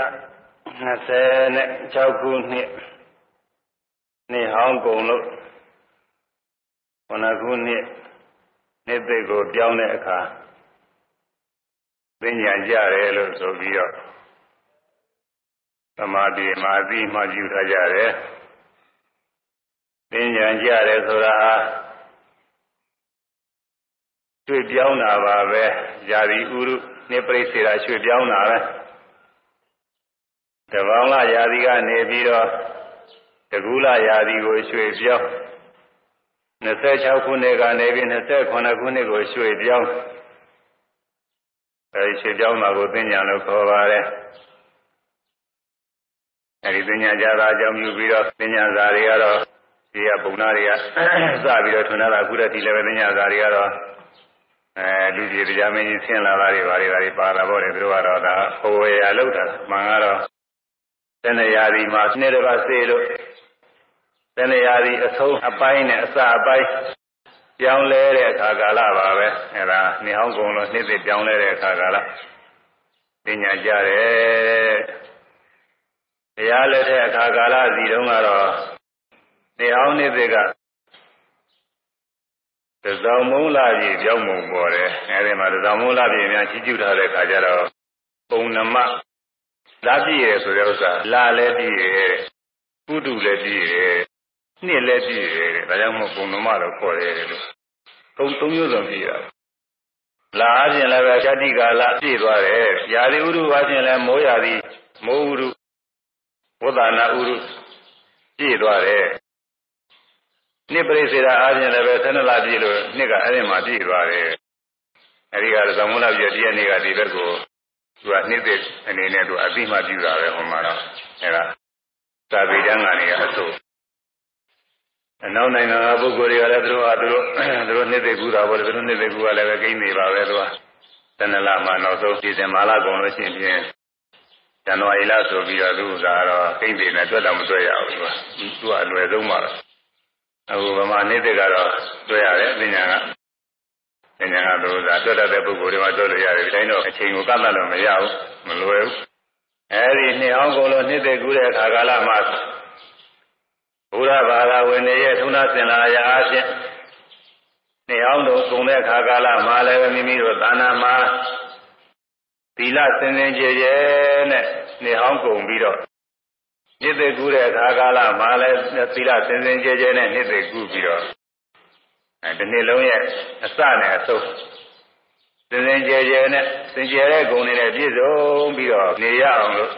26ခုနှစ်နှစ်ဟောင်းကုန်လို့ခုနခုနှစ်နှစ်သိကိုပြောင်းတဲ့အခါပညာကြတယ်လို့ဆိုပြီးတော့သမာဓိမာသီမှယူထားကြတယ်ပညာကြတယ်ဆိုတာရွှေ့ပြောင်းတာပါပဲญาတိဥရုနှစ်ပြိစေတာရွှေ့ပြောင်းတာပဲ တပေါင်းလာယာတိကနေပြီးတော့တကူလာယာတိကိုရွှေ့ပြောင်း26ခုနှစ်ကနေပြီး28ခုနှစ်ကိုရွှေ့ပြောင်းအဲဒီရွှေ့ပြောင်းတာကိုသိညာလို့ခေါ်ပါတယ်အဲဒီသိညာကြတာအကြောင်းပြုပြီးတော့သိညာစာတွေကတော့ဒီကပုံနာတွေကစပြီးတော့ထွန်းလာတာအခုတည်းဒီလည်းပဲသိညာစာတွေကတော့အဲလူကြီးတရားမင်းကြီးဆင်းလာတာတွေဘာတွေဘာတွေပါလာတော့တယ်သူတို့ကတော့ဒါဟိုရလောက်တာမှန်ကတော့ တဏှာဒီမှာစနေတပါစေလို့တဏှာဒီအဆုံးအပိုင်းနဲ့အစအပိုင်းပြောင်းလဲတဲ့အခါကာလပါပဲအဲဒါနေဟောင်းကုံလို့နှစ်သိပြောင်းလဲတဲ့အခါကာလပညာကြတယ်တရားလက်တဲ့အခါကာလစီတုန်းကတော့နေဟောင်းနှစ်သိကသဇောင်မုံလာကြီးပြောင်းမုံပေါ်တယ်အဲဒီမှာသဇောင်မုံလာကြီးများကြီးကျူထားတဲ့အခါကျတော့ပုံနမ လာပြည့်ရဆိုတဲ့ဥစ္စာလာလည်းပြည့်ရကုတုလည်းပြည့်ရနှစ်လည်းပြည့်ရဒါကြောင့်မို့ပုံနမတော့ခေါ်တယ်လို့သုံးသုံးမျိုးစုံပြည့်ရတယ်လာအပြင်လည်းပဲဇတိကာလပြည့်သွားတယ်ယာတိဥရုအပြင်လည်းမိုးယာတိမိုးဥရုဝဒနာဥရုပြည့်သွားတယ်နှစ်ပရိစေတာအပြင်လည်းပဲ12လပြည့်လို့နှစ်ကအဲ့ဒီမှာပြည့်သွားတယ်အဲဒီကသံမုလပြည့်တည့်နေ့ကဒီဘက်ကို သူကနှစ်သက်အနေနဲ့သူအသိမှပြုတာပဲဟိုမှာတော့အဲဒါသာဝေကျမ်းကနေအဆိုအနောက်နိုင်ငံကပုဂ္ဂိုလ်တွေကလည်းသူတို့ဟာသူတို့သူတို့နှစ်သက်ကူတာပေါ့လေသူတို့နှစ်သက်ကူကလည်းပဲကိန်းနေပါပဲသူကတဏ္ဍလမှာနောက်ဆုံးဒီဇင်ဘာလကုန်လို့ရှိရင်ဇန်နဝါရီလဆိုပြီးတော့သူကတော့ကိန်းနေနဲ့တွေ့တော့မတွေ့ရဘူးသူကသူကအလွယ်ဆုံးပါတော့အခုဗမာနှစ်သက်ကတော့တွေ့ရတယ်ပညာက ဉာဏ်ကသို့သာတွတ်တတ်တဲ့ပုဂ္ဂိုလ်တွေမှာတွတ်လို့ရတယ်ဒီတိုင်းတော့အချိန်ကိုကန့်သတ်လို့မရဘူးမလွယ်ဘူးအဲဒီနှစ်အောင်ကုန်လို့နှစ်သိကူးတဲ့အခါကာလမှာဘုရားဘာသာဝင်တွေရဲ့ထုံးသားစင်လာရာအချင်းနှစ်အောင်တို့ကုန်တဲ့အခါကာလမှာလည်းမိမိတို့သာနာမှာသီလစင်စင်ကြယ်ကြယ်နဲ့နှစ်အောင်ကုန်ပြီးတော့နှစ်သိကူးတဲ့အခါကာလမှာလည်းသီလစင်စင်ကြယ်ကြယ်နဲ့နှစ်သိကူးပြီးတော့ အဲဒီနေ့လုံးရဲ့အစနဲ့အဆုံးစင်စင်ကြယ်ကြယ်နဲ့စင်ကြယ်တဲ့ဂုဏ်တွေနဲ့ပြည့်စုံပြီးတော့နေရအောင်လို့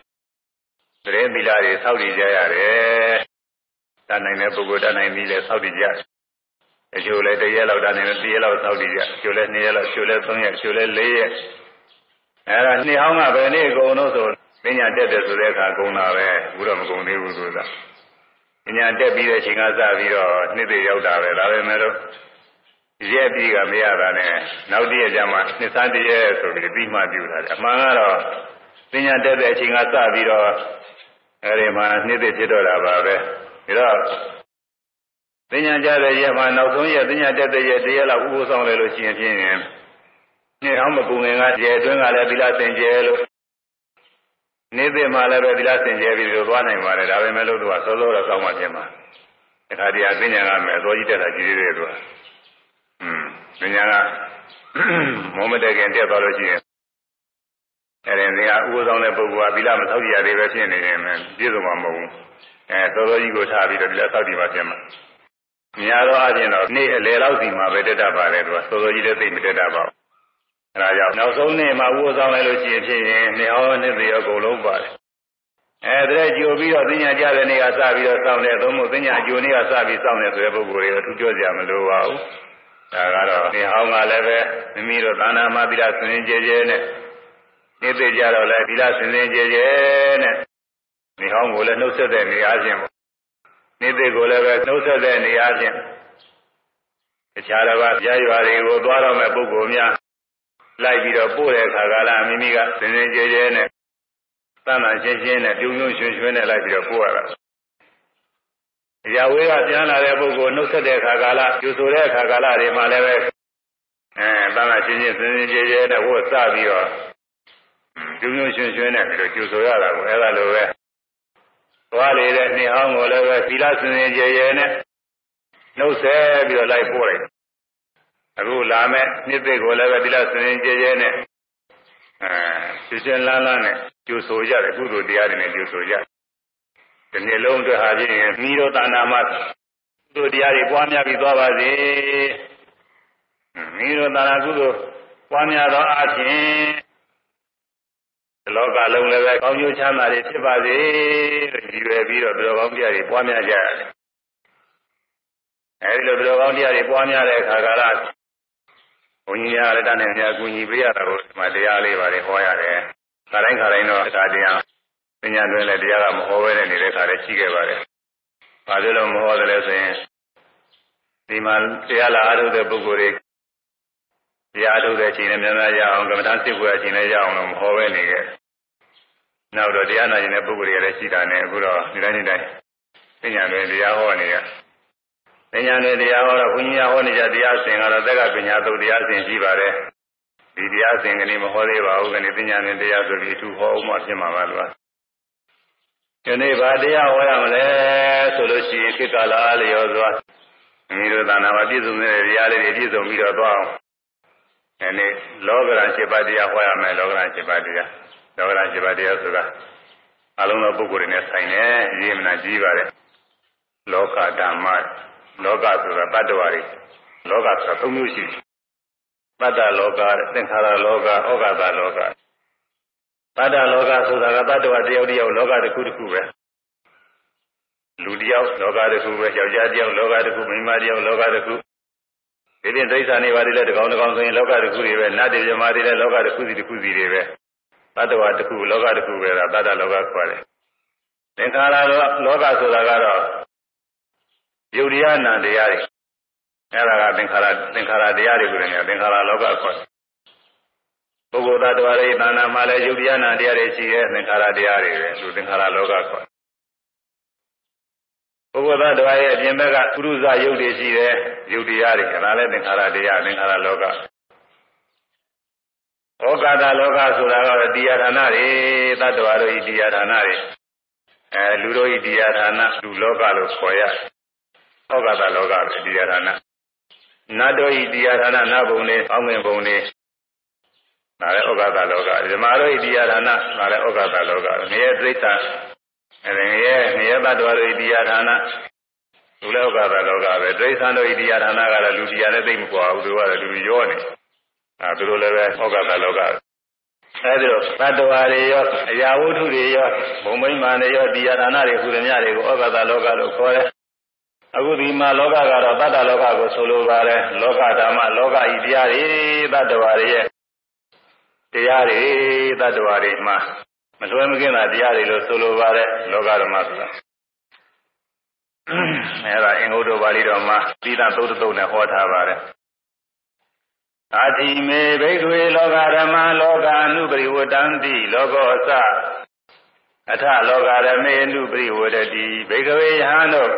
သတင်းသီလတွေစောင့်တည်ကြရတယ်။တတ်နိုင်တဲ့ပုဂ္ဂိုလ်တတ်နိုင်ပြီလေစောင့်တည်ကြ။အကျိုးလည်းတရက်လောက်တတ်နိုင်တယ်တရက်လောက်စောင့်တည်ကြ။အကျိုးလည်းနှစ်ရက်လောက်အကျိုးလည်းသုံးရက်အကျိုးလည်းလေးရက်။အဲဒါနှစ်ဟောင်းကဘယ်နေ့ကုန်လို့ဆိုပညာတက်တယ်ဆိုတဲ့အခါကုန်တာပဲဘူးတော့မကုန်သေးဘူးဆိုတာ။ပညာတက်ပြီးတဲ့အချိန်ကစပြီးတော့နှစ်သိရောက်တာပဲဒါပဲမဲ့လို့ ရက်ပြီးကမရတာနဲ့နောက်တည့်ရကြမှာနှစ်ဆန်းတည်းရဲ့ဆိုပြီးပြီးမှပြုတာအမှန်ကတော့ပညာတက်တဲ့အချိန်ကစပြီးတော့အဲဒီမှာနှစ်သိဖြစ်တော့တာပါပဲဒါတော့ပညာကြတဲ့ရက်မှာနောက်ဆုံးရက်ပညာတက်တဲ့ရက်တရက်လောက်ဥပ္ပဆောင်လဲလို့ရှိရင်ဖြင့်နှစ်အောင်မပူငင်ကကျေအတွင်းကလည်းသီလစင်ကြဲလို့နေ့သိမှလည်းပဲသီလစင်ကြဲပြီးတော့သွားနိုင်ပါတယ်ဒါပဲမဲ့လို့သူကစောစောတော့ကောင်းမှပြင်မှာတခါတည်းအပညာကမဲ့အတော်ကြီးတက်တာကြီးသေးတယ်သူက ဉာဏ်ကမောမတက်ခင်တက်သွားလို့ရှိရင်အဲဒီကဥပ္ပဆောင်တဲ့ပုဂ္ဂိုလ်ကသီလမသောက်ကြရသေးပဲဖြစ်နေရင်ပြည့်စုံမှာမဟုတ်ဘူးအဲသောသောကြီးကိုထားပြီးတော့ဒီလက်သောက်ဒီမှာပြင်မှာများသောအားဖြင့်တော့နေ့အလယ်လောက်စီမှာပဲတက်တတ်ပါတယ်သူကသောသောကြီးလည်းသိမတက်တတ်ပါဘူးအဲဒါကြောင့်နောက်ဆုံးနေ့မှာဥပ္ပဆောင်လိုက်လို့ရှိရင်ဖြစ်ရင်နေဟောနှစ်သေးအကုန်လုံးပါတယ်အဲဒါကြိုပြီးတော့သိညာကြတဲ့နေ့ကစပြီးတော့စောင့်တယ်သို့မဟုတ်သိညာကြိုနေ့ကစပြီးစောင့်တယ်ဆိုတဲ့ပုဂ္ဂိုလ်တွေကသူပြောကြမလို့ပါဘူး ဒါကတော့နေဟောင်းကလည်းပဲမိမိတို့သာနာမသီလစင်စင်ကြဲကြဲနဲ့နေသိကြတော့လဲသီလစင်စင်ကြဲကြဲနဲ့နေဟောင်းကိုလည်းနှုတ်ဆက်တဲ့နေရာချင်းပေါ့နေသိကိုလည်းပဲနှုတ်ဆက်တဲ့နေရာချင်းတခြားတစ်ပါးရရွာတွေကိုသွားတော့မဲ့ပုဂ္ဂိုလ်များလိုက်ပြီးတော့ပို့တဲ့အခါကလည်းမိမိကစင်စင်ကြဲကြဲနဲ့တဏ္ဍာရှင်းရှင်းနဲ့ပြုံပြုံရွှင်ရွှင်နဲ့လိုက်ပြီးတော့ပို့ရတာ ရဝေးကပြန်လာတဲ့ပုဂ္ဂိုလ်နှုတ်ဆက်တဲ့အခါကာလကျူဆိုတဲ့အခါကာလတွေမှာလည်းပဲအဲတန်ခါချင်းချင်းစင်စင်ကြဲကြဲနဲ့ဝတ်စပြီးတော့ပြုံပြုံရွှင်ရွှင်နဲ့ပြီးတော့ကျူဆိုရတာကိုအဲ့ဒါလိုပဲသွားလေတဲ့နှစ်ဟောင်းကိုလည်းပဲသီလစင်စင်ကြဲကြဲနဲ့နှုတ်ဆက်ပြီးတော့လိုက်ပို့လိုက်အခုလာမဲ့နှစ်သိကိုလည်းပဲသီလစင်စင်ကြဲကြဲနဲ့အဲရှင်ရှင်လန်းလန်းနဲ့ကျူဆိုကြတယ်ကုသိုလ်တရားတွေနဲ့ကျူဆိုကြ ဒီနေ့လုံးအတွက်ဟာဖြင့်မိတို့တာနာမှာကုသိုလ်တရားတွေပွားများပြီးသွားပါစေမိတို့တာနာကုသိုလ်ပွားများသောအခြင်းဒီလောကလုံးလည်းပဲကောင်းကျိုးချမ်းသာတွေဖြစ်ပါစေလို့ရည်ရွယ်ပြီးတော့ဘယ်လိုကောင်းတရားတွေပွားများကြရတယ်အဲဒီလိုဘယ်လိုကောင်းတရားတွေပွားများတဲ့အခါကလည်းဘုန်းကြီးများလည်းတန်းနေကြအကူညီပေးရတာကိုဒီမှာတရားလေးပါလေဟောရတယ်ခါတိုင်းခါတိုင်းတော့တရားတရား ပညာတွင်လည်းတရားကမဟောဘဲနဲ့နေတဲ့ခါလည်းရှိခဲ့ပါတယ်ဘာဖြစ်လို့မဟောတယ်လဲဆိုရင်ဒီမှာတရားလာအားထုတ်တဲ့ပုဂ္ဂိုလ်တွေတရားထုတ်တဲ့အချိန်နဲ့များများရအောင်ကမ္မထာစစ်ပွဲအချိန်နဲ့ရအောင်လို့မဟောပဲနေခဲ့နောက်တော့တရားနာရင်တဲ့ပုဂ္ဂိုလ်တွေလည်းရှိတာနဲ့အခုတော့ဒီတိုင်းဒီတိုင်းပညာတွင်တရားဟောနေရပညာတွင်တရားဟောတော့ဘုန်းကြီးဟောနေကြတရားစင်ကတော့သက်ကပညာသုတ်တရားစင်ရှိပါတယ်ဒီတရားစင်ကလေးမဟောသေးပါဘူးကနေပညာတွင်တရားဆိုပြီးသူဟောအောင်မှဖြစ်မှာပါလို့ ဒီနေ့ဗာတရားဟောရမလဲဆိုလို့ရှိရင်ခေတ်ကာလအားလျော်စွာမိတို့သာနာမှာပြည့်စုံတဲ့တရားလေးတွေပြည့်စုံပြီးတော့သွားအောင်ဒီနေ့လောကရန်7ပါးတရားဟောရမယ်လောကရန်7ပါးတရားလောကရန်7ပါးတရားဆိုတာအလုံးစုံပုဂ္ဂိုလ်တွေနဲ့ဆိုင်တယ်ရေးမနာကြီးပါတယ်လောကဓမ္မလောကဆိုတာတတ္တဝါတွေလောကဆိုတာသုံးမျိုးရှိတယ်တတ္တလောကသင်္ခါရလောကဩဃတလောက တတ္တလောကဆိုတာကတတ္တဝါတယောက်တယောက်လောကတစ်ခုတစ်ခုပဲလူတယောက်လောကတစ်ခုပဲယောက်ျားတယောက်လောကတစ်ခုမိန်းမတယောက်လောကတစ်ခုဒီပြင်ဒိဋ္ဌာနေပါလေတကောင်တကောင်ဆိုရင်လောကတစ်ခုတွေပဲနတ်တွေမြမာတွေလည်းလောကတစ်ခုစီတစ်ခုစီတွေပဲတတ္တဝါတစ်ခုလောကတစ်ခုပဲဒါတတ္တလောကခေါ်တယ်သင်္ခါရလောကဆိုတာကတော့ယုတ်တရားနာတရားတွေအဲ့ဒါကသင်္ခါရသင်္ခါရတရားတွေကိုလည်းသင်္ခါရလောကခေါ်တယ် ပုဂ္ဂိုလ်သားတော်ရဲ့သာနာမှာလည်းယုတ်တရားနာတရားတွေရှိရဲ့သင်္ခါရတရားတွေပဲသူသင်္ခါရလောကခေါ်တယ်ပုဂ္ဂိုလ်သားတော်ရဲ့အပြင်ဘက်ကပုရုဇယုတ်တွေရှိတယ်ယုတ်တရားတွေဒါလည်းသင်္ခါရတရားသင်္ခါရလောကဩကာသလောကဆိုတာကတော့တရားဌာနတွေတတ္တဝါတို့ဤတရားဌာနတွေအဲလူတို့ဤတရားဌာနလူလောကလို့ခေါ်ရဩကာသလောကပဲတရားဌာနနတ်တို့ဤတရားဌာနနတ်ဘုံတွေအောင်းငင်ဘုံတွေ ဒါလည်းဩကာသလောကဓမ္မတို့ဤတရားဌာနဒါလည်းဩကာသလောကငရဲသိဋ္ဌာအဲဒီငရဲငရဲတတ္တဝါတို့ဤတရားဌာနလူလောကသာလောကပဲဒိဋ္ဌာန်တို့ဤတရားဌာနကတော့လူတရားနဲ့သိမကွာဘူးသူကတော့လူရောနေအဲသူတို့လည်းပဲဩကသလောကအဲဒီတော့တတ္တဝါတွေရောအရာဝတ္ထုတွေရောဘုံမိမ္မာတွေရောတရားဌာနတွေကုသမြတွေကိုဩကသလောကလို့ခေါ်တယ်အခုဒီမှာလောကကတော့တတ္တလောကကိုဆိုလိုပါတယ်လောကဓမ္မလောကဤတရားတွေတတ္တဝါတွေရဲ့ တရားတွေတတ္တဝါတွေမှာမလွယ်မကင်းတာတရားတွေလို့ဆိုလိုပါတယ်လောကဓမ္မဆိုတာအဲဒါအင်္ဂုတ္တပါဠိတော်မှာသီလသုတ်တုတ်နဲ့ဟောထားပါတယ်အာတိမေဘိက္ခွေလောကဓမ္မလောကအနုပရိဝတံတိလောကောအစအထလောကရမေအနုပရိဝတတိဘိက္ခဝေယဟန်တို့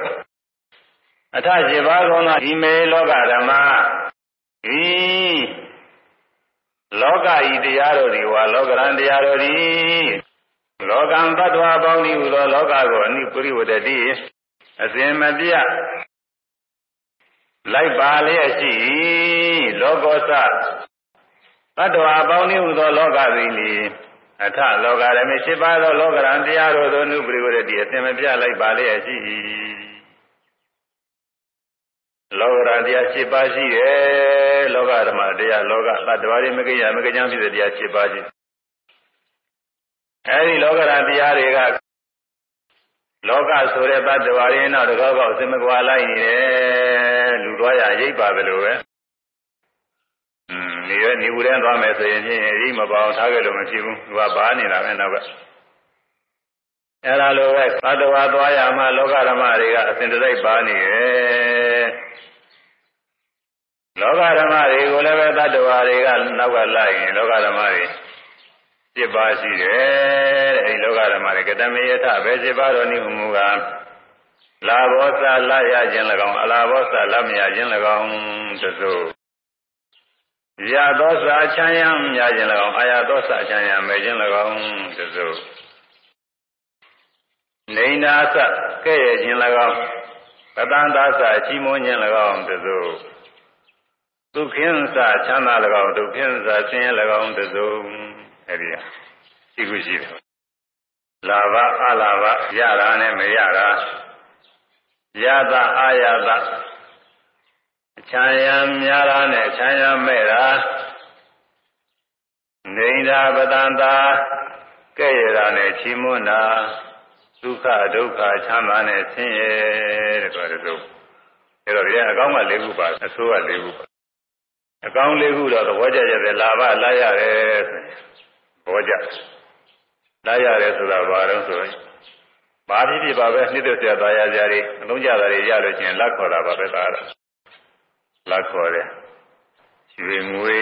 အထရှိပါကောင်းသောဒီမေလောကဓမ္မဤ လောကဤတရားတို့သည်ဝါလောကရန်တရားတို့သည်လောကံတ attva ပေါင်းသည်ဟူသောလောကကိုအနုပရိဝတတိအစဉ်မပြတ်လိုက်ပါလျက်ရှိလောကောသတတ္တဝါပေါင်းဤဟူသောလောကသည်လေအထလောကရမေရှိပါသောလောကရန်တရားတို့သောနုပရိဝရတိအစဉ်မပြတ်လိုက်ပါလျက်ရှိ လောကရန်တရားရှိပါရှိတယ်လောကဓမ္မတရားလောကတတ္တဝါတွေမကိယမကကြံဖြစ်တဲ့တရားရှိပါရှိအဲဒီလောကရန်တရားတွေကလောကဆိုတဲ့တ attva ရင်းတော့တကောက်ကောက်စင်မကွာလိုက်နေတယ်လူသွားရရိပ်ပါပဲလို့ပဲอืมနေရနေဦးတန်းသွားမယ်ဆိုရင်ဖြင့်ရိပ်မပေါအောင်ထားခဲ့လို့မဖြစ်ဘူးသူကဘာနေတာပဲနောက်ကအဲ့ဒါလိုပဲတ attva သွားရမှလောကဓမ္မတွေကအစဉ်တစိုက်ပါနေတယ် လောကဓမ္မတွေကိုလည်းပဲတ attva တွေကနောက်ကလိုက်ရင်လောကဓမ္မတွေ7ပါးရှိတယ်တဲ့အဲဒီလောကဓမ္မတွေကတမေယထဘယ်7ပါးတော်နိမူကလာဘောစာလာရခြင်း၎င်းအလာဘောစာလာမရခြင်း၎င်းသစို့ရသောစာချမ်းရများခြင်း၎င်းအာရသောစာချမ်းရမဲ့ခြင်း၎င်းတစို့နေနာသကဲ့ရဲ့ခြင်း၎င်း ပတန်သာစာချီးမွမ်းခြင်း၎င်းတစို့ဒုက္ခင်းစာချမ်းသာ၎င်းဒုက္ခင်းစာဆင်းရဲ၎င်းတစို့အဲဒီရှိခုရှိတယ်လာဘအလာဘရတာနဲ့မရတာရတာအာရတာအချမ်းရများတာနဲ့အချမ်းရမဲ့တာနေတာပတန်တာကဲ့ရတာနဲ့ချီးမွမ်းတာ ဒုက္ခဒုက္ခချမ်းသာနဲ့ဆင်းရဲတဲ့ဆိုတဲ့ဆိုအဲတော့ဒီအကောင်းက၄ခုပါအဆိုးက၄ခုပါအကောင်း၄ခုတော့သဘောကျကြတယ်လာဘလာရတယ်ဆိုရင်ဘောကြလာရတယ်ဆိုတာဘာလို့ဆိုရင်ပါဠိပြပါပဲနှစ်သက်ဆရာသားရကြတွေအလုံးကြတာတွေရလို့ချင်းလက်ခေါ်တာပါပဲသားတော့လက်ခေါ်တယ်ရွှေငွေ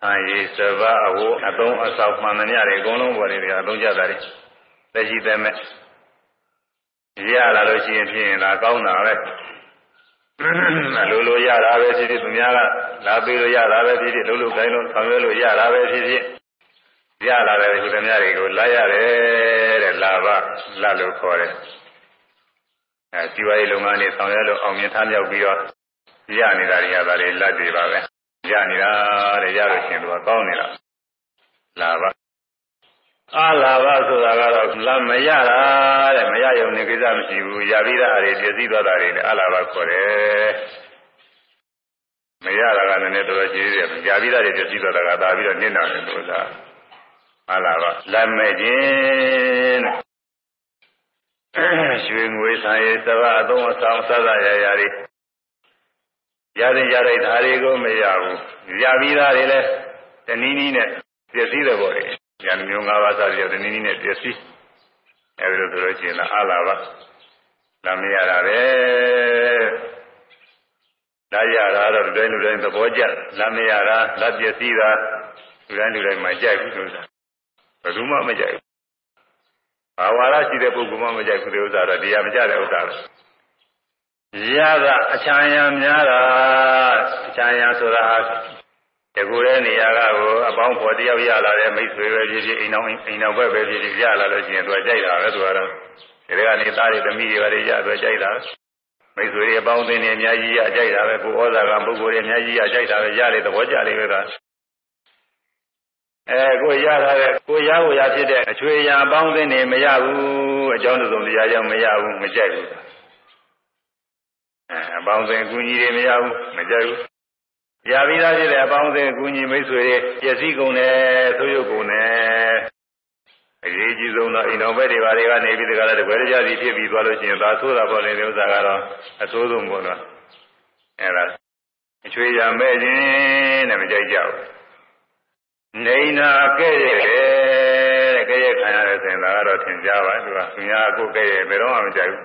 ဆံရည်စပါအဝအသုံးအဆောက်မှန်သမျှတွေအကုန်လုံးပေါ်နေတယ်အသုံးကြတာတွေသက်ရှိသက်မဲ့ ရလာလို့ရှိရင်ဖြင့်ဒါကောင်းတာပဲအလိုလိုရတာပဲဖြစ်ဖြစ်သူများကလာပေးလို့ရတာပဲဖြစ်ဖြစ်လုံးလုံးတိုင်းလုံးဆောင်ရွက်လို့ရတာပဲဖြစ်ဖြစ်ရလာတယ်ဒီသမားတွေကိုလာရတယ်တဲ့လာဘလာလို့ခေါ်တယ်အဲဒီဝါရီလုပ်ငန်းတွေဆောင်ရွက်လို့အောင်မြင်ထားမြောက်ပြီးတော့ရနေတာတွေရတာတွေလက်တွေပါပဲရနေတာတဲ့ရလို့ရှင်သူကကောင်းနေတာလာဘ အာလာဘဆိုတာကတော့လမ်းမရတာတဲ့မရရုံနဲ့ကိစ္စမရှိဘူးရပြီးသားအရေးပြည့်စည်သွားတာတွေလည်းအာလာဘခေါ်တယ်မရတာကလည်းတော်တော်ကြီးတယ်ရပြီးသားတွေပြည့်စည်သွားတာကဒါပြီးတော့နစ်နာတယ်လို့သာအာလာဘလမ်းမဲ့ခြင်းတဲ့ရွှေငွေဆိုင်ရသဘာအသုံးအဆောင်စသရရာတွေရတဲ့ရတဲ့ဓာရီကိုမရဘူးရပြီးသားတွေလည်းတနည်းနည်းနဲ့ပြည့်စည်တယ်ပေါ့လေ ဉာဏ်မျိုး၅ပါးစပြီးတော့တနည်းနည်းနဲ့ပြည့်စည်အဲဒီလိုဆိုလို့ရှိရင်အာလာဘလာမရတာပဲလာရတာတော့လူတိုင်းလူတိုင်းသဘောကျလာမရတာလာပြည့်စည်တာလူတိုင်းလူတိုင်းမကြိုက်ဘူးလို့ဆိုတာဘယ်သူမှမကြိုက်ဘူးဘာဝါရရှိတဲ့ပုဂ္ဂိုလ်မှမကြိုက်ဘူးတဲ့ဥစ္စာတော့တရားမကြတဲ့ဥစ္စာပဲရတာအချမ်းရများတာအချမ်းရဆိုတာ တကူတဲ့နေရာကကိုအပေါင်းဖော်တယောက်ရလာတဲ့မိတ်ဆွေပဲဖြစ်ဖြစ်အိမ်တော်အိမ်တော်ဘက်ပဲဖြစ်ဖြစ်ရလာလို့ရှိရင်သူကကြိုက်တာပဲသူကတော့ဒီကနေသားတွေသမီးတွေပါလေရဆိုကြိုက်တာမိတ်ဆွေတွေအပေါင်းအသင်းတွေအများကြီးရကြိုက်တာပဲကိုဩဇာကပုဂ္ဂိုလ်တွေအများကြီးရကြိုက်တာပဲရလေသဘောကျလေပဲကအဲကိုရတာတဲ့ကိုရကိုရဖြစ်တဲ့အချွေရအပေါင်းအသင်းတွေမရဘူးအကြောင်းတုံတရားကြောင့်မရဘူးမကြိုက်ဘူးအဲအပေါင်းအသင်းအကူကြီးတွေမရဘူးမကြိုက်ဘူး ရပြီးသားဖြစ်တဲ့အပေါင်းအသင်းအကူကြီးမိတ်ဆွေတွေပျက်စီးကုန်တယ်ဆိုးရုပ်ကုန်တယ်အရေးကြီးဆုံးတော့အိမ်တော်ဘက်တွေဘာတွေကနေပြီးတကယ်လည်းတကွဲကြစီဖြစ်ပြီးသွားလို့ရှိရင်သာဆိုးတာပေါ့လေဒီဥစ္စာကတော့အဆိုးဆုံးပေါ့နော်အဲဒါအချွေရမဲ့ခြင်းတဲ့မကြိုက်ကြဘူးနေနာကဲ့ရဲ့တဲ့ကဲ့ရဲ့ခံရတယ်ဆိုရင်ဒါကတော့သင်ကြားပါသူကသူများကိုကဲ့ရဲ့ဘယ်တော့မှမကြိုက်ဘူး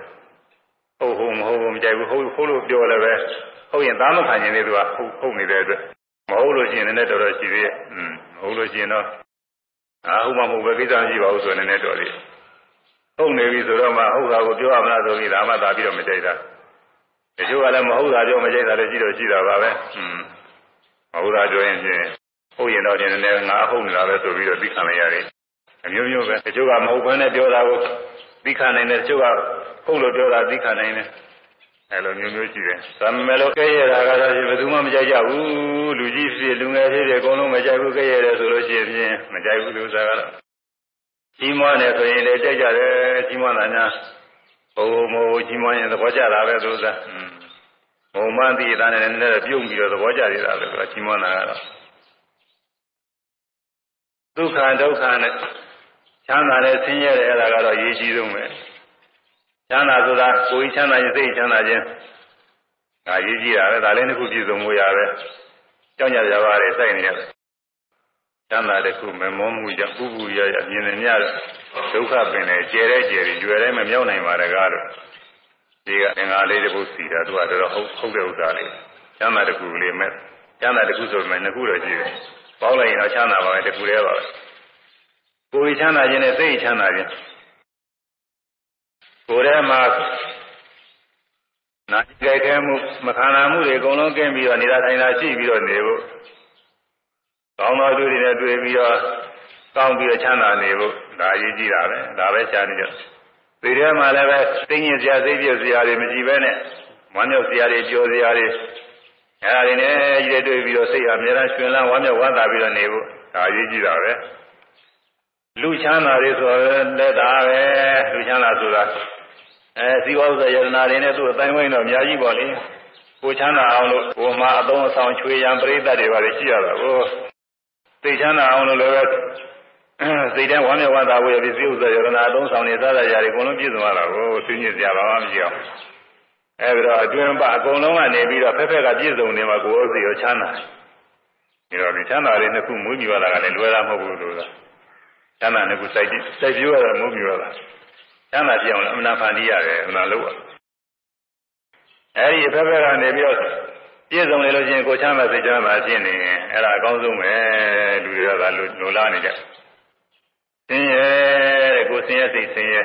ဟုတ်ဟုတ်မဟုတ်ဘူးမကြိုက်ဘူးဟုတ်ဟုတ်လို့ပြောလည်းပဲ ဟုတ်ရင်သားမခံရင်လေသူကဟုတ်ဟုတ်နေတဲ့အတွက်မဟုတ်လို့ရှိရင်လည်းတော်တော်ရှိသေးရဲ့อืมမဟုတ်လို့ရှိရင်တော့အာဟုတ်မှမဟုတ်ပဲကိစ္စမရှိပါဘူးဆိုရင်လည်းတော်သေးဟုတ်နေပြီဆိုတော့မှဟုတ်တာကိုပြောရမလားဆိုပြီးဒါမှသာပြီးတော့မကြိုက်တာတချို့ကလည်းမဟုတ်တာပြောမကြိုက်တာလည်းရှိတော့ရှိတာပါပဲอืมမဟုတ်တာပြောရင်ဖြင့်ဟုတ်ရင်တော့ဒီနေ့ငါဟုတ်နေတာပဲဆိုပြီးတော့သိခံလိုက်ရတယ်အမျိုးမျိုးပဲတချို့ကမဟုတ်ဘဲနဲ့ပြောတာကိုသိခံနိုင်တယ်တချို့ကဟုတ်လို့ပြောတာသိခံနိုင်တယ် အဲလိုမျိုးမျိုးရှိတယ်။ဒါမဲ့လို့ကဲရတာကတော့ဘယ်သူမှမကြိုက်ကြဘူး။လူကြီးဖြစ်လူငယ်ဖြစ်အကုန်လုံးမကြိုက်ဘူးကဲရတယ်ဆိုလို့ရှိရင်မကြိုက်ဘူးလို့ဆိုတာကတော့ကြီးမွားတယ်ဆိုရင်လည်းကြိုက်ကြတယ်ကြီးမွားတာများဘုံမို့ကြီးမွားရင်သဘောကျတာပဲသူစား။ဘုံမှန်သိတာနဲ့လည်းပြုံးပြီးတော့သဘောကျနေတာပဲသူကကြီးမွားတာကတော့ဒုက္ခဒုက္ခနဲ့ချမ်းသာတဲ့ဆင်းရဲတဲ့အဲ့ဒါကတော့ရေးကြည့်ဆုံးပဲ ချမ်းသာဆိုတာကိုယ်ချမ်းသာရင်စိတ်ချမ်းသာခြင်းဒါရေးကြည့်တာပဲဒါလည်းတစ်ခုပြည့်စုံမှုရပဲကြောင်းကြကြပါလေစိုက်နေရတယ်ချမ်းသာတဲ့ခုမမောမှုကြောင့်ဥပုရရမြင်နေမြတဲ့ဒုက္ခပင်နဲ့ကျဲတဲ့ကျဲပြီးကျွယ်တဲ့မမြောက်နိုင်ပါတကားလို့ဒီကအင်္ဂါလေးတစ်ခုစီတာသူကတော်ဟုတ်ဟုတ်တဲ့ဥစ္စာလေးချမ်းသာတစ်ခုလေးမဲ့ချမ်းသာတစ်ခုဆိုမှနှစ်ခုတော့ရှိတယ်ပေါင်းလိုက်ရင်တော့ချမ်းသာပါပဲတစ်ခုတည်းပါပဲကိုယ်ချမ်းသာခြင်းနဲ့စိတ်ချမ်းသာခြင်း ကိုယ်ထဲမှာနာကြိုက်ခဲမှုမခံနာမှုတွေအကုန်လုံးကင်းပြီးတော့နေတာထိုင်တာရှိပြီးတော့နေဖို့ကောင်းသောသူတွေနဲ့တွေ့ပြီးတော့ကောင်းပြီးတော့ချမ်းသာနေဖို့ဒါအရေးကြီးတာပဲဒါပဲရှားနေကြဒီထဲမှာလည်းပဲသိငြိစရာသိပြစရာတွေမရှိဘဲနဲ့ဝမ်းမြောက်စရာတွေကြော်စရာတွေအဲဒါတွေနဲ့ရည်တွေ့ပြီးတော့စိတ်အမြဲတမ်းရှင်လန်းဝမ်းမြောက်ဝမ်းသာပြီးတော့နေဖို့ဒါအရေးကြီးတာပဲလူချမ်းသာတွေဆိုလည်းဒါပဲလူချမ်းသာဆိုတာ အဲဇီဝဥစ္စာယတနာတွေနဲ့သူ့အတိုင်းဝိုင်းတော့အများကြီးပေါ့လေကိုချမ်းသာအောင်လို့ကိုမှအသုံးအဆောင်ချွေရန်ပြိဿတွေပါလေရှိရတာကိုသိချမ်းသာအောင်လို့လည်းစိတ်ထဲဝမ်းမြောက်ဝမ်းသာဝေပြီးဇီဝဥစ္စာယတနာအသုံးဆောင်နေစားရရာတွေအကုန်လုံးပြည့်စုံရတာကိုသိညစ်စရာဘာမှမရှိအောင်အဲဒီတော့အတွင်ပအကုန်လုံးကနေပြီးတော့ဖက်ဖက်ကပြည့်စုံနေမှာကိုယ်ဥစ္စာရောချမ်းသာတယ်ဒါတော့ဒီချမ်းသာလေးနှစ်ခုမွေးမြူရတာကလည်းလွယ်တာမဟုတ်ဘူးလို့လားချမ်းသာနှစ်ခုစိုက်ကြည့်စိုက်ပြရတာမွေးမြူရတာ ချမ်းသာပြအောင်လည်းအမှန်ဖန်တီးရတယ်အမှန်လို့အဲဒီဖက်ဖက်ကနေပြီးတော့ပြည့်စုံနေလို့ချင်းကိုချမ်းသာစိတ်ချမ်းသာဖြစ်နေအဲ့ဒါအကောင်းဆုံးပဲလူတွေကသာလိုလားနေကြဆင်းရဲတဲ့ကိုဆင်းရဲစိတ်ဆင်းရဲ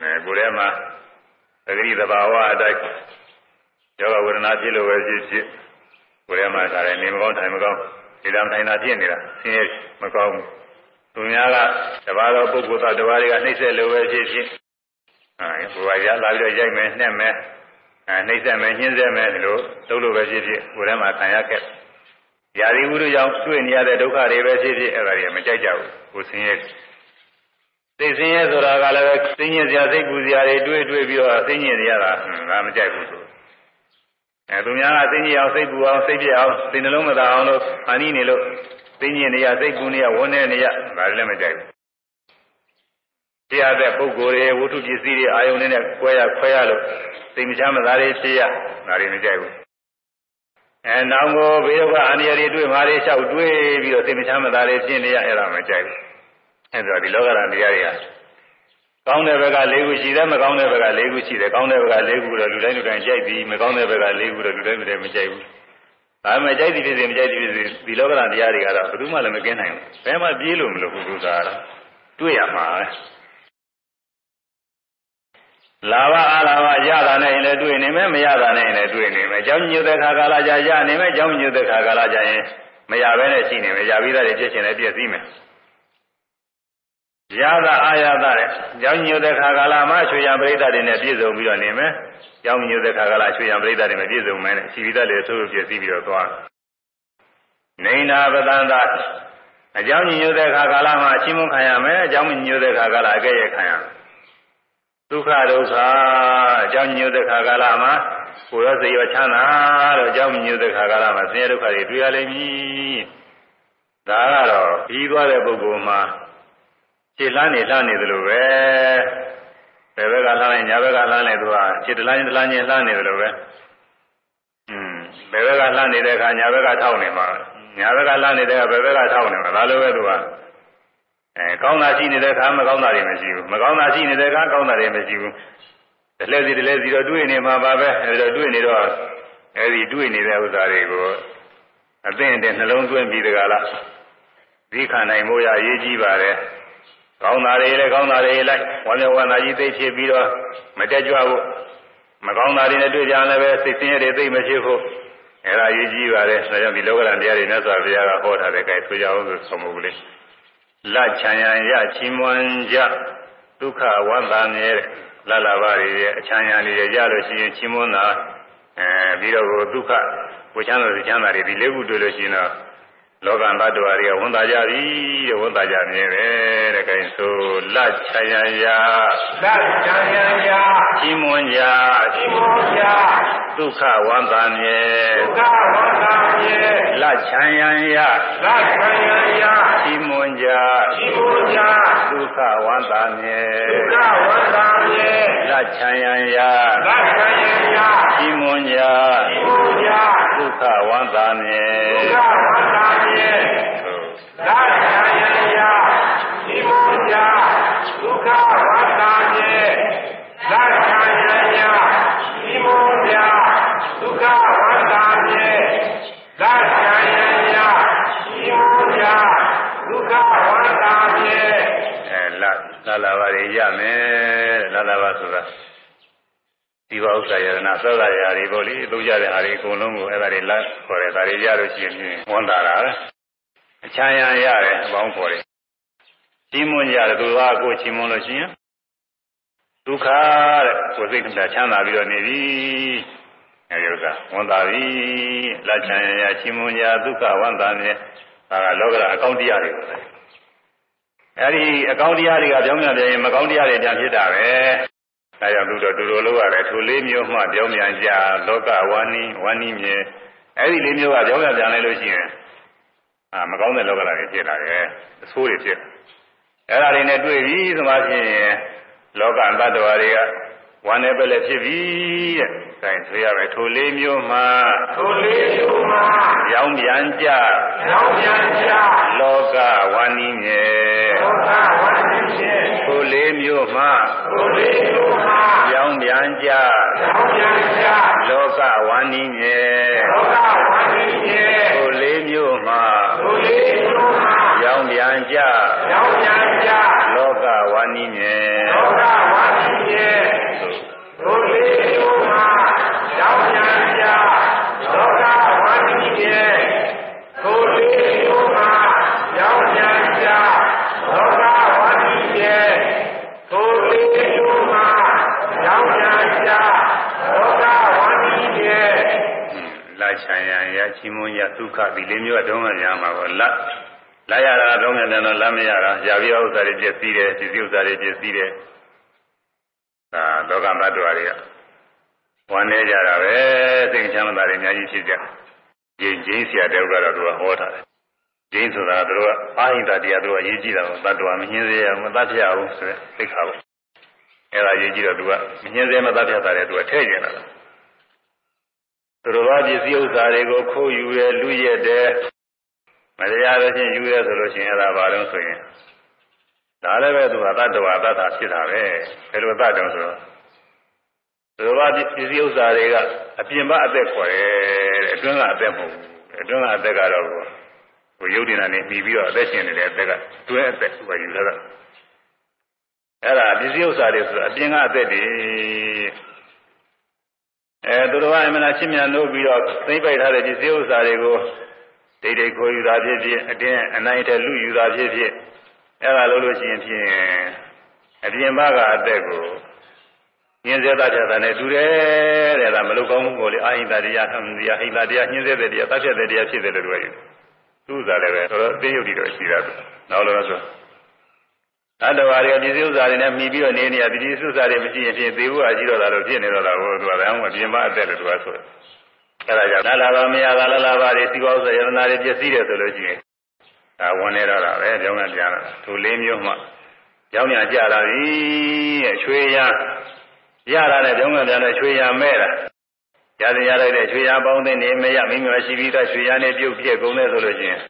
အဲကိုယ်ထဲမှာသတိသဘာဝအတိုင်းယောဂဝေဒနာဖြစ်လို့ပဲဖြစ်ဖြစ်ကိုယ်ထဲမှာဒါလည်းနေမကောင်းထိုင်မကောင်းဒီလိုထိုင်တာဖြစ်နေတာဆင်းရဲမကောင်းဘူးသူများကတပါးသောပုဂ္ဂိုလ်သားတပါးတွေကနှိမ့်ဆက်လို့ပဲဖြစ်ဖြစ် အဲဘုရားရလာပြီးတော့ရိုက်မယ်နှက်မယ်အဲနှိမ့်ဆက်မယ်ညှင်းဆက်မယ်ဒီလိုလုပ်လို့ပဲဖြစ်ဖြစ်ကိုယ်ထဲမှာခံရခဲ့ရာဇီဝုဒ္ဓကြောင့်တွေ့နေရတဲ့ဒုက္ခတွေပဲဖြစ်ဖြစ်အဲ့ဒါတွေမကြိုက်ကြဘူးကိုဆင်းရဲသိစင်းရဲဆိုတာကလည်းပဲသိညစ်စရာစိတ်ပူစရာတွေတွေးတွေးပြီးတော့သိညစ်ရတာငါမကြိုက်ဘူးဆိုအဲသူများကသိညစ်အောင်စိတ်ပူအောင်စိတ်ပြအောင်စိတ်နှလုံးမသာအောင်လို့အာနိနေလို့သိညစ်နေရစိတ်ပူနေရဝန်းနေနေရဒါလည်းမကြိုက်ဘူး တရားတဲ့ပုဂ္ဂိုလ်တွေဝတ္ထုပစ္စည်းတွေအာယုန်နဲ့ကွဲရခွဲရလို့သိမချမ်းမသာတွေဖြစ်ရဒါတွေမကြိုက်ဘူးအဲနောင်ကိုဘေးရောကအန္တရာယ်တွေတွေ့မှာတွေလျှောက်တွေးပြီးတော့သိမချမ်းမသာတွေဖြစ်နေရအဲ့ဒါမကြိုက်ဘူးအဲဒါဒီလောကဓာတ်တရားတွေကကောင်းတဲ့ဘက်က၄ခုရှိတယ်မကောင်းတဲ့ဘက်က၄ခုရှိတယ်ကောင်းတဲ့ဘက်က၄ခုတော့လူတိုင်းလူတိုင်းကြိုက်ပြီးမကောင်းတဲ့ဘက်က၄ခုတော့လူတိုင်းလူတိုင်းမကြိုက်ဘူးဒါမှမကြိုက်သည်ဖြစ်စေမကြိုက်သည်ဖြစ်စေဒီလောကဓာတ်တရားတွေကတော့ဘယ်သူမှလည်းမကင်းနိုင်ဘူးဘယ်မှပြေးလို့မလို့ဘုရားကတော့တွေ့ရမှာပဲ လာဘအလာဘရတာနဲ့လည်းတွေ့နေမယ်မရတာနဲ့လည်းတွေ့နေမယ်။ကြောင်းညွတ်တဲ့ခါကာလကြာရနေမယ်။ကြောင်းညွတ်တဲ့ခါကာလကြာရင်မရဘဲနဲ့ရှိနေမယ်။ရပြီးသားတွေဖြစ်ရှင်လည်းပြည့်စည်မယ်။ရတာအာရတာတဲ့။ကြောင်းညွတ်တဲ့ခါကာလမှာချွေရပရိသတ်တွေနဲ့ပြည့်စုံပြီးတော့နေမယ်။ကြောင်းညွတ်တဲ့ခါကာလချွေရပရိသတ်တွေနဲ့ပြည့်စုံမယ်နဲ့ရှိပြီးသားတွေဆိုးပြည့်စည်ပြီးတော့သွား။နေနာပတန်သာအကြောင်းညွတ်တဲ့ခါကာလမှာအချင်းမခံရမယ်။အကြောင်းညွတ်တဲ့ခါကာလအကဲ့ရဲ့ခံရမယ်။ ဒုက္ခဒုက္ခအကြောင်းညိုတဲ့ခါကာလမှာကိုယ်ရောစိတ်ရောချမ်းသာတော့အကြောင်းညိုတဲ့ခါကာလမှာဆင်းရဲဒုက္ခတွေတွေ့ရလိမ့်မည်။ဒါကတော့ပြီးသွားတဲ့ပုဂ္ဂိုလ်မှာခြေလှမ်းနေလှမ်းနေသလိုပဲဘယ်ဘက်ကလှမ်းလိုက်ညာဘက်ကလှမ်းလိုက်သူကခြေတလားချင်းတလားချင်းလှမ်းနေသလိုပဲอืมဘယ်ဘက်ကလှမ်းနေတဲ့အခါညာဘက်ကထောက်နေမှာညာဘက်ကလှမ်းနေတဲ့အခါဘယ်ဘက်ကထောက်နေမှာဒါလိုပဲသူက အဲကောင်းတာရှိနေတဲ့အခါမကောင်းတာတွေမရှိဘူးမကောင်းတာရှိနေတဲ့အခါကောင်းတာတွေမရှိဘူးတလဲစီတလဲစီတော့တွေ့နေမှာပါပဲအဲဒီတော့တွေ့နေတော့အဲဒီတွေ့နေတဲ့ဥစ္စာတွေကိုအသိအတဲ့နှလုံးသွင်းပြီးတကလားဒီခံနိုင်မို့ရရေးကြည့်ပါတယ်ကောင်းတာတွေလည်းကောင်းတာတွေလိုက်ဝမ်းမြောက်ဝမ်းသာကြီးသိဖြစ်ပြီးတော့မတက်ကြွဖို့မကောင်းတာတွေနဲ့တွေ့ကြလည်းပဲစိတ်ဆင်းရဲတွေသိမဖြစ်ဖို့အဲဒါရည်ကြီးပါတယ်ဒါကြောင့်ဒီလောကဓာတ်တရားတွေနဲ့ဆိုဘုရားကဟောထားတဲ့ကဲဆိုကြအောင်ဆိုဆုံးမှုလေး လချံရန်ရချီးမွမ်းကြဒုက္ခဝမ်းသာမြဲလလဘာတွေရဲ့အချမ်းရန်တွေရလို့ရှိရင်ချီးမွမ်းတာအဲပြီးတော့ဒုက္ခကိုချမ်းသာချမ်းသာတွေဒီလေးခုတွေ့လို့ရှိရင်တော့ လောကဘတ်တော်တွေကဝန်တာကြပြီတဲ့ဝန်တာကြမြဲပဲတဲ့ခိုင်းဆိုလချယံယလချယံယကြီးမွန်ကြကြီးမွန်ကြဒုက္ခဝန္တာမြဲဒုက္ခဝန္တာမြဲလချယံယလချယံယကြီးမွန်ကြကြီးမွန်ကြဒုက္ခဝန္တာမြဲဒုက္ခဝန္တာမြဲလချယံယလချယံယကြီးမွန်ကြကြီးမွန်ကြဒု က္ခဝန္တာမြဲဒုက္ခဝန္တာမြဲသာယယယဒီမောကြဒုက္ခဝတ္တမြေသာယယယဒီမောကြဒုက္ခဝတ္တမြေသာယယယဒီမောကြဒုက္ခဝတ္တမြေအဲလာလာလာပါရရမယ်လာလာပါဆိုတာ ဒီဘောဥစ္စာယရဏသောတာယာတွေပေါ့လေသုံးကြတဲ့ဟာတွေအကုန်လုံးကိုအဲ့ဒါတွေလက်ခေါ်တယ်ဒါတွေရလို့ရှိရင်ဝန်တာတာပဲအချမ်းရရတယ်အပေါင်းခေါ်တယ်ချီးမွမ်းရတယ်သူကကိုချီးမွမ်းလို့ရှိရင်ဒုက္ခတဲ့ကိုယ်စိတ်ကချမ်းသာပြီးတော့နေပြီအဲဒီဥစ္စာဝန်တာပြီလက်ချမ်းရရချီးမွမ်းကြဒုက္ခဝန်တာမြဲဒါကလောကရအကောင့်တရားတွေပဲအဲဒီအကောင့်တရားတွေကပြောင်းပြန်ပြန်ရင်မကောင်းတရားတွေပြန်ဖြစ်တာပဲ ဒါကြောင့်သူတို့တူတူလို့ရတယ်ထိုလေးမျိုးမှပြောင်းပြန်ကြလောကဝါနီဝါနီမြေအဲ့ဒီလေးမျိုးကပြောင်းပြန်ပြန်လိုက်လို့ရှိရင်အာမကောင်းတဲ့လောကဓာတ်တွေဖြစ်လာတယ်အဆိုးတွေဖြစ်အဲ့ဒါတွေနဲ့တွေ့ပြီဆိုမှဖြင့်လောကတ attva တွေက ဝမ်းနဲ့ပဲလည်းဖြစ်ပြီတဲ့။ဒါဆိုရမယ်ထိုလေးမျိုးမှထိုလေးမျိုးမှရောင်းပြန်ကြရောင်းပြန်ကြလောကဝါနီမြေလောကဝါနီမြေထိုလေးမျိုးမှထိုလေးမျိုးမှရောင်းပြန်ကြရောင်းပြန်ကြလောကဝါနီမြေလောကဝါနီမြေထိုလေးမျိုးမှထိုလေးမျိုးမှရောင်းပြန်ကြရောင်းပြန်ကြလောကဝါနီမြေလောကဝါနီ မြေထိုလေးမျိုးမှရောင်းပြန်ကြလောကဝါနီမြေထိုလေးမျိုးမှရောင်းပြန်ကြလောကဝါနီမြေထိုလေးမျိုးမှရောင်းပြန်ကြလောကဝါနီမြေလာချန်ရန်ရချီးမွမ်းရဒုက္ခဒီလေးမျိုးအတုံးမှများမှာပေါ့လက်လာရတာတော့မြန်တယ်တော့လမ်းမရတာရာပြီးဥစ္စာတွေပြည့်စည်တယ်ပစ္စည်းဥစ္စာတွေပြည့်စည်တယ် ဒါလောကမတ္တဝါတွေကဝမ်းနေကြတာပဲစိတ်ချမ်းသာတွေအများကြီးဖြစ်ကြဂျင်းဂျင်းဆရာတယောက်ကတော့သူကဟောထားတယ်ဂျင်းဆိုတာသူကအာဟိတတရားသူကအရေးကြီးတာကိုတတ္တဝါမညှင်းစေရမတတ်ပြအောင်ဆိုတဲ့သိက္ခာပေါ့အဲ့ဒါရေးကြည့်တော့သူကမညှင်းစေမတတ်ပြတာလေသူကထဲ့ကျင်လာတာသူတို့ဘာပစ္စည်းဥစ္စာတွေကိုခိုးယူရလူရက်တယ်မတရားလို့ချင်းယူရဲဆိုလို့ရှိရင်အဲ့ဒါဘာလို့ဆိုရင် ဒါလည်းပဲသူကတတ္တဝါတတ္တာဖြစ်တာပဲဘယ်လိုတတ်တယ်ဆိုတော့သူကပစ္စည်းဥစ္စာတွေကအပြင်ဘအသက်ခေါ်တယ်အတွင်းကအသက်မဟုတ်ဘူးအတွင်းကအသက်ကတော့ဟိုယုတ်တင်တာနေပြီးပြီးတော့အသက်ရှင်နေတဲ့အသက်ကတွဲအသက်သူကယူလာတာအဲ့ဒါပစ္စည်းဥစ္စာတွေဆိုအပြင်ကအသက်တွေအဲသူတို့ကအမှန်တရားရှင်းမြန်လို့ပြီးတော့သိမ့်ပိုက်ထားတဲ့ပစ္စည်းဥစ္စာတွေကိုဒိဋ္ဌိခိုးယူတာဖြစ်ဖြစ်အတင်းအနိုင်တဲ့လူယူတာဖြစ်ဖြစ် အဲ့ဒါလို့လို့ရှိရင်ဖြင့်အပြင်ဘကအသက်ကိုညင်းစေတတ်တဲ့နဲ့တူတယ်တဲ့ဒါမလုကောင်းမှုကိုလေအာဟိတတရားဟံတရားဟိတတရားညင်းစေတဲ့တရားတတ်တဲ့တရားဖြစ်တယ်လို့ပြောယူသူ့စားလည်းပဲတော်တော်သိယုတ်တိတော့ရှိတာနောက်လို့ဆိုတတ္တဝါတွေဒီစုစားတွေနဲ့မှီပြီးတော့နေနေရဒီစုစားတွေမရှိရင်ဖြင့်သေဘူးအရှိတော့တာလို့ဖြစ်နေတော့တာဟိုသူကလည်းအပြင်ဘအသက်လို့သူကဆိုတယ်အဲဒါကြောင့်လာလာပါမရတာလာလာပါတွေစီပေါင်းဆိုယရနာတွေပြည့်စည်တယ်ဆိုလို့ရှိရင် ဒါဝင်နေတော့တာပဲကြောင်းကပြန်လာသူလေးမျိုးမှကြောင်းညာကြလာပြီတဲ့ချွေရရတာနဲ့ကြောင်းကပြန်တဲ့ချွေရမဲ့တာရတဲ့ရလိုက်တဲ့ချွေရပေါင်းတဲ့နေမရမိမရှိပြီးသားချွေရနဲ့ပြုတ်ပြက်ကုန်တယ်ဆိုလို့ရှိရင်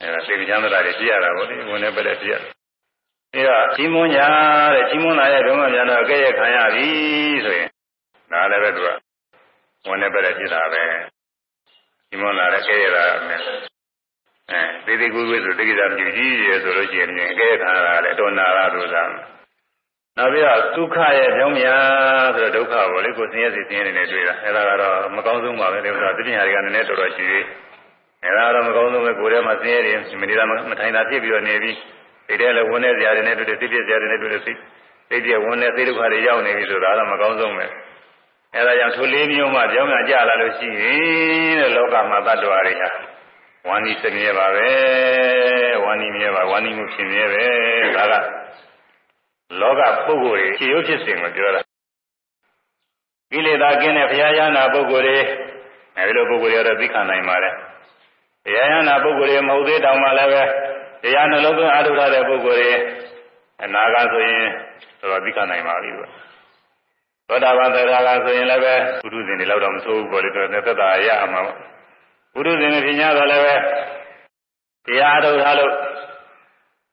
အဲဒါသိကြမ်းတာတွေပြရတာပေါ့လေဝင်နေပဲပြရအဲတော့ကြီးမွန်းညာတဲ့ကြီးမွန်းလာတဲ့ဒုံကပြန်တော့အကဲ့ရခံရပြီဆိုရင်ဒါလည်းပဲသူကဝင်နေပဲဖြစ်တာပဲဒီမလာတဲ့ကဲရတာမယ် အဲသေသေးကိုယ်ကိုယ်ဆိုတက္ကိတာမြူကြီးရဆိုလို့ရှိရင်ကဲခါတာလည်းတော်နာရလို့သာနောက်ပြီးတော့ဒုက္ခရဲ့ကြောင်းများဆိုတော့ဒုက္ခကိုလေကိုဆင်းရဲစီဆင်းရဲနေတွေ့တာအဲဒါကတော့မကောင်းဆုံးပါပဲဒီဥစ္စာတတိယတွေကနည်းနည်းတော်တော်ရှိသေးအဲဒါကတော့မကောင်းဆုံးပဲကိုယ်ထဲမှာဆင်းရဲတယ်မနေတာမထိုင်တာဖြစ်ပြီးတော့နေပြီးစိတ်ထဲလည်းဝင်နေစရာတွေနဲ့တွေ့တယ်စိတ်ပြည့်စရာတွေနဲ့တွေ့တယ်စိတ်စိတ်ပြည့်ဝင်နေစိတ်ဒုက္ခတွေရောက်နေပြီဆိုတာကတော့မကောင်းဆုံးပဲအဲဒါကြောင့်ထိုလေးမျိုးမှကြောင်းပြန်ကြလာလို့ရှိရင်တဲ့လောကမှာတ attva တွေဟာ ဝန္ဒီစမြဲပါပဲဝန္ဒီမြဲပါဝန္ဒီမှုဖြစ်မြဲပဲဒါကလောကပုဂ္ဂိုလ်တွေခြေရုပ်ဖြစ်စဉ်ကိုပြောတာကိလေသာကင်းတဲ့ဘုရားရဟနာပုဂ္ဂိုလ်တွေအဲဒီလိုပုဂ္ဂိုလ်တွေတော့သိခံနိုင်ပါတယ်ဘုရားရဟနာပုဂ္ဂိုလ်တွေမဟုတ်သေးတောင်မှလည်းပဲတရားနှလုံးသွင်းအားထုတ်တဲ့ပုဂ္ဂိုလ်တွေအနာဂတ်ဆိုရင်တော့သိခံနိုင်ပါပြီလို့သောတာပန်သရဂါဆိုရင်လည်းပဲပုထုဇဉ်တွေလောက်တော့မဆိုးဘူးပေါ့လေသူကသက်သာရမှာပေါ့ ပုထုဇဉ်တွေပြင်ညာတော့လည်းပဲတရားထုတ်ထားလို့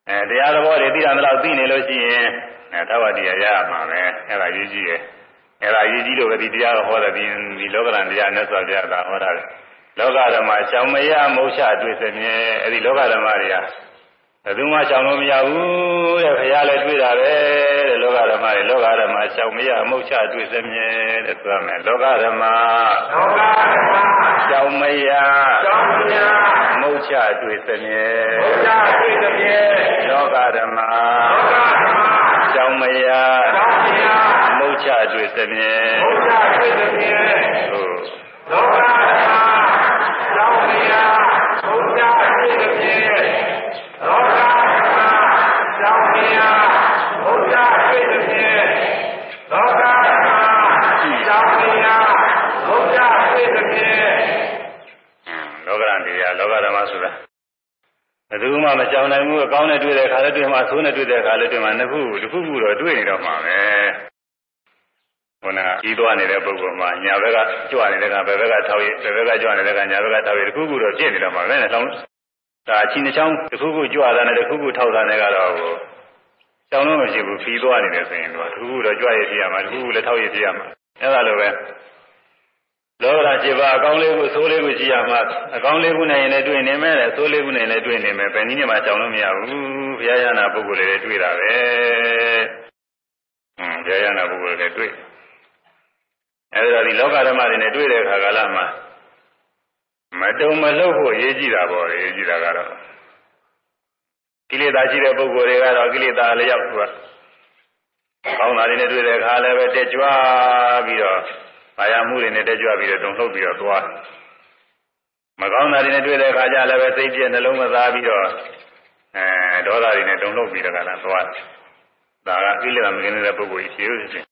အဲတရားသဘောတွေသိတာမလို့သိနေလို့ရှိရင်အဲသဘောတရားရမှာပဲအဲ့ဒါရေးကြည့်ရဲ့အဲ့ဒါရေးကြည့်လို့ပဲဒီတရားဟောတဲ့ဒီဒီလောကရန်တရားနဲ့ဆိုပြတာဟောတာလောကဓမ္မရှောင်မရမုတ်ချတွေ့စမြဲအဲ့ဒီလောကဓမ္မတွေက ဘယ်သူမှရှောင်လို့မရဘူးတဲ့ခရလည်းတွေ့တာပဲတဲ့လောကဓမ္မတွေလောကဓမ္မရှောင်မရအမုတ်ချတွေ့စမြဲတဲ့ဆိုရမယ်လောကဓမ္မလောကဓမ္မရှောင်မရရှောင်မရမုတ်ချချတွေ့သမြဲဘုရားတွေ့သည်ဖြင့်လောကဓမ္မလောကဓမ္မကြောင့်မယာသောတရားမုတ်ချတွေ့သမြဲဘုရားတွေ့သည်ဖြင့်သို့လောကဓမ္မသောတရားဘုရားတွေ့သည်ဖြင့်လောကဓမ္မသောတရားဘုရားတွေ့သည်ဖြင့်လောကဓမ္မသောတရားဘုရားတွေ့သည်ဖြင့်လောကရန်တရားလောကဓမ္မဆိုတာ ဘယ်သူမှမကြောင်နိုင်ဘူးအကောင်းနဲ့တွေ့တဲ့ခါလည်းတွေ့မှာသိုးနဲ့တွေ့တဲ့ခါလည်းတွေ့မှာနှစ်ခုတစ်ခုခုတော့တွေ့နေတော့မှာပဲခုနကကြီးသွားနေတဲ့ပုဂ္ဂိုလ်မှာညာဘက်ကကြွနေတဲ့ကဘယ်ဘက်ကထောက်ရဘယ်ဘက်ကကြွနေတဲ့ကညာဘက်ကထောက်ရတစ်ခုခုတော့ဖြစ်နေတော့မှာပဲနဲ့တောင်းဒါအချင်းတစ်ချောင်းတစ်ခုခုကြွတာနဲ့တစ်ခုခုထောက်တာနဲ့ကတော့ ဟိုတောင်းလို့မရှိဘူးဖြီးသွားနေတယ်ဆိုရင်တော့တစ်ခုခုတော့ကြွရဖြစ်ရမှာတစ်ခုခုလည်းထောက်ရဖြစ်ရမှာအဲ့ဒါလိုပဲလောကဓာတ်7ပါးအကောင်းလေးကိုသိုးလေးကိုကြည့်ရမှာအကောင်းလေးခုနဲ့ရင်လည်းတွေ့နေမယ်တဲ့သိုးလေးခုနဲ့လည်းတွေ့နေမယ်ဘယ်နည်းနဲ့မှကြောင်လို့မရဘူးဘုရားရဟနာပုဂ္ဂိုလ်တွေတွေ့တာပဲဟွန်းဘုရားရဟနာပုဂ္ဂိုလ်တွေတွေ့အဲဒီတော့ဒီလောကဓမ္မတွေနဲ့တွေ့တဲ့အခါကာလမှာမတုံမလှုပ်ဖို့အရေးကြီးတာပေါ့အရေးကြီးတာကတော့ ကိလေသာရှိတဲ့ပုဂ္ဂိုလ်တွေကတော့ကိလေသာလျောက်သူကကောင်းတာတွေနဲ့တွေ့တဲ့အခါလည်းပဲတက်ကြွပြီးတော့ဘာယာမှုတွေနဲ့တက်ကြွပြီးတော့တုံလှုပ်ပြီးတော့သွားမကောင်းတာတွေနဲ့တွေ့တဲ့အခါကျလည်းပဲစိတ်ပြည့်နှလုံးမသားပြီးတော့အဲဒေါသတွေနဲ့တုံလှုပ်ပြီးတော့ကလည်းသွားဒါကကိလေသာမကင်းတဲ့ပုဂ္ဂိုလ်ကြီးရှိလို့ရှိရင်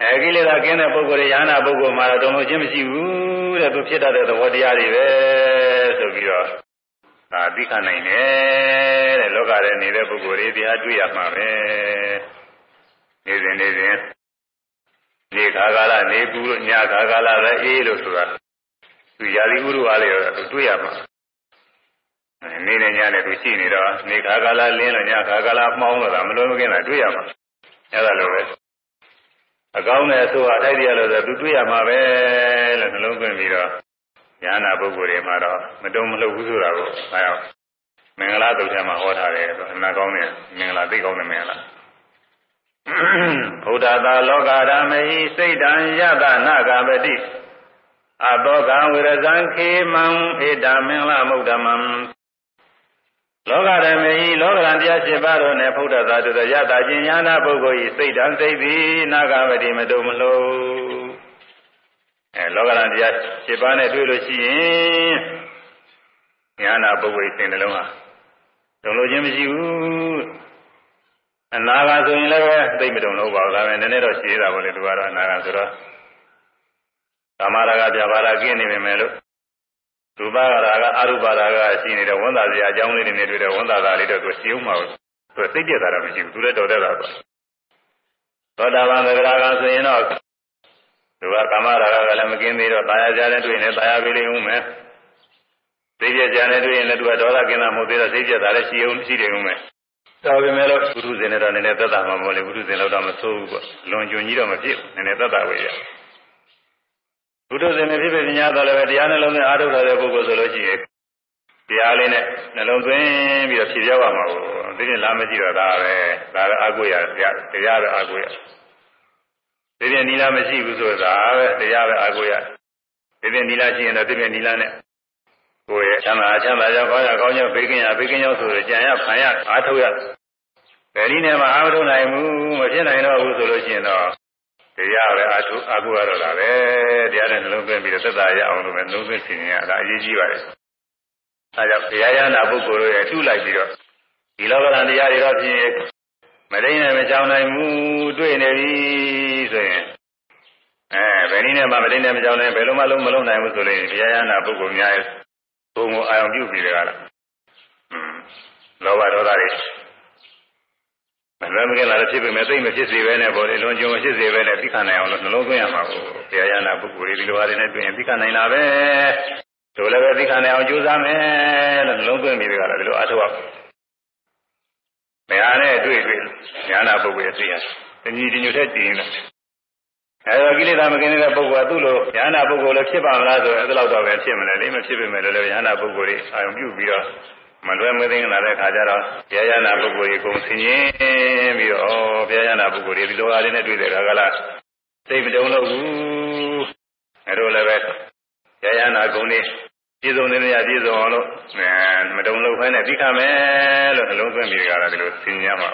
အဲကိလေသာကင်းတဲ့ပုဂ္ဂိုလ်တွေယာနာပုဂ္ဂိုလ်မှာတော့တုံလှုပ်ခြင်းမရှိဘူးတဲ့သူဖြစ်တတ်တဲ့သဘောတရားတွေပဲဆိုပြီးတော့ ဒါသိခနိုင်တယ်တဲ့လောကထဲနေတဲ့ပုဂ္ဂိုလ်တွေတရားတွေ့ရမှာပဲနေစဉ်နေစဉ်နေခါကာလနေပူလို့ညခါကာလလည်းအေးလို့ဆိုတာသူရာသီဥတုအားလည်းသူတွေ့ရမှာနေနဲ့ညနဲ့သူရှိနေတော့နေခါကာလလင်းလို့ညခါကာလမှောင်းလို့တာမလွယ်မကင်းတာတွေ့ရမှာအဲ့ဒါလိုပဲအကောင်းနဲ့အဆိုးအထိုက်တရားလို့ဆိုသူတွေ့ရမှာပဲလို့နှလုံးသွင်းပြီးတော့ ညာနာပုဂ္ဂိုလ်တွေမှာတော့မတုံမလှုပ်ဘူးဆိုတာကိုအဲအောင်မင်္ဂလာတုတ်ထဲမှာဟောထားတယ်ဆိုအနာကောင်းတဲ့မင်္ဂလာသိကောင်းတဲ့မင်္ဂလာဘုဒ္ဓသာလောကဓမ္မေစိတ်တံယတနာဂပတိအတောကံဝိရဇံခေမံဧတမင်္ဂလမုဒ္ဓမံလောကဓမ္မေလောကရန်တရား7ပါးတို့နဲ့ဘုဒ္ဓသာတို့ယတခြင်းညာနာပုဂ္ဂိုလ်ဤစိတ်တံစိတ်သည်နာဂပတိမတုံမလို့ အဲလောကရန်တရား7ပါးနဲ့တွေ့လို့ရှိရင်ညာနာပုဂ္ဂိုလ်ဤစိတ်နှလုံးဟာတုံလို့ခြင်းမရှိဘူးအနာဂါဆိုရင်လည်းပဲသိမတုံလို့ပါဘူးဒါပဲနည်းနည်းတော့ရှိသေးတာပေါ့လေသူကတော့အနာဂါဆိုတော့ကာမရာဂပြဘာရာကင်းနေပေမဲ့လို့ရူပရာဂအရူပရာဂရှိနေတဲ့ဝန်သာစရာအကြောင်းလေးတွေနဲ့တွေ့တဲ့ဝန်သာသားလေးတော့သူရှိအောင်မှာသူသိပြတာတော့မရှိဘူးသူလည်းတော်တတ်တာပေါ့သောတာပန်သဂရာဂဆိုရင်တော့ သူကကာမရာဂကလည်းမကင်းသေးတော့တာယာကြတဲ့တွေ့ရင်တာယာပေးလိမ့်ဦးမယ်သိပြကြတဲ့တွေ့ရင်လည်းသူကဒေါသကင်းတာမဟုတ်သေးတော့သိပြတာလည်းရှိအောင်ရှိတယ်ဦးမယ်တော်ပြီမဲ့လို့ဘုရုဇင်နဲ့တော့နည်းနည်းသက်သာမှာမဟုတ်လေဘုရုဇင်လောက်တော့မဆိုးဘူးပေါ့လွန်ကျွံကြီးတော့မဖြစ်ဘူးနည်းနည်းသက်သာဝေးရဘုရုဇင်နဲ့ဖြစ်ဖြစ်ညာတော့လည်းတရားနှလုံးနဲ့အားထုတ်ထားတဲ့ပုဂ္ဂိုလ်ဆိုလို့ရှိရင်တရားလေးနဲ့နှလုံးသွင်းပြီးတော့ဖြည့်ပြောက်ရမှာကိုဒီနေ့လာမကြည့်တော့ဒါပဲဒါပဲအာကိုရတရားတရားပဲအာကိုရ ဒီနေ့နီလာမရှိဘူးဆိုတာပဲတရားပဲအာကိုရဒီနေ့နီလာရှိရင်တော့ဒီနေ့နီလာနဲ့ကိုယ်ရဲ့ချမ်းသာချမ်းသာကြောင့်ကောင်းရကောင်းကြောင့်ဘေးကင်းရဘေးကင်းကြောင့်ဆိုတော့ကြံရဖန်ရအားထုတ်ရဘယ်နည်းနဲ့မှအားမထုတ်နိုင်ဘူးမဖြစ်နိုင်တော့ဘူးဆိုလို့ရှိရင်တော့တရားပဲအားထုတ်အားကိုရတော့တာပဲတရားနဲ့နှလုံးသွင်းပြီးတော့သက်သာရအောင်လို့ပဲနှလုံးသွင်းခြင်းရတာအရေးကြီးပါတယ်အဲကြောင့်တရားရနာပုဂ္ဂိုလ်ရဲ့ထုလိုက်ပြီးတော့ဒီလောကရန်တရားတွေတော့ဖြင့် မတိနဲ့မချောင်းနိုင်ဘူးတွေ့နေပြီဆိုရင်အဲဘယ်နည်းနဲ့မှမတိနဲ့မချောင်းနိုင်ဘယ်လိုမှလုံးမလုံးနိုင်ဘူးဆိုရင်တရားရနာပုဂ္ဂိုလ်များရဲ့ဘုံကိုအာရုံပြုပြီးတကားလားလောဘဒေါသတွေမလွယ်မကင်းလာတဲ့ဖြစ်ပေမဲ့သိမဖြစ်စေပဲနဲ့ပေါ့လေလွန်ကျွံမဖြစ်စေပဲနဲ့သိခံနိုင်အောင်လို့နှလုံးသွင်းရမှာကိုဘုရားရနာပုဂ္ဂိုလ်တွေဒီလိုဟာတွေနဲ့တွေ့ရင်သိခံနိုင်တာပဲတို့လည်းပဲသိခံနိုင်အောင်ကြိုးစားမယ်လို့နှလုံးသွင်းပြီးတကားလားဒီလိုအားထုတ်ရ မရနဲ့တွေ့တွေ့ညာနာပုဂ္ဂိုလ်ရဲ့သိရတဏှီတညွတ်တဲ့တည်ရင်လည်းအဲဒါကိလေသာမကင်းတဲ့ပုဂ္ဂိုလ်ကသူ့လိုညာနာပုဂ္ဂိုလ်လည်းဖြစ်ပါမလားဆိုအဲ့ဒါတော့ပဲဖြစ်မလဲလေမဖြစ်ပေမဲ့လည်းညာနာပုဂ္ဂိုလ်တွေအာရုံပြုပြီးတော့မလွယ်မသိလာတဲ့ခါကျတော့ဘုရားရနာပုဂ္ဂိုလ်ကြီးကုန်ဆင်းရင်ပြီးတော့ဘုရားရနာပုဂ္ဂိုလ်တွေဒီလိုအားလေးနဲ့တွေ့တဲ့ခါကလားသိမတုံလို့ဘူးအဲလိုလည်းပဲဘုရားရနာဂုဏ်တွေ ပြည့်စုံတဲ့နေရာပြည့်စုံအောင်လို့မတုံလို့ဖဲနဲ့သိခမယ်လို့နှလုံးသွင်းပြီးကြတာဒီလိုသင်ညာမှာ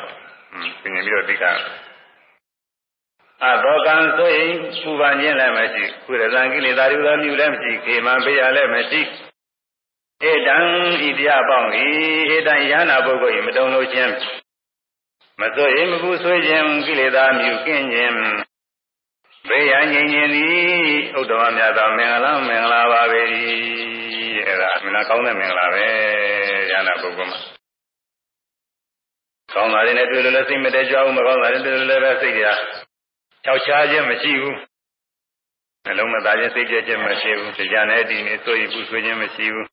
သင်ញပြီးတော့သိခအသောကံဆိုရင်ပူပန်ခြင်းလည်းမရှိကုရဇံကိလေသာတွေသောမြူလည်းမရှိခေမံပေးရလည်းမရှိဧတံဤတရားပေါင်းဤဧတံယန္နာပုဂ္ဂိုလ်ဤမတုံလို့ခြင်းမဆိုရင်မပူဆွေးခြင်းကိလေသာမြူကင်းခြင်းဘေးရန်ငြိမ်ခြင်းသည်ဥဒ္ဓမမြတ်သောမင်္ဂလာမင်္ဂလာပါပဲ အဲ့ဒါမနာကောင်းတဲ့မင်္ဂလာပဲယန္နာပုဂ္ဂိုလ်မှာကောင်းတာတွေနဲ့တွေ့လို့လည်းစိတ်မတည့်ကြဘူးမကောင်းတာတွေတွေ့လို့လည်းပဲစိတ်တွေကခြောက်ခြားခြင်းမရှိဘူးနှလုံးမသားခြင်းစိတ်ကြခြင်းမရှိဘူးတရားနဲ့ဒီနေ့ဆိုရင်ပူဆွေးခြင်းမရှိဘူး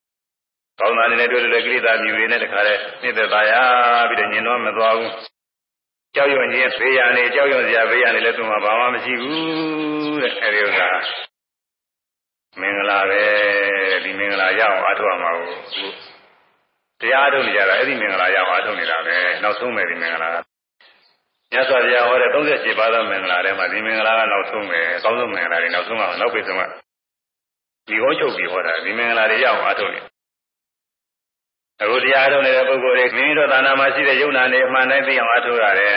ကောင်းတာတွေနဲ့တွေ့လို့လည်းကိလေသာမြူတွေနဲ့တခါတည်းနှိမ့်သက်သာရပြီးတော့ညင်တော့မသွားဘူးကြောက်ရွံ့ခြင်းဖေးရနေကြောက်ရွံ့စရာဖေးရနေလည်းသူမှဘာမှမရှိဘူးတဲ့အဲဒီဥစ္စာ မင်္ဂလာပဲဒီမင်္ဂလာရအောင်အားထုတ်ရမှာကိုတရားထုတ်နေကြတာအဲ့ဒီမင်္ဂလာရအောင်အားထုတ်နေတာပဲနောက်ဆုံးမယ်ဒီမင်္ဂလာကမြတ်စွာဘုရားဟောတဲ့38ပါးသောမင်္ဂလာထဲမှာဒီမင်္ဂလာကနောက်ဆုံးမယ်အကောင်းဆုံးမင်္ဂလာတွေနောက်ဆုံးကနောက်ပိတ်ဆုံးကဒီဟောချုပ်ပြီးဟောတာဒီမင်္ဂလာတွေရအောင်အားထုတ်နေအခုတရားထုတ်နေတဲ့ပုဂ္ဂိုလ်တွေမိမိတို့သာနာမှာရှိတဲ့ယုံနာနေအမှန်တိုင်းသိအောင်အားထုတ်ရတယ်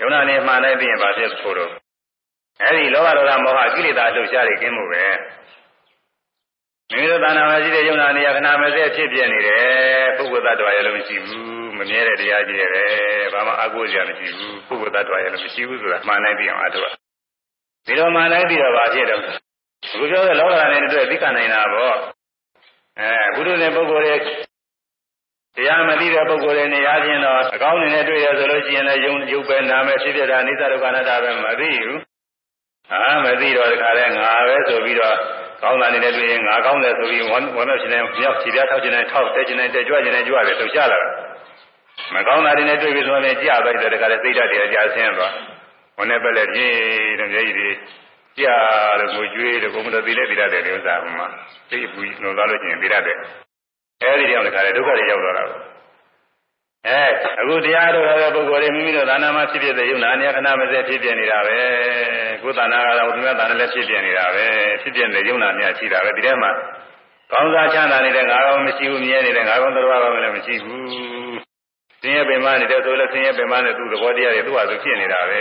ယုံနာနေအမှန်တိုင်းသိရင်ဘာဖြစ်ဖို့တော့အဲဒီလောဘဒေါသမောဟကိလေသာလှုပ်ရှားတွေကင်းမှုပဲ မိမိတို့သာနာမှာရှိတဲ့ယုံနာနေရခဏမစဲဖြစ်ပြနေတယ်ပုဂ္ဂိုလ်သတ္တဝါရဲ့လို့မရှိဘူးမမြဲတဲ့တရားကြီးရဲ့ဘာမှအကုသိုလ်ရမရှိဘူးပုဂ္ဂိုလ်သတ္တဝါရဲ့လို့မရှိဘူးဆိုတာမှန်တိုင်းသိအောင်အားထုတ်ဒီလိုမှန်တိုင်းသိတော့ဘာဖြစ်တော့အခုပြောတဲ့လောကဓာတ်နဲ့တွေ့သိကနိုင်တာပေါ့အဲဘုရုနဲ့ပုဂ္ဂိုလ်တွေတရားမသိတဲ့ပုဂ္ဂိုလ်တွေနေရာချင်းတော့အကောင်းနေနဲ့တွေ့ရဆိုလို့ရှိရင်လည်းယုံယုတ်ပဲနာမယ်ဖြစ်ဖြစ်တာအိသဒုက္ခနာတာပဲမသိဘူးအာမသိတော့တခါလဲငါပဲဆိုပြီးတော့ ကောင်းတာနေတဲ့တွေ့ရင်ငါကောင်းတယ်ဆိုပြီးဝမ်းဝမ်းမြောက်ခြင်းနဲ့မြောက်ခြေပြားထောက်ခြင်းနဲ့ထောက်တက်ခြင်းနဲ့တက်ကြွခြင်းနဲ့ကြွတယ်လှုပ်ရှားလာတာမကောင်းတာတွေနဲ့တွေ့ပြီးဆိုရင်ကြာသွားတယ်တခါလဲစိတ်ဓာတ်တွေကြာဆင်းသွားဝန်းနဲ့ပဲလက်ပြင်းတဲ့မျက်ရည်တွေကြာလို့ကိုကျွေးတယ်ကိုမတော်သေးလဲသေးတယ်ဒီဥစ္စာဟိုမှာစိတ်ပူနှုံသွားလို့ရှိရင်သေးတယ်အဲဒီတောင်တခါလေဒုက္ခတွေရောက်တော့တာပဲ အဲအခုတရားတော်တဲ့ပုဂ္ဂိုလ်တွေမိမိတို့သာနာမှာဖြစ်ဖြစ်တဲ့ယုံနာနေခဏမစဲဖြစ်ပြနေတာပဲကိုယ်သာနာကတော့ဒီမှာသာနာလည်းဖြစ်ပြနေတာပဲဖြစ်ပြတဲ့ယုံနာများရှိတာပဲဒီထဲမှာကောင်းစားချမ်းသာနေတဲ့ငါကောင်မရှိဘူးမြဲနေတဲ့ငါကောင်တော်ကောင်လည်းမရှိဘူးဆင်းရဲပင်မနေတဲ့ဆိုလည်းဆင်းရဲပင်မနဲ့သူ့သဘောတရားတွေသူ့ဟာသူဖြစ်နေတာပဲ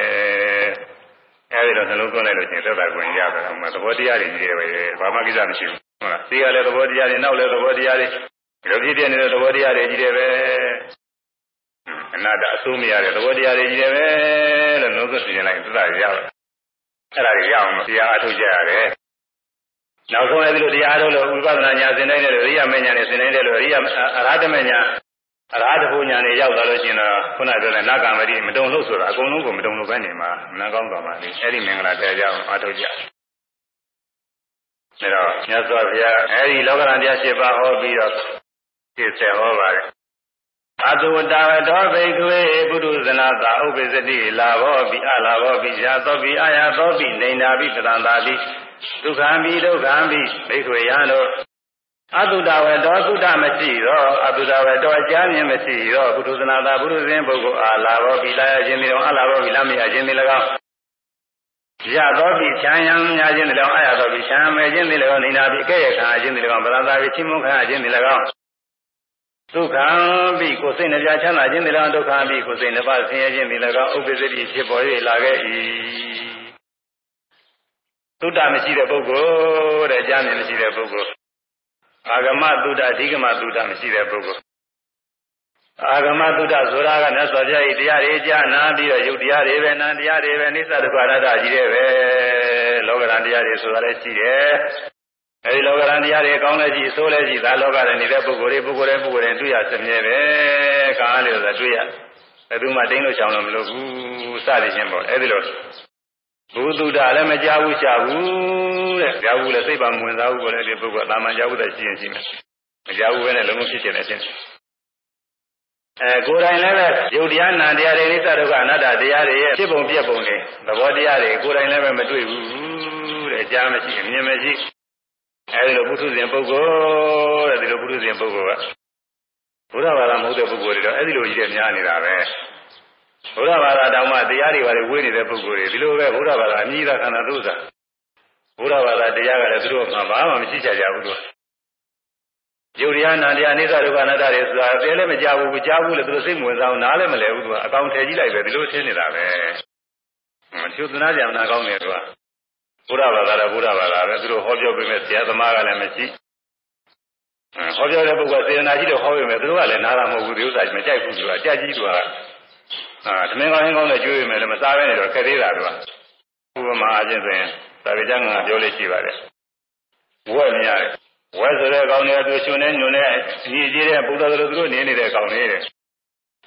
အဲဒီတော့နှလုံးသွင်းလိုက်လို့ရှိရင်သက်သာခွင့်ရတာမှသဘောတရားတွေကြီးတယ်ပဲဘာမှကိစ္စမရှိဘူးဟုတ်လားသိရတဲ့သဘောတရားတွေနောက်လည်းသဘောတရားတွေဒီလိုဖြစ်ပြနေတဲ့သဘောတရားတွေကြီးတယ်ပဲ အနာတအဆိုးမရတဲ့သဘောတရားတွေကြီးတယ်ပဲလို့လုံးစုံပြင်လိုက်သစ္စာရအောင်အဲ့ဒါတွေရအောင်တရားအထုတ်ကြရတယ်နောက်ဆုံးလည်းဒီလိုတရားထုတ်လို့ဝိပဿနာညာသင်နိုင်တယ်လို့ရိယာမညာနဲ့သင်နိုင်တယ်လို့ရိယာအရဟတမညာအရဟတဘုညာနဲ့ရောက်သွားလို့ရှိရင်တော့ခုနပြောတဲ့နာဂမတိမတုံလို့ဆိုတာအကုန်လုံးကိုမတုံလို့ပဲနေမှာမနှကောင်းသွားပါလေအဲ့ဒီမင်္ဂလာတရားကြောင့်အထုတ်ကြဒါတော့မြတ်စွာဘုရားအဲဒီလောကရန်တရား၈ပါးဟောပြီးတော့ဖြစ်စေဟောပါတယ် အတုဝတ္တဝတောဘိက္ခွေပုရုဇနာသာဥပ္ပစ္စတိလာဘောပိအလာဘောပိယာသောပိအာယသောပိနေနာပိပတန္တာပိဒုက္ခံပိဒုက္ခံပိဘိက္ခွေယံတို့အတုတဝတောသုတမရှိသောအတုတဝတောအကြမြင်မရှိသောပုရုဇနာသာပုရုဇဉ်ပုဂ္ဂိုလ်အာလာဘောပိလာယခြင်းဒီတော်အလာဘောပိလမယခြင်းဒီ၎င်းရသောပိချမ်းယံများခြင်းဒီ၎င်းအာရသောပိချမ်းမဲ့ခြင်းဒီ၎င်းနေနာပိအကဲ့ရခံခြင်းဒီ၎င်းပတန္တာပိချင်းမုခံခြင်းဒီ၎င်း ဒုက္ခံပိကိုယ်စိတ်နှပြချမ်းသာခြင်းဒီလားဒုက္ခပိကိုယ်စိတ်နှပါဆင်းရဲခြင်းဒီလည်းကောဥပ္ပစ္စတိဖြစ်ပေါ်၍လာခဲ့၏သုတ္တမရှိတဲ့ပုဂ္ဂိုလ်တဲ့ကြားမြင်မရှိတဲ့ပုဂ္ဂိုလ်အာဂမသုတ္တအဓိကမသုတ္တမရှိတဲ့ပုဂ္ဂိုလ်အာဂမသုတ္တဆိုတာကမြတ်စွာဘုရား၏တရားတွေကြားနာပြီးတော့ယုတ်တရားတွေပဲနာတရားတွေပဲနိစ္စဒုက္ခအနတ္တကြီးတဲ့ပဲလောကရန်တရားတွေဆိုတာလည်းရှိတယ် အဲဒီလောကရန်တရားတွေကောင်းလဲကြည့်ဆိုးလဲကြည့်ဒါလောကရန်နေတဲ့ပုဂ္ဂိုလ်တွေပုဂ္ဂိုလ်တွေပုဂ္ဂိုလ်တွေတွေ့ရစမြဲပဲကားလို့ဆိုတွေ့ရဘယ်သူမှတင်းလို့ချောင်းလို့မလုပ်ဘူးစသည်ချင်းပေါ့အဲဒီလိုဘုသူတာလည်းမကြဘူးရှာဘူးတဲ့ကြားဘူးလည်းစိတ်ပါမဝင်စားဘူးကိုလည်းဒီပုဂ္ဂိုလ်အတာမန်ကြားဘူးတဲ့ရှိရင်ရှိမယ်မကြားဘူးပဲနဲ့လုံးဝဖြစ်ချင်တယ်ဖြစ်အဲကိုယ်တိုင်လည်းပဲယုတ်တရားနာတရားတွေနိစ္စဒုက္ခအနတ္တတရားတွေရဲ့ဖြစ်ပုံပြက်ပုံတွေသဘောတရားတွေကိုယ်တိုင်လည်းပဲမတွေ့ဘူးတဲ့ကြားမရှိအမြင်မရှိ အဲဒီလိုပုထုဇဉ်ပုဂ္ဂိုလ်တဲ့ဒီလိုပုထုဇဉ်ပုဂ္ဂိုလ်ကဘုရားဘာသာမဟုတ်တဲ့ပုဂ္ဂိုလ်တွေတော့အဲဒီလိုကြီးတဲ့များနေတာပဲဘုရားဘာသာတောင်မှတရားတွေဘာတွေဝေးနေတဲ့ပုဂ္ဂိုလ်တွေဒီလိုပဲဘုရားဘာသာအမြည်သာခန္ဓာသုသာဘုရားဘာသာတရားကလည်းသူတို့မှဘာမှမရှိချကြဘူးသူယုတ်တရားနာတရားအိသဒုက္ခအနတ္တတွေဆိုတာအသေးလည်းမကြဘူးကြားဘူးလေသူတို့စိတ်ဝင်စားအောင်နားလည်းမလဲဘူးသူကအကောင်ထည်ကြည့်လိုက်ပဲဒီလိုထင်နေတာပဲမချွတ်သနာကြံနာကောင်းတယ်သူက ဘုရားဘာသာတော့ဘုရားဘာသာပဲသူတို့ဟောပြောပေးမဲ့ဆရာသမားကလည်းမရှိဟောပြောတဲ့ပုဂ္ဂိုလ်စေတနာရှိတော့ဟောပေးမယ်သူတို့ကလည်းနားတာမဟုတ်ဘူးဒီဥစ္စာမကြိုက်ဘူးသူကအကြကြီးသူကအာသမင်ကောင်းဟင်းကောင်းနဲ့ကျွေးပေးမယ်လည်းမစားဘဲနေတော့ခက်သေးတာသူကဥပမာအချင်းဆိုရင်သာဝေကျမ်းကပြောလို့ရှိပါတယ်ဝက်မြရတယ်ဝက်ဆိုတဲ့ကောင်တွေသူရှင်နေညွန်နေအကြီးကြီးတဲ့ဘုရားတို့သူတို့နေနေတဲ့ကောင်တွေတဲ့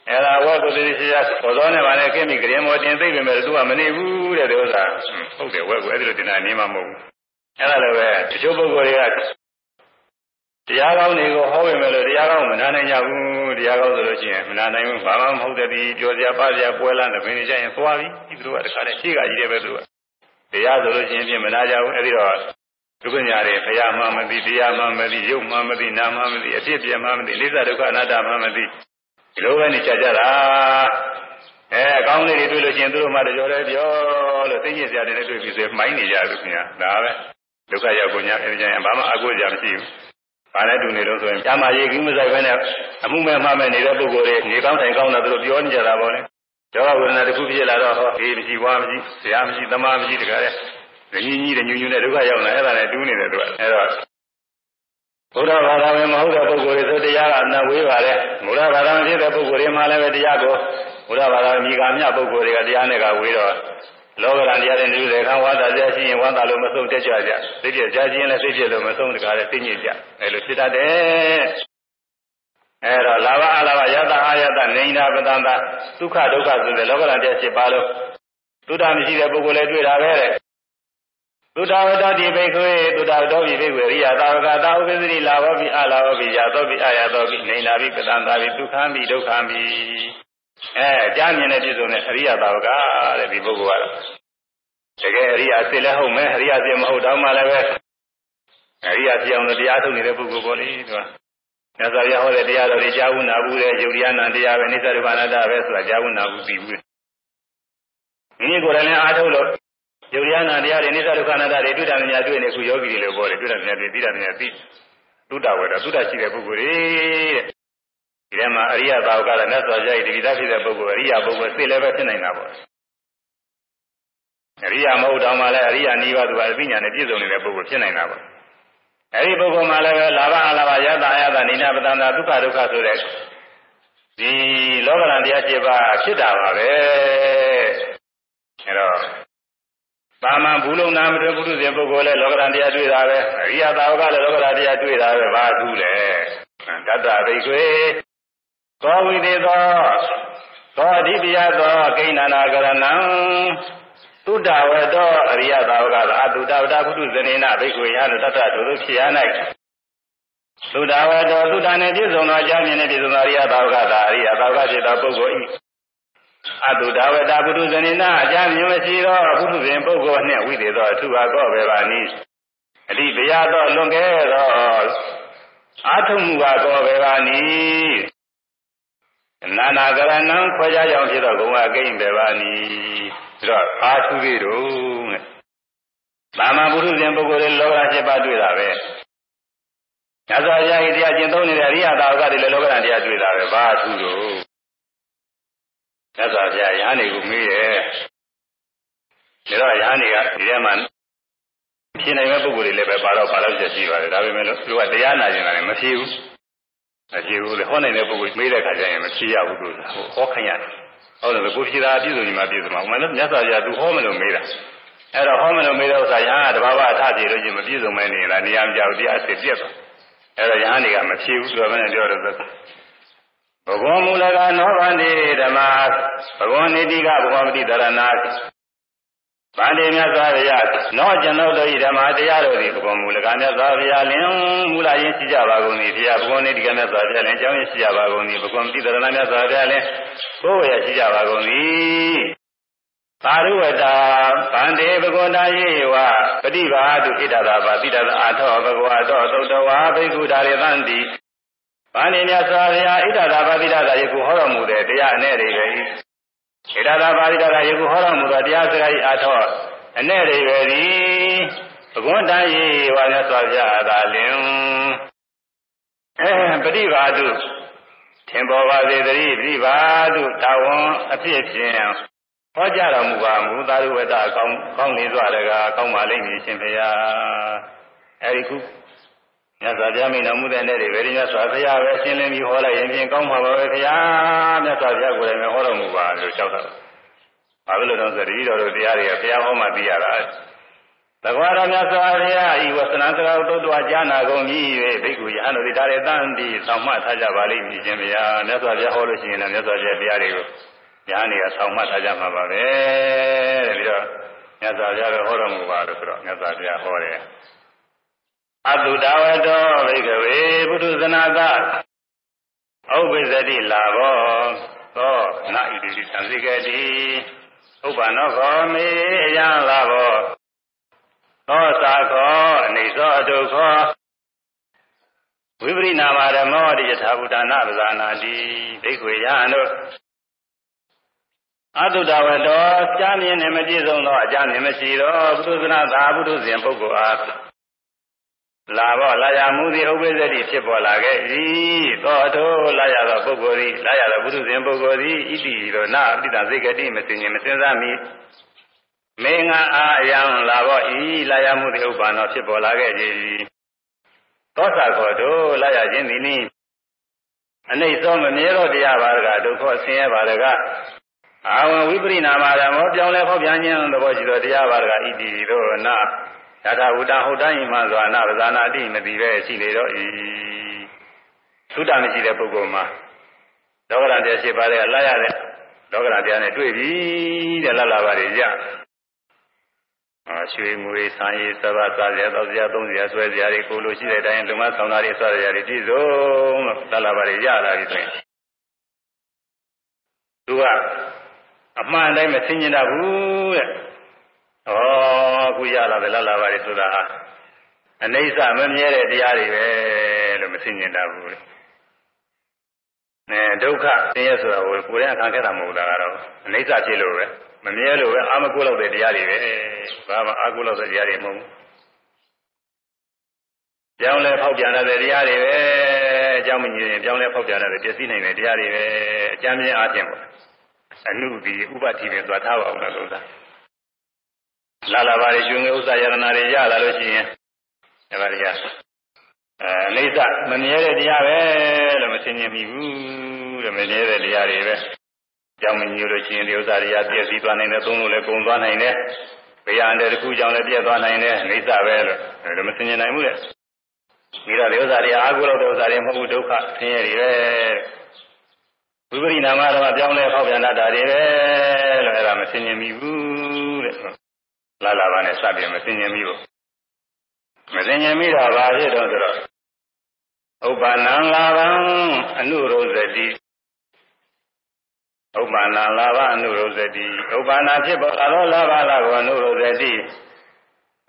အဲ့ဒါဝက်ကိုသိရှိရဘောသောနဲ့ဗာနဲ့ကိမိကရင်မောတင်သိပြီမဲ့သူကမနေဘူး တဲ့ဒီဥစ္စာဟုတ်တယ်ဝက်ကိုအဲ့ဒီလိုတင်တာနေမှာမဟုတ်ဘူးအဲ့ဒါလည်းပဲတချို့ပုဂ္ဂိုလ်တွေကတရားကောင်းတွေကိုဟောဝင်မယ်လို့တရားကောင်းမနာနိုင်ကြဘူးတရားကောင်းဆိုလို့ရှိရင်မနာနိုင်ဘူးဘာမှမဟုတ်တဲ့ဒီကြောစရာပါစရာပွဲလာတဲ့ဘယ်နေကြရင်သွားပြီဒီလိုကတခါတည်းရှိကကြီးတယ်ပဲသူကတရားဆိုလို့ရှိရင်ပြင်မနာကြဘူးအဲ့ဒီတော့ဒုက္ခညာတွေဘုရားမှမသိတရားမှမသိရုပ်မှမသိနာမှမသိအဖြစ်ပြမှမသိအိသဒုက္ခအနတ္တမှမသိဒီလိုပဲနေကြကြတာ အဲအကောင်းလေးတွေတွေ့လို့ရှိရင်သူတို့မှတကြော်တယ်ပြောလို့သိညစ်စရာတွေနဲ့တွေ့ပြီးဆိုမှိုင်းနေကြသူခင်ဗျာဒါပဲဒုက္ခရောက်ကုန်냐အဲဒီကျရင်ဘာမှအကုကြမရှိဘူးဘာနဲ့တူနေလို့ဆိုရင်ကျမ်းမာရေးကြီးမဆိုင်ဘဲနဲ့အမှုမဲ့မှမဲ့နေတဲ့ပုဂ္ဂိုလ်တွေနေကောင်းထိုင်ကောင်းတာသူတို့ပြောနေကြတာပေါ့လေဒေါဝဝေဒနာတစ်ခုဖြစ်လာတော့ဟောဒီမရှိဘွားမရှိဆရာမရှိသမားမရှိတကားတဲ့ညီညီတဲ့ညူညူနဲ့ဒုက္ခရောက်လာအဲ့ဒါနဲ့တူးနေတယ်သူကအဲ့တော့ ဘုရားဘာသာဝင်မဟုတ်တဲ့ပုဂ္ဂိုလ်တွေဆိုတရားကအနဝေးပါလေဘုရားဘာသာဝင်ဖြစ်တဲ့ပုဂ္ဂိုလ်တွေမှလည်းပဲတရားကိုဘုရားဘာသာမိဂါမြပုဂ္ဂိုလ်တွေကတရားနဲ့ကဝေးတော့လောကရန်တရားတွေနေတယ်ခံဝါသာကြရှိရင်ဝါသာလို့မဆုံးတက်ကြကြသိပြကြခြင်းလည်းသိပြလို့မဆုံးတကားလည်းသိညစ်ကြအဲလိုဖြစ်တတ်တယ်အဲတော့လာဘအလာဘယတအာယတနေတာပတန္တဒုက္ခဒုက္ခဆိုတဲ့လောကရန်တရားရှိပါလို့သုဒ္ဓမရှိတဲ့ပုဂ္ဂိုလ်လည်းတွေ့တာပဲတဲ့ သုဒ္ဓဝတ္တိဘိက္ခွေသုဒ္ဓဝတ္တိဘိက္ခွေရိယသာဝကသာဥပ္ပဇိလာဘောပိအလာဘောပိယာသောပိအာယသောပိနေတာပိပတန္တာပိဒုက္ခံပိဒုက္ခံပိအဲကြားမြင်တဲ့ပြည့်စုံတဲ့အရိယသာဝကတဲ့ဒီပုဂ္ဂိုလ်ကတော့တကယ်အရိယစစ်လည်းဟုတ်မယ်အရိယစစ်မဟုတ်တော့မှလည်းပဲအရိယဖြစ်အောင်လို့တရားထုတ်နေတဲ့ပုဂ္ဂိုလ်ပေါ့လေသူကမြတ်စွာဘုရားဟောတဲ့တရားတော်တွေကြားဝနာဘူးတဲ့ယုတ်တရားနာတရားပဲနိစ္စဒုက္ခအနတ္တပဲဆိုတာကြားဝနာဘူးပြီးဘူးမိမိကိုယ်တိုင်လည်းအားထုတ်လို့ ယုတ်တရားနာတရားတွေနိစ္စဒုက္ခအနတ္တတွေတွေ့တာများတွေ့နေခုယောဂီတွေလည်းပေါ်တယ်တွေ့တာများတွေ့သိတာများသိသုတဝေဒသုတရှိတဲ့ပုဂ္ဂိုလ်တွေတဲ့ဒီထဲမှာအရိယသာဝကလည်းမြတ်စွာဘုရားရဲ့ဒီကိစ္စဖြစ်တဲ့ပုဂ္ဂိုလ်အရိယပုဂ္ဂိုလ်သိလည်းပဲဖြစ်နိုင်တာပေါ့အရိယမဟုတ်တော့မှလည်းအရိယနိဗ္ဗာန်သူကအသိဉာဏ်နဲ့ပြည့်စုံနေတဲ့ပုဂ္ဂိုလ်ဖြစ်နိုင်တာပေါ့အဲဒီပုဂ္ဂိုလ်မှာလည်းပဲလာဘအလာဘယတအယတနိနာပတန္တာဒုက္ခဒုက္ခဆိုတဲ့ဒီလောကရန်တရား7ပါးဖြစ်တာပါပဲအဲတော့ ပါမန်ဘူးလုံးနာမတွေ့ပုထုဇဉ်ပုဂ္ဂိုလ်လည်းလောကရန်တရားတွေ့တာပဲအရိယသာဝကလည်းလောကရန်တရားတွေ့တာပဲဘာသူလဲတတ္တဘိကွေသောဝိသေသောသောအဓိပယသောကိဏနာကရဏံသုတဝတ္တောအရိယသာဝကသာအတုတဝတ္တပုထုဇနေနဘိကွေယလို့တတ္တတို့တို့ဖြစ်ရ၌သုတဝတ္တောသုတနဲ့ပြည့်စုံသောအကြောင်းမြင်နဲ့ပြည့်စုံသောအရိယသာဝကသာအရိယသာဝကဖြစ်သောပုဂ္ဂိုလ်၏ အတုတဝတ္တပုထုဇနေနအကြောင်းမြင်မရှိသောပုထုဇဉ်ပုဂ္ဂိုလ်နှင့်ဝိသေသောအထုဟာကောပဲပါနည်းအဓိပယသောလွန်ကဲသောအာထုမှုဟာကောပဲပါနည်းနာနာကရဏံခွဲခြားကြောင့်ဖြစ်သောဂုံအကိမ့်ပဲပါနည်းဒါတော့အာထုပြီးတော့တဲ့သာမန်ပုထုဇဉ်ပုဂ္ဂိုလ်တွေလောက7ပါးတွေ့တာပဲညဇောရာဟိတရားကျင့်သုံးနေတဲ့အရိယသာဝကတွေလည်းလောကတရားတွေ့တာပဲဘာအထုတော့ ညဇောရာရဟန်းတွေကိုမေးတယ်ဒါတော့ရဟန်းတွေကဒီထဲမှာဖြစ်နိုင်တဲ့ပုဂ္ဂိုလ်တွေလည်းပဲပါတော့ပါတော့ချက်ရှိပါတယ်ဒါပေမဲ့လို့သူကတရားနာကျင်တာလည်းမဖြစ်ဘူးမဖြစ်ဘူးလေဟောနိုင်တဲ့ပုဂ္ဂိုလ်မေးတဲ့ခါကျရင်မဖြစ်ရဘူးလို့ဟောခိုင်းရတယ်ဟုတ်တယ်ကိုဖြေတာပြည့်စုံညီမပြည့်စုံမှာဥမာလည်းမြတ်စွာဘုရားသူဟောမလို့မေးတာအဲ့တော့ဟောမလို့မေးတဲ့ဥစ္စာရဟန်းကတဘာဝအထဖြေလို့ချင်းမပြည့်စုံမဲနေလားနေရာမကြောက်တရားအစ်ပြက်သွားအဲ့တော့ရဟန်းတွေကမဖြေဘူးဆိုတော့ဘယ်နဲ့ပြောတော့ ဘဂဝမူလကနောဗန္တိဓမ္မဘဂဝနိတိကဘဂဝမတိတရဏဗန္တိမြတ်စွာဘုရားနောကျွန်ုပ်တို့ဤဓမ္မတရားတို့သည်ဘဂဝမူလကမြတ်စွာဘုရားလင်မူလရင်းရှိကြပါကုန်၏ဘုရားဘဂဝနိတိကမြတ်စွာဘုရားလင်အကြောင်းရင်းရှိကြပါကုန်၏ဘဂဝမတိတရဏမြတ်စွာဘုရားလင်ကိုယ်ဝရရှိကြပါကုန်၏သာရုဝတ္တာဗန္တေဘဂဝတာယေဝပฏิဘာတုဣဒတာပါတိတသာအာထောဘဂဝါတောသုတ္တဝါဘိက္ခုဒါရေသန္တိ ဗန္တိမြတ်စွာဘုရားဣဒတာပါတိတသာယေကုဟောတော်မူတဲ့တရားအ내တွေပဲဣဒတာပါတိတသာယေကုဟောတော်မူသောတရားစကားဤအာထောအ내တွေပဲသည်ဘဂဝတာယေဝမြတ်စွာဘုရားသာလင် အဲပฏิဘာတုထင်ပေါ်ပါစေတည်းပฏิဘာတုတာဝန်အဖြစ်ဖြင့်ဟောကြားတော်မူပါမူသာရုဝတ္တကောင်းကောင်းနေစွာတကားကောင်းပါလိမ့်မည်ရှင်ဖေယအဲဒီခု မြတ်စွာဘုရားမိန်တော်မူတဲ့နေ့တွေဗေဒမြတ်စွာဘုရားပဲရှင်းလင်းပြီးဟောလိုက်ရင်ဖြင့်ကောင်းပါပါပဲခင်ဗျာမြတ်စွာဘုရားကိုယ်တိုင်ပဲဟောတော်မူပါလို့လျှောက်တာဘာလို့လဲတော့ဆိုတတိတော်တို့တရားတွေကဘုရားဟောမှသိရတာသကွာတော်မြတ်စွာဘုရားဤဝဆနာစကားတို့တော်ကြားနာကုန်ပြီ၍ဘိက္ခုယဟန်တို့ဒီဒါတွေတန်ပြီးဆောင်မှထားကြပါလိမ့်မည်ရှင်ဗျာမြတ်စွာဘုရားဟောလို့ရှိရင်လည်းမြတ်စွာဘုရားတရားတွေကိုညာနေကဆောင်မှထားကြမှာပါပဲတဲ့ပြီးတော့မြတ်စွာဘုရားကဟောတော်မူပါလို့ဆိုတော့မြတ်စွာဘုရားဟောတယ် အတုတဝတောဘိကဝေပုထုဇနာသဥပ္ပဇ္ဇတိလာဘောသောနာဣတိသံသိကတိဥပ္ပနောခောမေအယံလာဘောသောသာခောအနေသောအတုခောဝိပရိနာမဓမ္မောတိယထာဘုဒ္ဓနာပဇာနာတိဒိဋ္ဌွေယံတို့အတုတဝတောကြားမြင်နေမပြည့်စုံသောအကြမြင်မရှိသောပုထုဇနာသာပုထုဇဉ်ပုဂ္ဂိုလ်အား လာဘောလာရမှုသည်ဥပ္ပဇ္ဇတိဖြစ်ပေါ်လာခဲ့၏သောအထိုလာရသောပုဂ္ဂိုလ်သည်လာရသောပုထုဇဉ်ပုဂ္ဂိုလ်သည်ဣတိရောနာအပိတသိကတိမစင်ရင်မစင်စားမီမေငါအာယံလာဘောဤလာရမှုသည်ဥပ္ပန္နောဖြစ်ပေါ်လာခဲ့၏သောတာခောတို့လာရခြင်းသည်နိအနိစ္စမမြဲသောတရားပါကဒုက္ခဆင်းရဲပါကအာဝဝိပရိနာမဓမ္မောပြောင်းလဲဖောက်ပြန်ခြင်းသဘောရှိသောတရားပါကဣတိရောနာ ယထာဝုတဟုတ်တိုင်းမှစွာနာပဇာနာတိမတိပဲရှိနေတော့ဤသုတ္တမရှိတဲ့ပုဂ္ဂိုလ်မှာလောကရတရားရှိပါတဲ့လာရတဲ့လောကရတရားနဲ့တွေ့ပြီတဲ့လလာပါတွေရအာရွှေငွေဆံရည်စဘာစားရတော့စရာသုံးစရာဆွဲစရာတွေကိုလိုရှိတဲ့အတိုင်းလုံမဆောင်တာတွေဆွဲစရာတွေပြည့်စုံလို့လလာပါတွေရလာပြီဆိုရင်သူကအမှန်တိုင်းမသိကျင်တတ်ဘူးတဲ့ ဩအခုရလာတယ်လလာပါလေဆိုတာဟာအနိစ္စမမြဲတဲ့တရားတွေပဲလို့မသိမြင်တတ်ဘူးလေအဲဒုက္ခဆင်းရဲဆိုတာကိုကိုယ်တိုင်ခံခဲ့တာမဟုတ်တာကတော့အနိစ္စဖြစ်လို့ပဲမမြဲလို့ပဲအာမကုလို့တဲ့တရားတွေပဲဘာမှအာကုလို့တဲ့တရားတွေမဟုတ်ဘူးပြောင်းလဲဖောက်ပြန်တဲ့တရားတွေပဲအကြောင်းမညင်ပြောင်းလဲဖောက်ပြန်တဲ့ပျက်စီးနိုင်တဲ့တရားတွေပဲအကြမ်းမြင်အားဖြင့်ပေါ့အနုဒီဥပတိတွေသွားထားပါအောင်လို့သာ လာလာပါလေကျွငယ်ဥစ္စာယရနာတွေရလာလို့ရှိရင်ဒါပါလေအဲအိဋ္ဌမမြဲတဲ့တရားပဲလို့မသိမြင်မိဘူးတဲ့မမြဲတဲ့တရားတွေပဲကြောင့်မညိုလို့ရှိရင်ဒီဥစ္စာတွေကပြည့်စည်သွားနိုင်တယ်သုံးလို့လည်းကုန်သွားနိုင်တယ်ဘေးရန်တဲ့တစ်ခုကြောင့်လည်းပြည့်သွားနိုင်တယ်အိဋ္ဌပဲလို့ဒါလည်းမသိမြင်နိုင်ဘူးတဲ့ဒီတော့ဒီဥစ္စာတွေအာဟုလို့တဲ့ဥစ္စာတွေမဟုတ်ဘူးဒုက္ခဆင်းရဲတွေပဲဝိပရိနာမတော့ပြောင်းလဲဖောက်ပြန်တတ်တာတွေပဲလို့အဲ့ဒါမသိမြင်မိဘူးတဲ့ လာလာပါနဲ့စပြီးမသိဉ္ဇဉ်မိဘူးမသိဉ္ဇဉ်မိတာဘာဖြစ်တော့ဆိုတော့ဥပ္ပန္နလာဘံအနုရောဇတိဥပ္ပန္နလာဘအနုရောဇတိဥပ္ပန္နဖြစ်ပေါ်လာသောလာဘလာကိုအနုရောဇတိ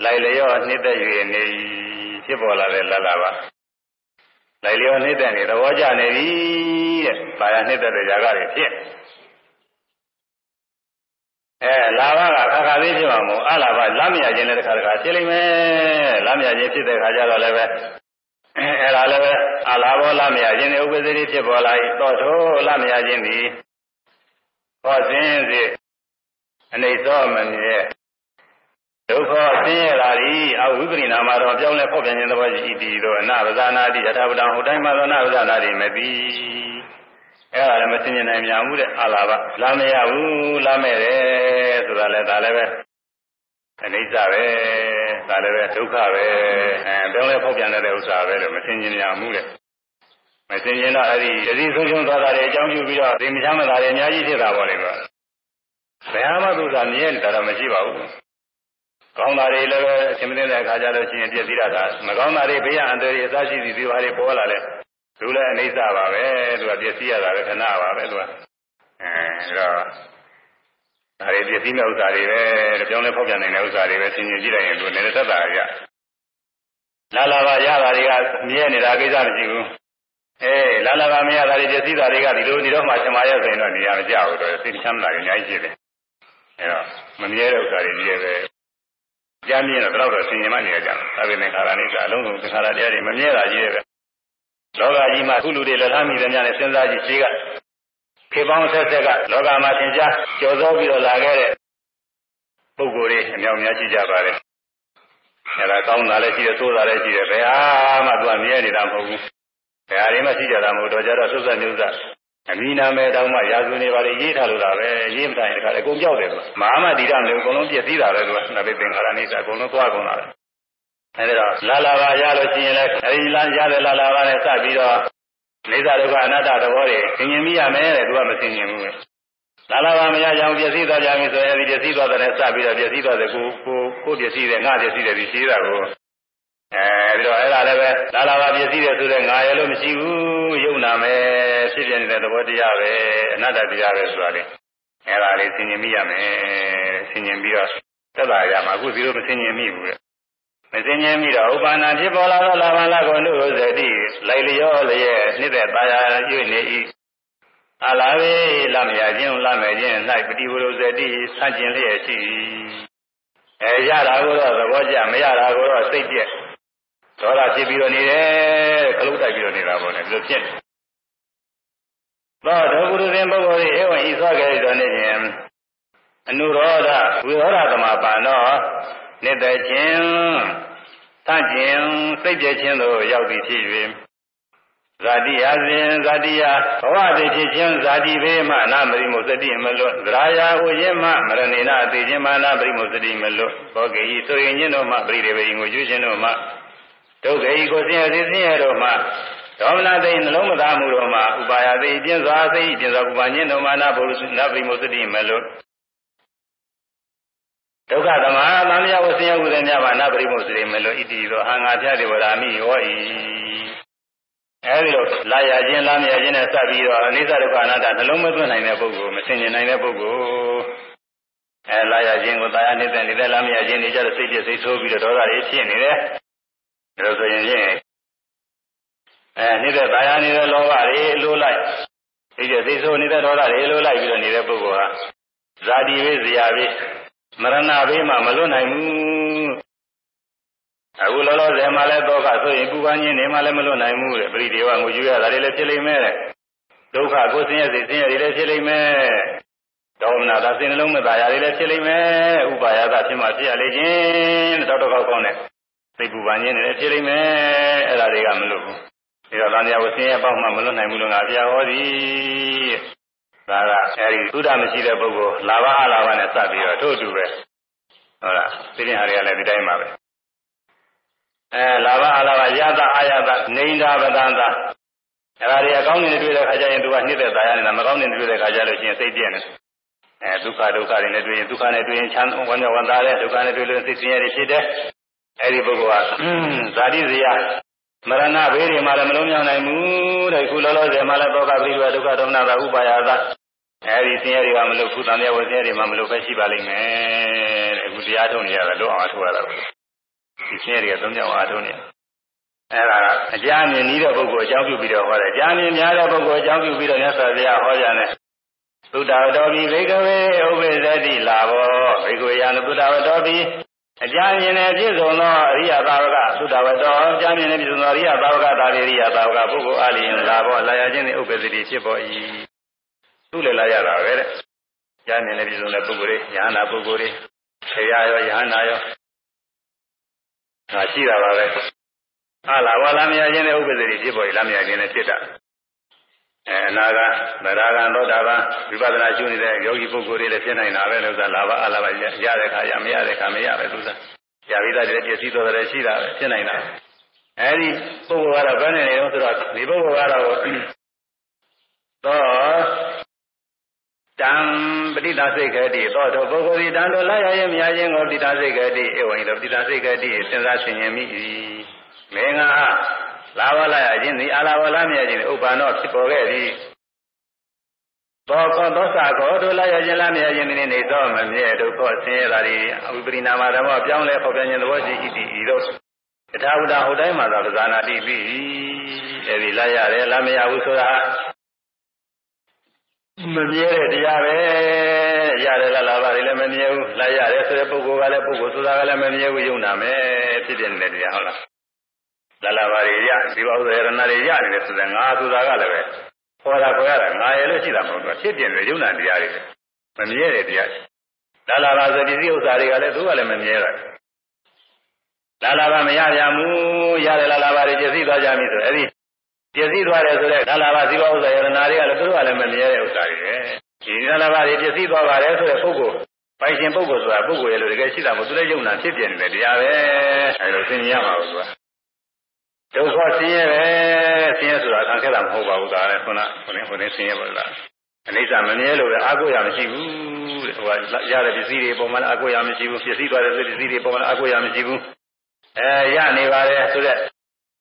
လိုက်လျောနှစ်သက်၍နေဖြစ်ပေါ်လာတဲ့လာလာပါလိုက်လျောနှစ်သက်နေသဘောကျနေပြီတဲ့။ဘာရနှစ်သက်တဲ့ຢာကတွေဖြစ် အဲလာဘကခါခါလေးဖြစ်မှာမဟုတ်အလာဘလမ်းမြခြင်းလည်းတစ်ခါတစ်ခါဖြစ်လိမ့်မယ်လမ်းမြခြင်းဖြစ်တဲ့ခါကျတော့လည်းပဲအဲဒါလည်းပဲအလာဘောလမ်းမြခြင်းနဲ့ဥပ္ပဇ္ဇတိဖြစ်ပေါ်လာ၏တော့ထိုလမ်းမြခြင်းသည်ဟောစဉ်စေအနေသောမမြဲဒုက္ခဆင်းရဲလာသည်အဝိပရိနာမတော်ပြောင်းလဲဖောက်ပြန်ခြင်းသဘောရှိ၏ဒီတော့အနဗဇာနာတိယထာပဒံဟိုတိုင်းမှာသောအနဗဇာနာတိမသိ အဲ့ဒါလည်းမသိမြင်နိုင်မြန်ဘူးတဲ့အလားပါလာမရဘူးလာမဲ့တယ်ဆိုတာလည်းဒါလည်းပဲအနိစ္စပဲဒါလည်းပဲဒုက္ခပဲအဲပြောင်းလဲဖောက်ပြန်တဲ့ဥစ္စာပဲလို့မသိမြင်မြန်ဘူးတဲ့မသိမြင်တော့အဲ့ဒီတတိဆုံးဆုံးသွားတာတွေအကြောင်းပြုပြီးတော့ဒီမချမ်းမသာတွေအများကြီးဖြစ်တာပေါ့လေကွာဘယ်မှသူကမြဲနေတာတော့မရှိပါဘူးကောင်းတာတွေလည်းပဲအရှင်မသိတဲ့အခါကျတော့ရှင်ပြည့်စည်တာကမကောင်းတာတွေဘေးရန်အန္တရာယ်အစရှိသည်ဒီဘာတွေပေါ်လာလဲ သူလည်းအိဋ္ဌပါပဲသူကပစ္စည်းရတာပဲခဏပါပဲသူကအဲဒါဒါတွေပစ္စည်းမဲ့ဥစ္စာတွေပဲပြောင်းလဲဖောက်ပြန်နေတဲ့ဥစ္စာတွေပဲဆင်ញင်ကြည့်လိုက်ရင်သူလည်းသက်သာရလာလာပါရတာတွေကမြဲနေတာကိစ္စမရှိဘူးအေးလာလာပါမရတာတွေပစ္စည်းတာတွေကဒီလိုဒီတော့မှရှင်မရဆိုရင်တော့နေရာမကျဘူးတော့စိတ်ချမ်းသာတယ်အများကြီးရှိတယ်အဲတော့မမြဲတဲ့ဥစ္စာတွေကြီးပဲကြားမြင်တော့တော့ဆင်ញင်မှနေရကြတယ်ဒါပေမဲ့ခါရဏိကအလုံးစုံသင်္ခါရတရားတွေမမြဲတာကြီးတယ်ပဲ လောကကြီးမှာခုလူတွေလက်ထားမိတဲ့များနဲ့စဉ်းစားကြည့်ရှိကခေပေါင်းဆက်ဆက်ကလောကမှာသင်ကြားကြော်သောပြီးတော့လာခဲ့တဲ့ပုဂ္ဂိုလ်တွေအမြောက်များရှိကြပါတယ်အဲဒါကောင်းတာလည်းရှိတယ်ဆိုးတာလည်းရှိတယ်ဘယ်ဟာမှသူကမြဲနေတာမဟုတ်ဘူးဘယ်ဟာတွေမှရှိကြတာမဟုတ်တော့ကြတော့သုစမျိုးစားအမိနာမဲတောင်းမှရာဇဝင်တွေပါလေရေးထားလို့တာပဲရေးမတိုင်းတခါလေအကုန်ကြောက်တယ်ကွာမဟာမတိရမျိုးအကုန်လုံးပြည့်စည်တာပဲကွာနဘေသင်္ခါရနေစာအကုန်လုံးသွားကုန်တာပဲ အဲဒီတော့လာလာပါရလို့ရှိရင်လည်းအဲဒီလာရတဲ့လာလာပါနဲ့စပြီးတော့နေသာဒုက္ခအနတ္တသဘောတွေသင်ញင်မိရမယ်တဲ့သူကမသင်ញင်ဘူးလာလာပါမရကြအောင်ပြည့်စည်သွားကြပြီဆိုရင်ဒီပြည့်စည်သွားတဲ့စပြီးတော့ပြည့်စည်သွားတဲ့ကိုကိုကိုပြည့်စည်တဲ့ငါပြည့်စည်တဲ့ဒီရှိတာကိုအဲဒီတော့အဲ့ဒါလည်းပဲလာလာပါပြည့်စည်တယ်ဆိုတဲ့ငါရလို့မရှိဘူးယုံနာမယ်ဖြစ်ပြနေတဲ့သဘောတရားပဲအနတ္တတရားပဲဆိုတာလေအဲ့ဒါလေးသင်ញင်မိရမယ်သင်ញင်ပြီးတော့သက်သာရမှာအခုဒီလိုမသင်ញင်မိဘူးလေ မစင်ញင်းမိတော့ဥပါဏဖြစ်ပေါ်လာသောလာမလာကိုနုဇတိလိုက်လျောလျက်နှစ်သက်ပါရရွနေ၏အလားဝေလမရခြင်းလမယ်ခြင်း၌ပฏิဝရဇတိဆန့်ကျင်လျက်ရှိအဲရတာကိုတော့သဘောကျမရတာကိုတော့စိတ်ပြက်ဒေါသဖြစ်ပြီးတော့နေတယ်ခလုတ်တိုက်ပြီးတော့နေတာပေါ့လေဒီလိုဖြစ်သောဒုပုရုဇဉ်ပုဂ္ဂိုလ်၏ဧဝံဤသောကဲ့သို့နေခြင်းအနုရောဓဝိရောဓသမပါနော နှစ်သက်ခြင်းသန့်ကျင်စိတ်ပြည့်ခြင်းသို့ရောက်သည်ဖြစ်၍ဇာတိအစဉ်ဇာတိယဘဝတည်ဖြစ်ခြင်းဇာတိဘေးမှနာမရိမုစတိမလွတ်သရာယာဟူခြင်းမှမရဏိနာသိခြင်းမှနာပရိမုစတိမလွတ်ဘောဂေဤဆိုရင်ခြင်းတို့မှပရိဒေဝေငကိုကျွခြင်းတို့မှဒုက္ခေဤကိုဆင်းရဲဆင်းရဲတို့မှဒေါမနသိနှလုံးမသားမှုတို့မှဥပါယသိပြင်းစွာသိပြင်းစွာဥပါညင်းတို့မှနာဘုရုနာပရိမုစတိမလွတ် ဒုက္ခသမာသံဃာဝဆင်းရဲဥဒ္ဒေမြပါနာပရိမုစရိမလို့ဣတိသောအာငါဖြတ်တေဝရာမိဟောဤအဲဒီလိုလာရခြင်းလာမရခြင်းနဲ့စပ်ပြီးတော့အနိစ္စဒုက္ခအနတ္တနှလုံးမသွင်းနိုင်တဲ့ပုဂ္ဂိုလ်မဆင်ခြင်နိုင်တဲ့ပုဂ္ဂိုလ်အဲလာရခြင်းကိုတာယာနေတဲ့နေတဲ့လာမရခြင်းနေကြတဲ့စိတ်ပြည့်စိတ်ဆိုးပြီးတော့ဒေါသတွေဖြစ်နေတယ်ဒါလို့ဆိုရင်ဖြင့်အဲနေတဲ့တာယာနေတဲ့လောဘတွေလိုလိုက်စိတ်ပြည့်စိတ်ဆိုးနေတဲ့ဒေါသတွေလိုလိုက်ပြီးတော့နေတဲ့ပုဂ္ဂိုလ်ဟာဇာတိဝိဇရာဝိ မရဏဘေးမှာမလွတ်နိုင်ဘူးအခုလောလောဆယ်မှာလည်းဒုက္ခဆိုရင်ပူပန်းခြင်းနေမှလည်းမလွတ်နိုင်ဘူးတဲ့ပရိဒေဝငိုကြွရတာတွေလည်းဖြစ်လိမ့်မယ်တဲ့ဒုက္ခကိုဆင်းရဲစိတ်ဆင်းရဲတွေလည်းဖြစ်လိမ့်မယ်ဒေါမနတာစိတ်နှလုံးမသာရတွေလည်းဖြစ်လိမ့်မယ်ဥပါယတာဖြစ်မှဖြစ်ရလေခြင်းတောက်တော့ကောင်းတဲ့စိတ်ပူပန်းခြင်းတွေလည်းဖြစ်လိမ့်မယ်အဲ့ဒါတွေကမလွတ်ဘူးဒါတော့တန်တရားကိုဆင်းရဲပေါက်မှမလွတ်နိုင်ဘူးလို့ငါပြဟောသည် ဒါကအဲဒီသုဒ္ဓမရှိတဲ့ပုဂ္ဂိုလ်လာဘအလာဘနဲ့စပ်ပြီးတော့ထို့အတူပဲဟုတ်လားသိရင်ဟာတွေကလည်းဒီတိုင်းပါပဲအဲလာဘအလာဘယတာအာယတာနေန္ဒာပဒန္တာအဲဒါတွေအကောင်းနေတွေ့တဲ့ခါကျရင်သူကနှိမ့်သက်သာရနေတာမကောင်းနေတွေ့တဲ့ခါကျလို့ရှိရင်စိတ်ပြည့်နေအဲဒုက္ခဒုက္ခတွေနဲ့တွေ့ရင်ဒုက္ခနဲ့တွေ့ရင်ချမ်းဝမ်းမြောက်ဝမ်းသာတယ်ဒုက္ခနဲ့တွေ့လို့စိတ်ဆင်းရဲတွေဖြစ်တယ်အဲဒီပုဂ္ဂိုလ်ကဇာတိဇယမရဏဘေးတွေမှာလည်းမလုံးမြောက်နိုင်ဘူးတဲ့ခုလောလောဆယ်မှာလည်းသောကပိရိဝဒုက္ခဒေါမနတာဥပါယတာ အဲဒီဆင်းရဲတွေကမလို့ခုတန်မြတ်ဝဆင်းရဲတွေမှမလို့ပဲရှိပါလိမ့်မယ်တဲ့အခုတရားထုတ်နေရတယ်လို့အောင်ထုတ်ရတာဒီဆင်းရဲတွေကသုံးကြောင်အားထုတ်နေအဲဒါအကြမြင်နီးတဲ့ပုဂ္ဂိုလ်အကြောင်းပြုပြီးတော့ဟောတယ်အကြမြင်များတဲ့ပုဂ္ဂိုလ်အကြောင်းပြုပြီးတော့မြတ်စွာဘုရားဟောကြတယ်သုတ္တဝတော်ပြီဘေကဝေဥပ္ပေသတိလာဘောဘေကဝေယံသုတ္တဝတော်ပြီအကြမြင်နဲ့ပြည့်စုံသောအရိယသာဝကသုတ္တဝတော်အကြမြင်နဲ့ပြည့်စုံသောအရိယသာဝကဒါရိယသာဝကပုဂ္ဂိုလ်အလျင်လာဘောလာရခြင်းနှင့်ဥပ္ပေသတိဖြစ်ပေါ်၏ သူ့လည်းလာရတာပဲတဲ့ကြမြင်နဲ့ပြည့်စုံတဲ့ပုဂ္ဂိုလ်တွေယဟနာပုဂ္ဂိုလ်တွေဆရာရောယဟနာရောဟာရှိတာပါပဲဟာလာဝါလာမရခြင်းနဲ့ဥပ္ပဒေဖြစ်ပေါ်ရလာမရခြင်းနဲ့ဖြစ်တာအဲအနာကဗရာဂံသောတာပန်ဝိပဿနာရှုနေတဲ့ယောဂီပုဂ္ဂိုလ်တွေလည်းဖြစ်နိုင်တာပဲလို့ဆိုတာလာဘအလာဘရတဲ့ခါရမရတဲ့ခါမရပဲသူစားရပြီးသားတဲ့ပြည့်စည်တော်တယ်ရှိတာပဲဖြစ်နိုင်တာအဲဒီပုဂ္ဂိုလ်ကတော့ဘယ်နဲ့နေတော့ဆိုတော့ဒီပုဂ္ဂိုလ်ကတော့သော တံပဋိသစိတ်ကတိသောတောပုဂ္ဂိုလ်ဒီတံတော်လာရရင်မြာခြင်းကိုပဋိသစိတ်ကတိဧဝံဤသောပဋိသစိတ်ကတိစဉ်းစားဆင်ခြင်မိ၏မေငါလာဝလာရခြင်းသည်အာလာဝလာမြခြင်းဥပ္ပန္နောဖြစ်ပေါ်ခဲ့သည်သောကောသောစာကောတို့လာရခြင်းလားမြခြင်းသည်နေသောမမြဲဒုက္ခဆင်းရဲတာဒီအဝိပရိနာမဓမ္မပြောင်းလဲဖော်ပြခြင်းသဘောရှိ၏တည်ဤသို့တထာဝတဟုတ်တိုင်းမှာသာပဇာနာတိပြီအဲဒီလာရတယ်လားမရဘူးဆိုတာ မမြဲတဲ့တရားပဲရတယ်လားလာပါတယ်လည်းမမြဲဘူးလာရတယ်ဆိုတဲ့ပုဂ္ဂိုလ်ကလည်းပုဂ္ဂိုလ်ဆိုတာကလည်းမမြဲဘူးယုံနာမယ်ဖြစ်တဲ့နေတဲ့တရားဟုတ်လားလာလာပါတွေရဇီဝဥဒ္ဒရဏတွေရနေတယ်ဆိုတဲ့ငါဆိုတာကလည်းပဲခေါ်တာခေါ်ရတာငါရဲ့လို့ရှိတာမဟုတ်ဘူးဖြစ်ပြနေရုံနာတရားတွေမမြဲတဲ့တရားလာလာပါဆိုဒီစည်းဥစ္စာတွေကလည်းသူကလည်းမမြဲတာလာလာပါမရပြန်ဘူးရတယ်လာလာပါတွေပြည့်စည်သွားကြပြီဆိုအဲ့ဒီ ပြည့်စည်သွားတယ်ဆိုတဲ့လာလာပါဇီဝဥစ္စာယရဏတွေကလည်းသူကလည်းမမြဲတဲ့ဥစ္စာတွေပဲဒီလာလာပါတွေပြည့်စည်သွားပါတယ်ဆိုတဲ့ပုဂ္ဂိုလ်ပိုင်ရှင်ပုဂ္ဂိုလ်ဆိုတာပုဂ္ဂိုလ်ရဲ့လို့တကယ်ရှိတာမဟုတ်သူလည်းယုံနာဖြစ်ပြနေတဲ့တရားပဲအဲလိုသိမြင်ရမှာဘူးကွာဒုက္ခဆင်းရဲပဲဆင်းရဲဆိုတာခံခဲ့တာမဟုတ်ပါဘူးဒါလည်းခုနခုနခုနဆင်းရဲပါလားအနိစ္စမမြဲလို့လည်းအာကိုရမရှိဘူးတဲ့ဟိုကရတဲ့ပစ္စည်းတွေပုံမှန်အာကိုရမရှိဘူးပစ္စည်းသွားတဲ့ပစ္စည်းတွေပုံမှန်အာကိုရမရှိဘူးအဲရနေပါတယ်ဆိုတဲ့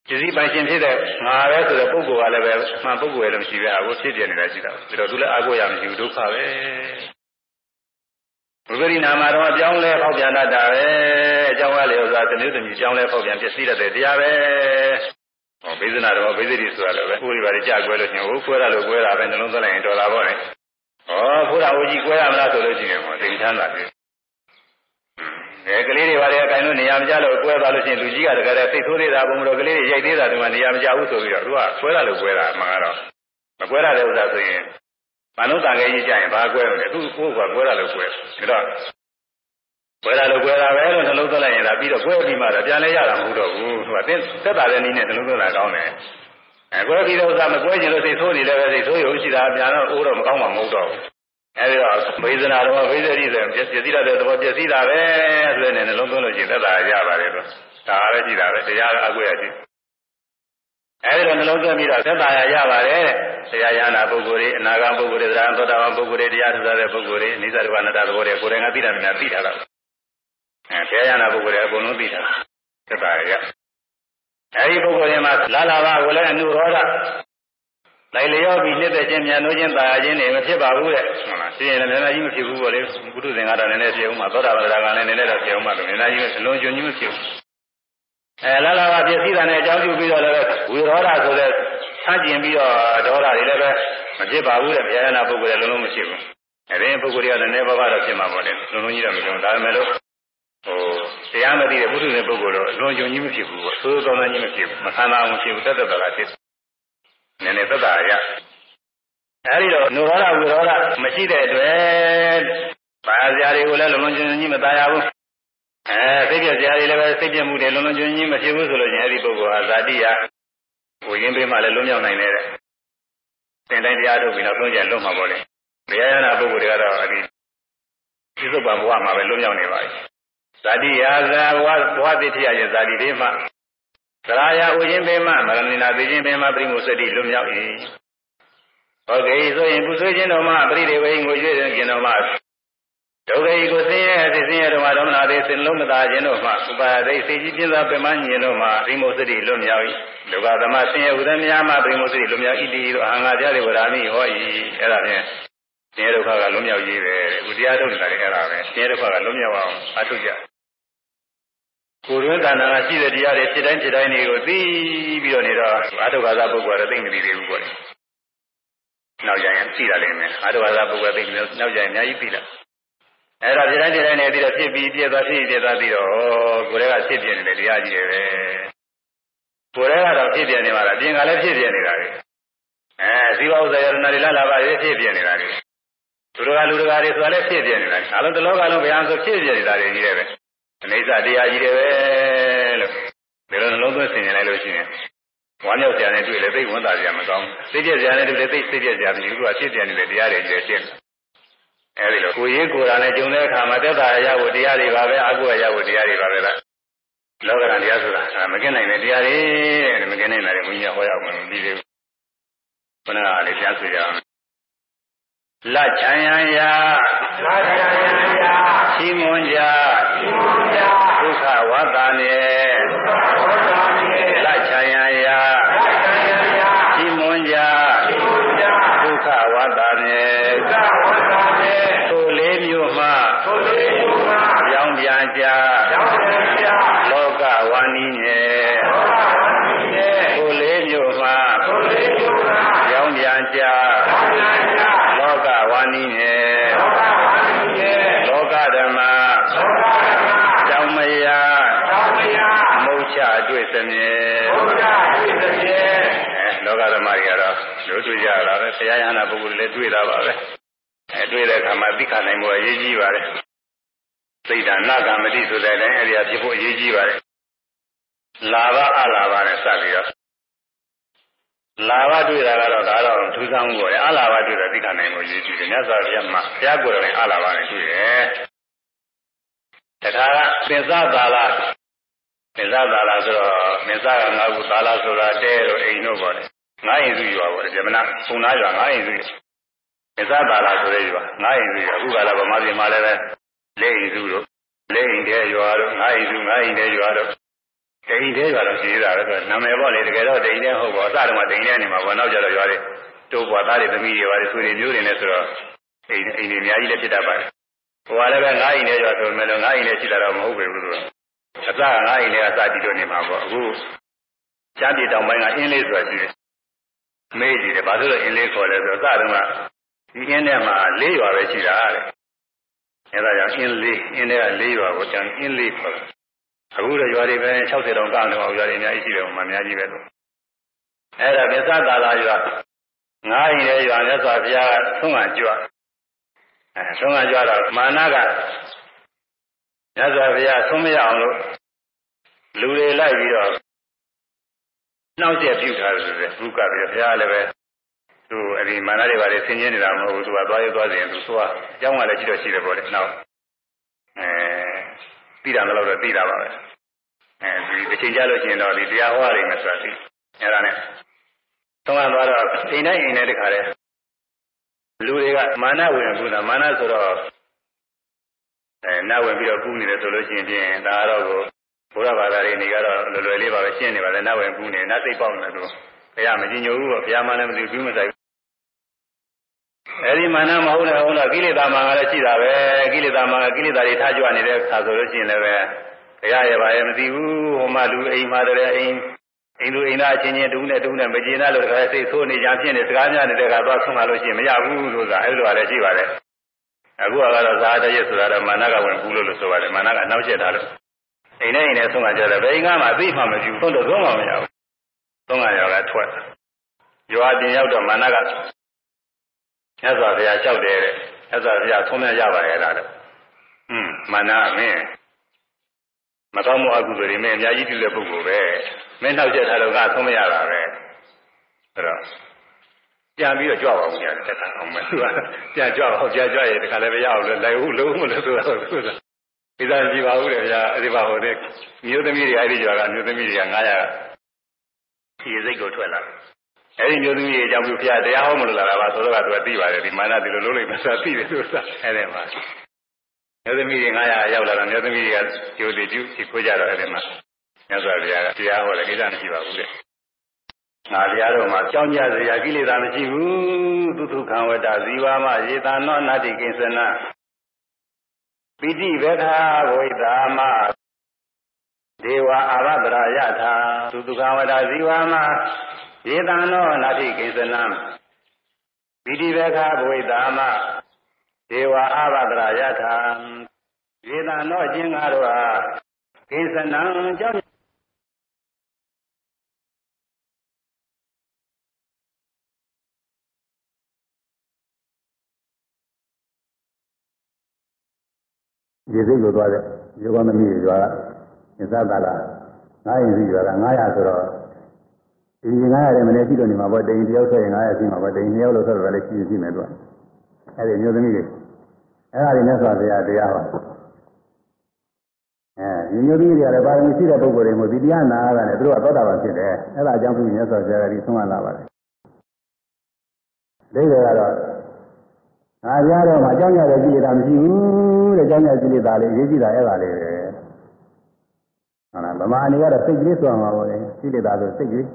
ပစ္စည်းပိုင်ရှင်ဖြစ်တဲ့ငါပဲဆိုတဲ့ပုဂ္ဂိုလ်ကလည်းပဲမှန်ပုဂ္ဂိုလ်ရဲ့လို့မရှိပဲအခုဖြစ်ပြနေတာရှိတာဒါတော့သူလည်းအာကိုရမရှိဘူးဒုက္ခပဲဝိပရိနာမတော့အပြောင်းလဲပေါက်ပြန်တတ်တာပဲအကြောင်းကလည်းဥစ္စာတစ်မျိုးတစ်မျိုးအကြောင်းလဲပေါက်ပြန်ပြည့်စည်တတ်တဲ့တရားပဲဟောဘိဇနာတော့ဘိဇတိဆိုတာလည်းပဲကိုယ်တွေပါကြကွဲလို့ရှင်ဟိုကွဲတာလို့ကွဲတာပဲနှလုံးသွင်းလိုက်ရင်တော်တာပေါ့လေဟောဘုရားဝကြီးကွဲရမလားဆိုလို့ရှိရင်ဟောသိချမ်းသာတယ် အဲကလေးတွေပါလေအကိုင်လို့နေရာမကျလို့ကွဲသွားလို့ရှိရင်လူကြီးကတကယ်စိတ်ဆိုးသေးတာဘုံမလို့ကလေးတွေရိုက်သေးတာဒီမှာနေရာမကျဘူးဆိုပြီးတော့သူကကွဲတာလို့ကွဲတာမှန်ကတော့မကွဲတာတဲ့ဥစ္စာဆိုရင်မနုဿာငယ်ကြီးကြရင်ဘာကွဲမလဲသူကိုယ်ကကွဲတာလို့ကွဲဒါတော့ကွဲတာလို့ကွဲတာပဲလို့နှလုံးသွင်းလိုက်ရင်ဒါပြီးတော့ကွဲပြီးမှတော့ပြန်လဲရတာမဟုတ်တော့ဘူးသူကသင်သက်တာတဲ့နည်းနဲ့နှလုံးသွင်းတာကောင်းတယ်အဲကွဲပြီးတော့ဥစ္စာမကွဲချင်လို့စိတ်ဆိုးနေလည်းပဲစိတ်ဆိုးရုံရှိတာပြန်တော့အိုးတော့မကောင်းမှမဟုတ်တော့ဘူး အဲဒီတော့ဘေဇနာတော့ဘေဇတိဆိုပျက်စီးတဲ့သဘောပျက်စီးတာပဲဆိုတဲ့နှလုံးသွင်းလို့ရှိရင်သက်တာရပါတယ်တော့ဒါပဲကြည့်တာပဲတရားကအကွဲရကြည့်အဲဒီတော့နှလုံးသွင်းပြီးတော့သက်သာရရပါတယ်တရားရဟနာပုဂ္ဂိုလ်တွေအနာဂတ်ပုဂ္ဂိုလ်တွေသရံသောတာပန်ပုဂ္ဂိုလ်တွေတရားထူတဲ့ပုဂ္ဂိုလ်တွေအနိစ္စဒုက္ခအနတ္တသဘောတွေကိုယ်တိုင်ကသိတာများသိထားတာအဲတရားရဟနာပုဂ္ဂိုလ်တွေအကုန်လုံးသိတာသက်သာရအဲဒီပုဂ္ဂိုလ်တွေမှာလာလာပါကိုလည်းအနုရောဓ လိုက်လျောပြီးနှစ်သက်ခြင်းမြန်လို့ခြင်းတာယာခြင်းတွေမဖြစ်ပါဘူးတဲ့ဟုတ်လားသိရင်လည်းနည်းနည်းကြီးမဖြစ်ဘူးပေါ့လေဘုဒ္ဓသင်္ဃာတော့နည်းနည်းဖြစ်အောင်မှာသောတာပန်တရားကလည်းနည်းနည်းတော့ဖြစ်အောင်မှာလို့နည်းနည်းကြီးအလုံးကျွန်းကြီးမဖြစ်ဘူးအဲလာလာပါပြည့်စည်တာနဲ့အကြောင်းပြုပြီးတော့လည်းဝေရောဓဆိုတဲ့ဆန့်ကျင်ပြီးတော့ဒေါသတွေလည်းပဲမဖြစ်ပါဘူးတဲ့ဘုရားရဟနာပုဂ္ဂိုလ်လည်းလုံးလုံးမရှိဘူးအဲဒီပုဂ္ဂိုလ်တွေကလည်းနည်းပါးပါတော့ဖြစ်မှာပေါ့လေလုံးလုံးကြီးတော့မဖြစ်ဘူးဒါပေမဲ့လို့ဟိုတရားမသိတဲ့ပုထုဇဉ်ပုဂ္ဂိုလ်တော့လွန်ကျွံကြီးမဖြစ်ဘူးပေါ့သိုးကောင်းကြီးမဖြစ်ဘူးမခံနာအောင်ဖြစ်ဘူးတတ်တတ်တာဖြစ် နည်းနည်းသက်သာရအဲဒီတော့နုရောဓဝိရောဓမရှိတဲ့အတွက်ပါဇာတွေကိုလည်းလုံးလုံးကျွံကြီးမตายရဘူးအဲစိတ်ပြဇာတွေလည်းပဲစိတ်ပြမှုတွေလုံးလုံးကျွံကြီးမဖြစ်ဘူးဆိုလို့ချင်းအဲဒီပုဂ္ဂိုလ်ဟာဇာတိယကိုရင်းပေးမှလည်းလွံ့မြောက်နိုင်တယ်တဲ့သင်တိုင်းတရားထုတ်ပြီးတော့သုံးကြလွတ်မှာပေါ့လေဘုရားရဟနာပုဂ္ဂိုလ်တွေကတော့အဲဒီပြစ္ဆုတ်ပံဘဝမှာပဲလွံ့မြောက်နေပါပြီဇာတိယာဇာဘဝဘဝတိထရရဲ့ဇာတိတွေမှာ သရာယဥခြင်းပေမမရဏိနာသိခြင်းပေမပရိမုစတိလွံ့မြောက်၏ဟုတ်ကဲ့ဆိုရင်ပုဆွေးခြင်းတော်မှာပရိဒေဝိငိုရွေးခြင်းတော်မှာဒုက္ခဤကိုဆင်းရဲသိဆင်းရဲတော်မှာဓမ္မနာသေးစင်လုံးမသာခြင်းတို့မှာဥပါဒိစေကြီးပြင်းသာပင်မညင်တို့မှာပရိမုစတိလွတ်မြောက်၏ဒုက္ခသမဆင်းရဲဥဒ္ဒမြာမှာပရိမုစတိလွတ်မြောက်၏တိတို့အဟံငါကြတဲ့ဝရမိဟော၏အဲ့ဒါဖြင့်ဆင်းရဲဒုက္ခကလွတ်မြောက်ရေးပဲဥတရားထုတ်နေတာလည်းအဲ့ဒါပဲဆင်းရဲဒုက္ခကလွတ်မြောက်အောင်အထုတ်ကြ ကိုယ်ရင်းတဏ္ဍာရှိတဲ့တရားတွေဖြစ်တိုင်းဖြစ်တိုင်းတွေကိုသိပြီးတော့နေတော့အာထုခါသာပုဂ္ဂိုလ်ကတော့သိမသိသေးဘူးပေါ့လေနောက်ကြရင်သိတာလည်းမယ်အာထုခါသာပုဂ္ဂိုလ်သိတယ်နောက်ကြရင်အများကြီးသိတာအဲ့ဒါဖြစ်တိုင်းဖြစ်တိုင်းနေပြီးတော့ဖြစ်ပြီးပြည့်သွားဖြစ်ပြည့်သွားပြီးတော့ကိုယ်ကဖြစ်ပြနေတယ်တရားကြီးတယ်ပဲကိုယ်ကတော့ဖြစ်ပြနေမှာလားအပြင်ကလည်းဖြစ်ပြနေတာလေအဲဇီဝဥစ္စာယရဏတွေလာလာပါလေဖြစ်ပြနေတာလေသူတို့ကလူတွေကတွေဆိုတာလည်းဖြစ်ပြနေတာအလုံးတစ်လောကလုံးဗျာဆိုဖြစ်ပြနေတာတွေကြီးတယ်ပဲ အနေစာတရားကြီးတယ်ပဲလို့ဒီလိုနှလုံးသွင်းဆင်ခြင်လိုက်လို့ရှိရင်ဝမ်းမြောက်စရာနဲ့တွေ့လေသိဝန်တာစရာမကောင်းစိတ်ပြည့်စရာနဲ့တွေ့လေသိစိတ်ပြည့်စရာမရှိဘူးကဖြစ်ပြနေတဲ့တရားတွေကြီးတယ်အဲဒီလိုကိုရေးကိုယ်တာနဲ့ဂျုံတဲ့အခါမှာသက်သာရဖို့တရားတွေပါပဲအကုရဖို့တရားတွေပါပဲလားလောကရန်တရားဆိုတာမကင်းနိုင်တဲ့တရားတွေတဲ့မကင်းနိုင်တာတွေဘုရားဟောရအောင်မပြီးသေးဘူးခဏကလေးပြန်ဆိုကြအောင် လချမ်းရန်ရာလချမ်းရန်ရာချီးမွမ်းကြချီးမွမ်းကြဒုက္ခဝတ္တနေဒုက္ခဝတ္တနေလချမ်းရန်ရာလချမ်းရန်ရာချီးမွမ်းကြချီးမွမ်းကြဒုက္ခဝတ္တနေဒုက္ခဝတ္တနေသို့လေးမျိုးမှသို့လေးမျိုးမှရောင်းပြန်ကြရောင်းပြန်ကြလောကဝန္နိညေလောကဝန္နိညေသို့လေးမျိုးမှသို့လေးမျိုးမှရောင်းပြန်ကြရောင်းပြန်ကြလောကဝန္နိညေလောကဝန္နိညေလောကဓမ္မလောကဓမ္မကြောင့်မရကြောင့်မရမုတ်ချတွေ့ သမီး ဘုရားတွေ့သည်ဖြင့် အဲလောက ဓမ္မတွေကတော့လို့တွေ့ကြတာပဲဆရာယန္တာပုဂ္ဂိုလ်လည်းတွေ့တာပါပဲအဲတွေ့တဲ့အခါမှာသိခနိုင်မှုအရေးကြီးပါတယ်စိတ်ဓာနာကမတိဆိုတဲ့အတိုင်းအဲဒီအဖြစ်ဖို့အရေးကြီးပါတယ်လာဘအလာဘနဲ့စပြီးတော့လာဘတွေ့တာကတော့ဒါတော့ထူးဆန်းမှုပေါ့လေအလာဘတွေ့တာသိခနိုင်မှုအရေးကြီးတယ်မြတ်စွာဘုရားမှာဘုရားကိုယ်တော်ကအလာဘနဲ့တွေ့တယ်တခါကသင်္သသာလသင်္သသာလဆိုတော့သင်္သကငါ့ကိုသာလဆိုတာတဲတော့အိမ်တို့ပေါ့လေ ငါးရင်စုရွာပေါ့လေဇမနာပုံနာရွာငါးရင်စုသင်္သသာလဆိုတဲ့ရွာငါးရင်စုရွာအခုကလည်းဗမာပြည်မှာလည်းပဲလက်ရင်စုတို့လက်ရင်တဲရွာတို့ငါးရင်စုငါးရင်တဲရွာတို့ဒိန်တဲရွာတော့ရှိသေးတာပဲဆိုနာမည်ပေါ့လေတကယ်တော့ဒိန်တဲဟုတ်ပါအစတုန်းကဒိန်တဲနေမှာပေါ့နောက်ကျတော့ရွာတွေတိုးပွားသားတွေသမီးတွေရွာတွေဆွေတွေမျိုးတွေနဲ့ဆိုတော့အိမ်အိမ်တွေအများကြီးလည်းဖြစ်တတ်ပါတယ်ဟိုကလည်းပဲငါးရင်တဲရွာဆိုမယ်လို့ငါးရင်တဲရှိတာတော့မဟုတ်ပေဘူးလို့အစငါးရင်တဲအစတည်လို့နေမှာပေါ့အခုရှမ်းပြည်တောင်ပိုင်းကအင်းလေးဆိုတာရှိတယ် မေးကြည့်တယ်ဘာလို့လဲအင်းလေးခေါ်လဲဆိုတော့အစတုန်းကဒီအင်းထဲမှာလေးရွာပဲရှိတာတဲ့အဲဒါကြောင့်အင်းလေးအင်းထဲကလေးရွာကိုကျန်အင်းလေးခေါ်တယ်အခုတော့ရွာတွေပဲ60တောင်ကောက်နေအောင်ရွာတွေအများကြီးရှိတယ်ဟိုမှာအများကြီးပဲလို့အဲ့ဒါပစ္စသာလာရွာငါးရင်ရဲ့ရွာမြတ်စွာဘုရားကသုံးကကြွအဲသုံးကကြွတော့မာနကမြတ်စွာဘုရားသုံးမရအောင်လို့လူတွေလိုက်ပြီးတော့ နှောက်ရက်ပြုထားတယ်ဆိုတဲ့ဘုကပြီးဘုရားလည်းပဲသူအဲ့ဒီမာနတွေပါလေဆင်းရဲနေတာမဟုတ်ဘူးသူကသွားရသွားစဉ်သူသွားအကြောင်းကလည်းရှိတော့ရှိတယ်ပေါ့လေနောက်အဲသိတာလည်းတော့သိတာပါပဲအဲဒီတစ်ချိန်ကြလို့ရှိရင်တော့ဒီတရားဟောရမယ်ဆိုတာသိအဲ့ဒါနဲ့သုံးရသွားတော့အိမ်တိုင်းအိမ်တိုင်းတခါလဲလူတွေကမာနဝင်ကူတာမာနဆိုတော့အဲနတ်ဝင်ပြီးတော့ကူးနေတယ်ဆိုလို့ရှိရင်ဖြင့်ဒါတော့ကို ဘုရားဘာသာတွေနေကတော့လွယ်လွယ်လေးပါပဲရှင်းနေပါလေနတ်ဝင်ကူးနေနတ်သိပ်ပေါက်နေတယ်သူဘုရားမကြည်ညိုဘူးပေါ့ဘုရားမှလည်းမသိဘူးမဆိုင်အဲဒီမာနမဟုတ်လည်းဟုတ်တော့ကိလေသာမာကလည်းရှိတာပဲကိလေသာမာကိလေသာတွေထားကြွနေတဲ့အခါဆိုလို့ရှိရင်လည်းပဲဘုရားရဲ့ဘာရဲ့မသိဘူးဟိုမှလူအိမ်မှာတည်းအိမ်အိမ်လူအိမ်သားအချင်းချင်းတူးနဲ့တူးနဲ့မကျေနပ်လို့တခါစိတ်ဆိုးနေကြဖြစ်နေစကားများနေတဲ့ကသွားဆုံးလာလို့ရှိရင်မရဘူးလို့ဆိုတာအဲဒီလိုလည်းရှိပါတယ်အခုကတော့ဇာတရက်ဆိုတာတော့မာနကဝင်ကူးလို့လို့ဆိုပါတယ်မာနကနောက်ကျက်တာလို့ အိမ်နဲ့အိမ်နဲ့ဆုံးကကြတယ်ဘယ်အိမ်ကမှသိမှမကြည့်ဘူးတော့သုံးမှမရဘူးသုံးကရောကထွက်ရွာတင်ရောက်တော့မာနကမြတ်စွာဘုရားလျှောက်တယ်တဲ့မြတ်စွာဘုရားဆုံးမရပါရဲ့လားတဲ့ဟွန်းမာနမင်းမကောင်းမှုအကုသိုလ်တွေမင်းအများကြီးပြုတဲ့ပုဂ္ဂိုလ်ပဲမင်းနောက်ကျထားတော့ကဆုံးမရတာပဲအဲ့တော့ပြန်ပြီးတော့ကြွပါဦးညာတက်တာအောင်မယ်သူကပြန်ကြွပါဦးပြန်ကြွရင်ဒီခါလည်းမရအောင်လဲလိုက်ဦးလုံးမလို့သူက သူကဒီသားကြည့်ပါဦးလေဗျာအဲ့ဒီပါဟိုတဲ့မျိုးသမီးတွေအဲ့ဒီကြွာကမျိုးသမီးတွေက900ဒီစိတ်ကိုထွက်လာအဲ့ဒီမျိုးသမီးတွေအကြောင်းပြုဖျားတရားဟောမလို့လာတာပါဆိုတော့ကသူကသိပါတယ်ဒီမာနဒီလိုလုံးလိုက်မှဆိုသိတယ်သူကအဲ့ဒီမှာမျိုးသမီးတွေ900ရောက်လာတာမျိုးသမီးတွေကကျိုးတည်ကျူးချခိုးကြတော့အဲ့ဒီမှာမြတ်စွာဘုရားကတရားဟောတယ်ကိစ္စမရှိပါဘူးတဲ့ငါတရားတော်မှာကြောင်းကြစရာကိလေသာမရှိဘူးသုထုခံဝတ္တဇီဝမယေတာနောနတ္တိကိစ္စနာ ပိဋိဝေခာဝိတာမဒေဝအာဘဒရာယထာသုထုခံဝတ္တဇီဝမယေတာနောနတ္တိကိစ္စနာပိဋိဝေခာဝိတာမဒေဝအာဘဒရာယထာယေတာနောအချင်းကားတို့ဟာကိစ္စနာကြောင့် ဒီစိတ်ကိုသွားတဲ့ယောဂသမီးတွေရွာကသသလာငါးရင်စီရွာက900ဆိုတော့ဒီ900တဲ့မနေ့ရှိတော့နေမှာပေါ့တိန်တယောက်ဆက်ရင်900ရှိမှာပေါ့တိန်2ယောက်လို့ဆိုတော့လည်းရှိရှိမယ်သူကအဲ့ဒီမျိုးသမီးတွေအဲ့ဒါတွေနဲ့ဆိုတရားတရားပါအဲဒီမျိုးသမီးတွေကလည်းပါရမီရှိတဲ့ပုဂ္ဂိုလ်တွေမို့ဒီတရားနာရတာနဲ့သူတို့ကသောတာပန်ဖြစ်တယ်အဲ့ဒါအကြောင်းပြုမြတ်စွာဘုရားကဒီဆုံးမလာပါတယ်ဒိဋ္ဌိကတော့ ငါကြားတော့မှအကြောင်းရတဲ့ကိလေသာမရှိဘူးတဲ့အကြောင်းရကိလေသာလေးရေးကြည့်တာအဲ့ဒါလေးပဲဟုတ်လားဗမာအနေကတော့စိတ်ကလေးဆိုမှာပေါ့လေကိလေသာဆိုစိတ်ကလေး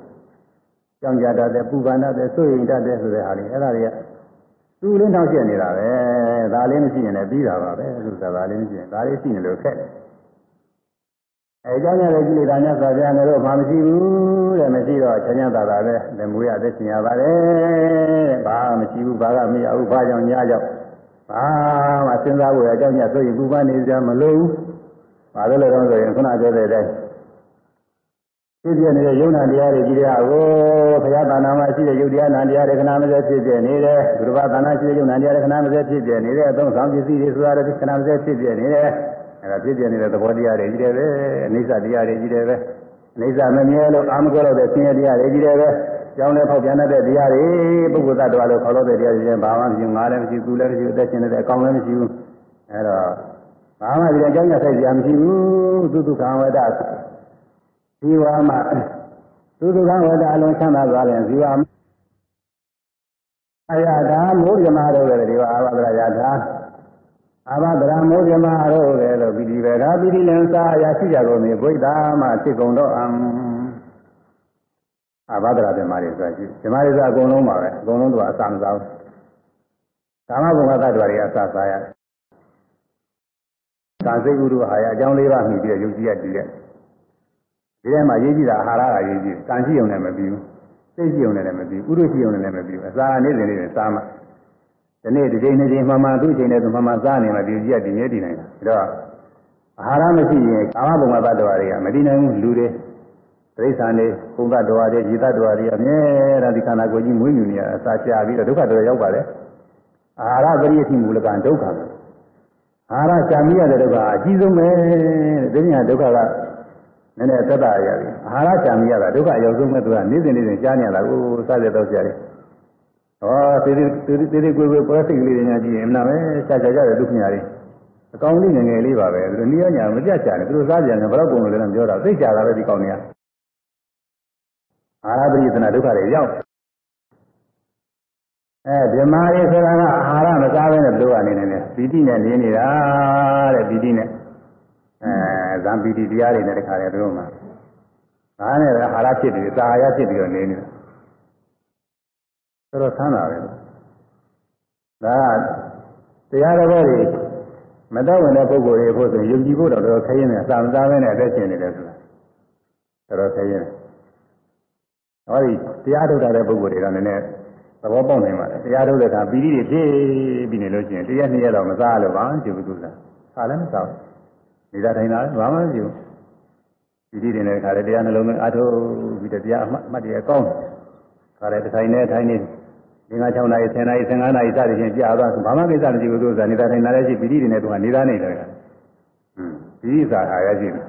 ကြောင်းကြတတ်တဲ့ပူပန်တတ်တဲ့စိုးရိမ်တတ်တဲ့ဆိုတဲ့ဟာလေးအဲ့ဒါတွေကသူ့လေးနောက်ကျနေတာပဲဒါလေးမရှိရင်လည်းပြီးတာပါပဲဆိုတာဒါလေးမရှိရင်ဒါလေးရှိနေလို့ခက်တယ် အဲကြောင့်လည်းကိလေသာများစွာပြငါတို့မှမရှိဘူးတဲ့မရှိတော့ချမ်းချမ်းသာသာပဲလက်မွေးရသက်ရှင်ရပါတယ်တဲ့ဘာမရှိဘူးဘာကမရဘူးဘာကြောင့်ညာကြောင့်ဘာမှစဉ်းစားဖို့အကြောင်းညာဆိုရင်ကူပန်းနေကြမလို့ဘူးဘာလို့လဲတော့ဆိုရင်ခုနပြောတဲ့အတိုင်းဖြစ်ပြနေတဲ့ယုံနာတရားတွေကြီးတဲ့ကိုဘုရားသာနာမှာရှိတဲ့ယုတ်တရားနာတရားတွေခဏမစဲဖြစ်ပြနေတယ်သူတော်ဘာသာနာရှိတဲ့ယုံနာတရားတွေခဏမစဲဖြစ်ပြနေတယ်အသုံးဆောင်ပစ္စည်းတွေဆိုတာတွေခဏမစဲဖြစ်ပြနေတယ် အဲဒါဖြစ်ပြနေတဲ့သဘောတရားတွေကြီးတယ်ပဲအိဋ္ဌတရားတွေကြီးတယ်ပဲအိဋ္ဌမမြဲလို့အာမကောလို့တဲ့ဆင်းရဲတရားတွေကြီးတယ်ပဲကြောင်းလဲဖောက်ပြန်တဲ့တရားတွေပုဂ္ဂိုလ်သတ္တဝါလို့ခေါ်လို့တဲ့တရားတွေဘာမှမရှိငါလည်းမရှိသူလည်းမရှိအသက်ရှင်နေတဲ့အကောင်လည်းမရှိဘူးအဲတော့ဘာမှဒီအကြောင်းရဆိုင်စရာမရှိဘူးသူတုခံဝဒဇီဝမှာသူတုခံဝဒအလုံးချမ်းသာသွားတယ်ဇီဝမှာအရာဒါမိုးပြမတော့တယ်ဒီကအာဘဒရာယထာ အာဘဒရာမိုးပြမတော့တယ်လို့ပြီးဒီပဲဒါပြီးဒီလင်းစားရရှိကြကုန်ပြီဘုရားမှာဖြစ်ကုန်တော့အံအာဘဒရာပြမတွေဆိုတာရှိပြမတွေဆိုအကုန်လုံးပါပဲအကုန်လုံးတော့အစာမစားဘူးကာမဘုံကသတ္တဝါတွေအစာစားရတယ်ကာစိတ်ကုရုဟာရအကြောင်းလေးပါမှီပြီးတော့ယုတ်ကြည်ရတည်တဲ့ဒီထဲမှာရေးကြည့်တာအာဟာရကရေးကြည့်ကံရှိုံနဲ့မပြီးဘူးစိတ်ရှိုံနဲ့လည်းမပြီးဘူးဥဒ္ဓရှိုံနဲ့လည်းမပြီးဘူးအစာနေ့စဉ်နေ့စဉ်စားမှ ဒီနေ့ဒီချိန်နေ့ချိန်မှမှသူ့ချိန်နဲ့သူမှမှစားနေမှဒီကြည့်ရတည်နေတည်နိုင်တာဒါတော့အာဟာရမရှိရင်ကာမဘုံကသတ္တဝါတွေကမတည်နိုင်ဘူးလူတွေတိရစ္ဆာန်တွေပုံသတ္တဝါတွေជីသတ္တဝါတွေအမြဲတမ်းဒီခန္ဓာကိုယ်ကြီးမွေးမြူနေရအစာချပြီးတော့ဒုက္ခတွေရောက်ပါတယ်အာဟာရပရိယတိမူလကဒုက္ခအာဟာရရှာမိရတဲ့ဒုက္ခအကြီးဆုံးပဲတဲ့ဒီညာဒုက္ခကနည်းနည်းသက်သာရပြီအာဟာရရှာမိရတာဒုက္ခအရောက်ဆုံးပဲသူကနေ့စဉ်နေ့စဉ်ကြားနေရတာကိုစားရတော့ကြရတယ် ဟောတေးသေးသေးသေးကိုယ်ကိုယ်ပွဲစိတ်ကလေးတွေညာကြည့်ရင်အမှန်ပဲရှာကြကြတဲ့ဒုက္ခညာတွေအကောင်လေးငယ်ငယ်လေးပါပဲသူတို့နီးရညာမပြတ်ချတယ်သူတို့စားကြတယ်ဘယ်တော့ပုံလို့လဲပြောတာသိကြတာပဲဒီကောင်တွေကအာရပရိသနာဒုက္ခတွေရောက်အဲဗြဟ္မာရေဆိုတာကအာဟာရမစားဘဲနဲ့တို့အနေနဲ့ပီတိနဲ့နေနေတာတဲ့ပီတိနဲ့အဲဇံပီတိတရားတွေနဲ့တခါလေတို့မှာဒါနဲ့အာဟာရဖြစ်ပြီးသာယာဖြစ်ပြီးတော့နေနေတာ ဆိုတော့ဆန်းတာပဲဒါတရားတော်တွေမတော်ဝင်တဲ့ပုဂ္ဂိုလ်တွေဖို့ဆိုယုံကြည်ဖို့တော့တော်ခရင်နဲ့အစာမစားဘဲနဲ့အသက်ရှင်နေတယ်ဆိုတာတော်တော်ခရင်ဟောဒီတရားထုတ်တဲ့ပုဂ္ဂိုလ်တွေကလည်းနည်းနည်းသဘောပေါက်နိုင်ပါတယ်တရားထုတ်တဲ့အခါပီတိတွေဖြစ်ပြီးနေလို့ရှိရင်တရားနှစ်ရက်တော့မစားလို့ပါကျုပ်ကစားစားလည်းမစားဘူးနေတာထိုင်တာဘာမှမပြုပီတိတွေနဲ့ခါတယ်တရားနှလုံးသွင်းအထုတ်ပြီးတော့တရားအမှတ်မှတ်တယ်ကောင်းခါတယ်ထိုင်နေထိုင်နေ ဒီက6နာရီ10နာရီ15နာရီစသည်ဖြင့်ကြာသွားဘာမှကိစ္စမရှိဘူးသူကနေတာထိုင်တာလည်းရှိပီတိတွေနဲ့သူကနေတာနေတယ်ဟွန်းပီတိစာဟာရရှိတယ်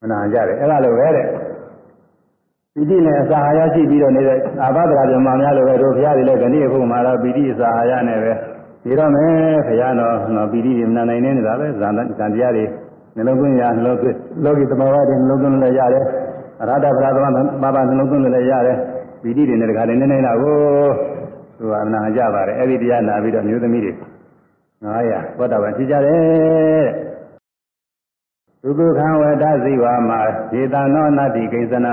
မနာကြတယ်အဲ့ဒါလိုပဲတဲ့ပီတိနဲ့အစာအာရရှိပြီးတော့နေတဲ့အာဘဒရာပြမများလိုပဲတို့ဘုရားတွေလည်းခဏိအခုမှတော့ပီတိအစာအာရနဲ့ပဲနေတော့မယ်ဘုရားတော်နော်ပီတိတွေမနာနိုင်နေတာပဲဇာန်ဇာန်တရားတွေနှလုံးသွင်းရနှလုံးသွင်းလောကီသမဝါတွေနှလုံးသွင်းလည်းရတယ်အရဟတဗလာသမဘာဘာနှလုံးသွင်းလည်းရတယ် ပီတိတွေနဲ့တခါတည်းနေနေတာကိုသူကနာကြပါတယ်အဲ့ဒီတရားနာပြီးတော့မျိုးသမီးတွေ900ဘောတာပန်ဖြစ်ကြတယ်တဲ့သုဒ္ဓခံဝတ္တဇိဝမှာဒေသနောနတ္တိကိစ္စနံ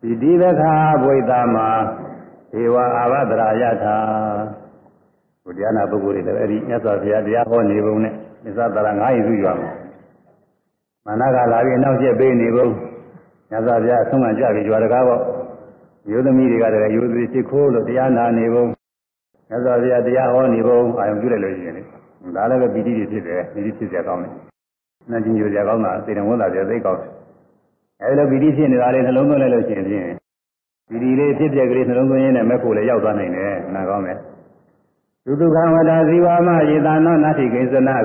ဒီဒီသခာဘွိတာမှာဒေဝအာဘဒရာယထာဘုရားနာပုဂ္ဂိုလ်တွေလည်းအဲ့ဒီမြတ်စွာဘုရားတရားဟောနေပုံနဲ့မြတ်စွာဘုရားငါးရင်စုရွာမှာမနကလာပြီးနောက်ကျက်ပေးနေပုံမြတ်စွာဘုရားအဆုံးအကြပြီးရွာတကားပေါ့ ယောသမီးတွေကလည်းယောသမီးစစ်ခိုးလို့တရားနာနေပုံမြတ်စွာဘုရားတရားဟောနေပုံအာယုံပြုလိုက်လို့ရှိရင်လေဒါလည်းပဲပီတိတွေဖြစ်တယ်ပီတိဖြစ်ကြကောင်းတယ်။နာကျင်ကြကြကောင်းတာသေတယ်ဝန်တာပြသိကောင်းတယ်အဲဒီလိုပီတိဖြစ်နေတာလေးနှလုံးသွင်းလိုက်လို့ရှိရင်ဖြင့်ပီတိလေးဖြစ်ပြက်ကလေးနှလုံးသွင်းရင်းနဲ့မဲ့ဖို့လည်းရောက်သွားနိုင်တယ်နားကောင်းတယ်သုတုခံဝတ္တဇီဝမယေတနောနတ္ထိကိစ္စနာ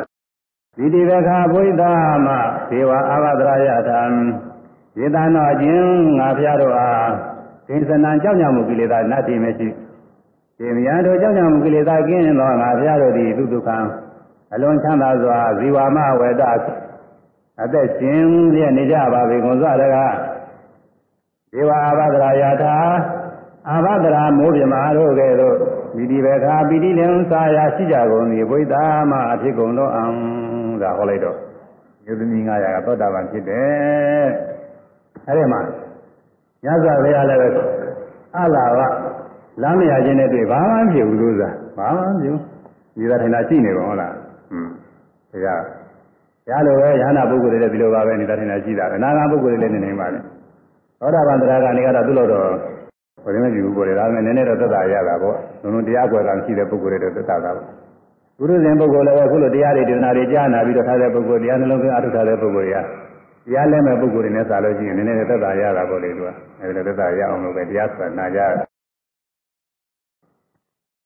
သီတိဘခဘုဒ္ဓမဒေဝအာဝဒရယထံယေတနောအချင်းငါဖျားတို့အား ကိစ္စနာကြောက်ကြမှုကိလေသာနတ္တိမရှိဒီမြတ်တို့ကြောက်ကြမှုကိလေသာကင်းသောငါဖျားတို့သည်သုတုခံအလွန်ချမ်းသာစွာဇီဝမဝေဒအသက်ရှင်လျက်နေကြပါပြီကွန်စွာတကားဒေဝအာဘဒရာယထာအာဘဒရာမိုးပြမာတို့ကဲ့သို့မိတိဘေခာပိတိလင်စာယာရှိကြကုန်သည်ဘုရားမအဖြစ်ကုန်တော့အောင်ဒါဟောလိုက်တော့ယုသမီး900ကသောတာပန်ဖြစ်တယ်အဲဒီမှာ ညဇဘုရားလည်းပဲအလာကလမ်းမရခြင်းနဲ့တွေ့ဘာမှမဖြစ်ဘူးလို့ဆိုတာဘာမှမဖြစ်ဘူးဒီသာထိုင်တာရှိနေပါဟုတ်လားဟွန်းဘုရားရလိုပဲရဟနာပုဂ္ဂိုလ်တွေလည်းဒီလိုပါပဲနေတာထင်တာရှိတာပဲအနာဂါပုဂ္ဂိုလ်တွေလည်းနေနေပါလေသောတာပန်တရားကနေကတော့သူ့လိုတော့ဘယ်လိုမှကြည့်ဘူးကိုလေဒါပေမဲ့နည်းနည်းတော့သက်သာရတာပေါ့လုံးလုံးတရားကွယ်ကံရှိတဲ့ပုဂ္ဂိုလ်တွေတော့သက်သာတာပေါ့ဘုရုဇဉ်ပုဂ္ဂိုလ်လည်းအခုလိုတရားတွေဒေသနာတွေကြားနာပြီးတော့ထားတဲ့ပုဂ္ဂိုလ်တရားနှလုံးသွင်းအထုထားတဲ့ပုဂ္ဂိုလ်တွေက တရားလဲမဲ့ပုဂ္ဂိုလ်တွေနဲ့စာလို့ရှိရင်နည်းနည်းသက်သာရတာပေါ့လေသူကအဲဒီလိုသက်သာရအောင်လို့ပဲတရားဆိုတာနာကြတယ်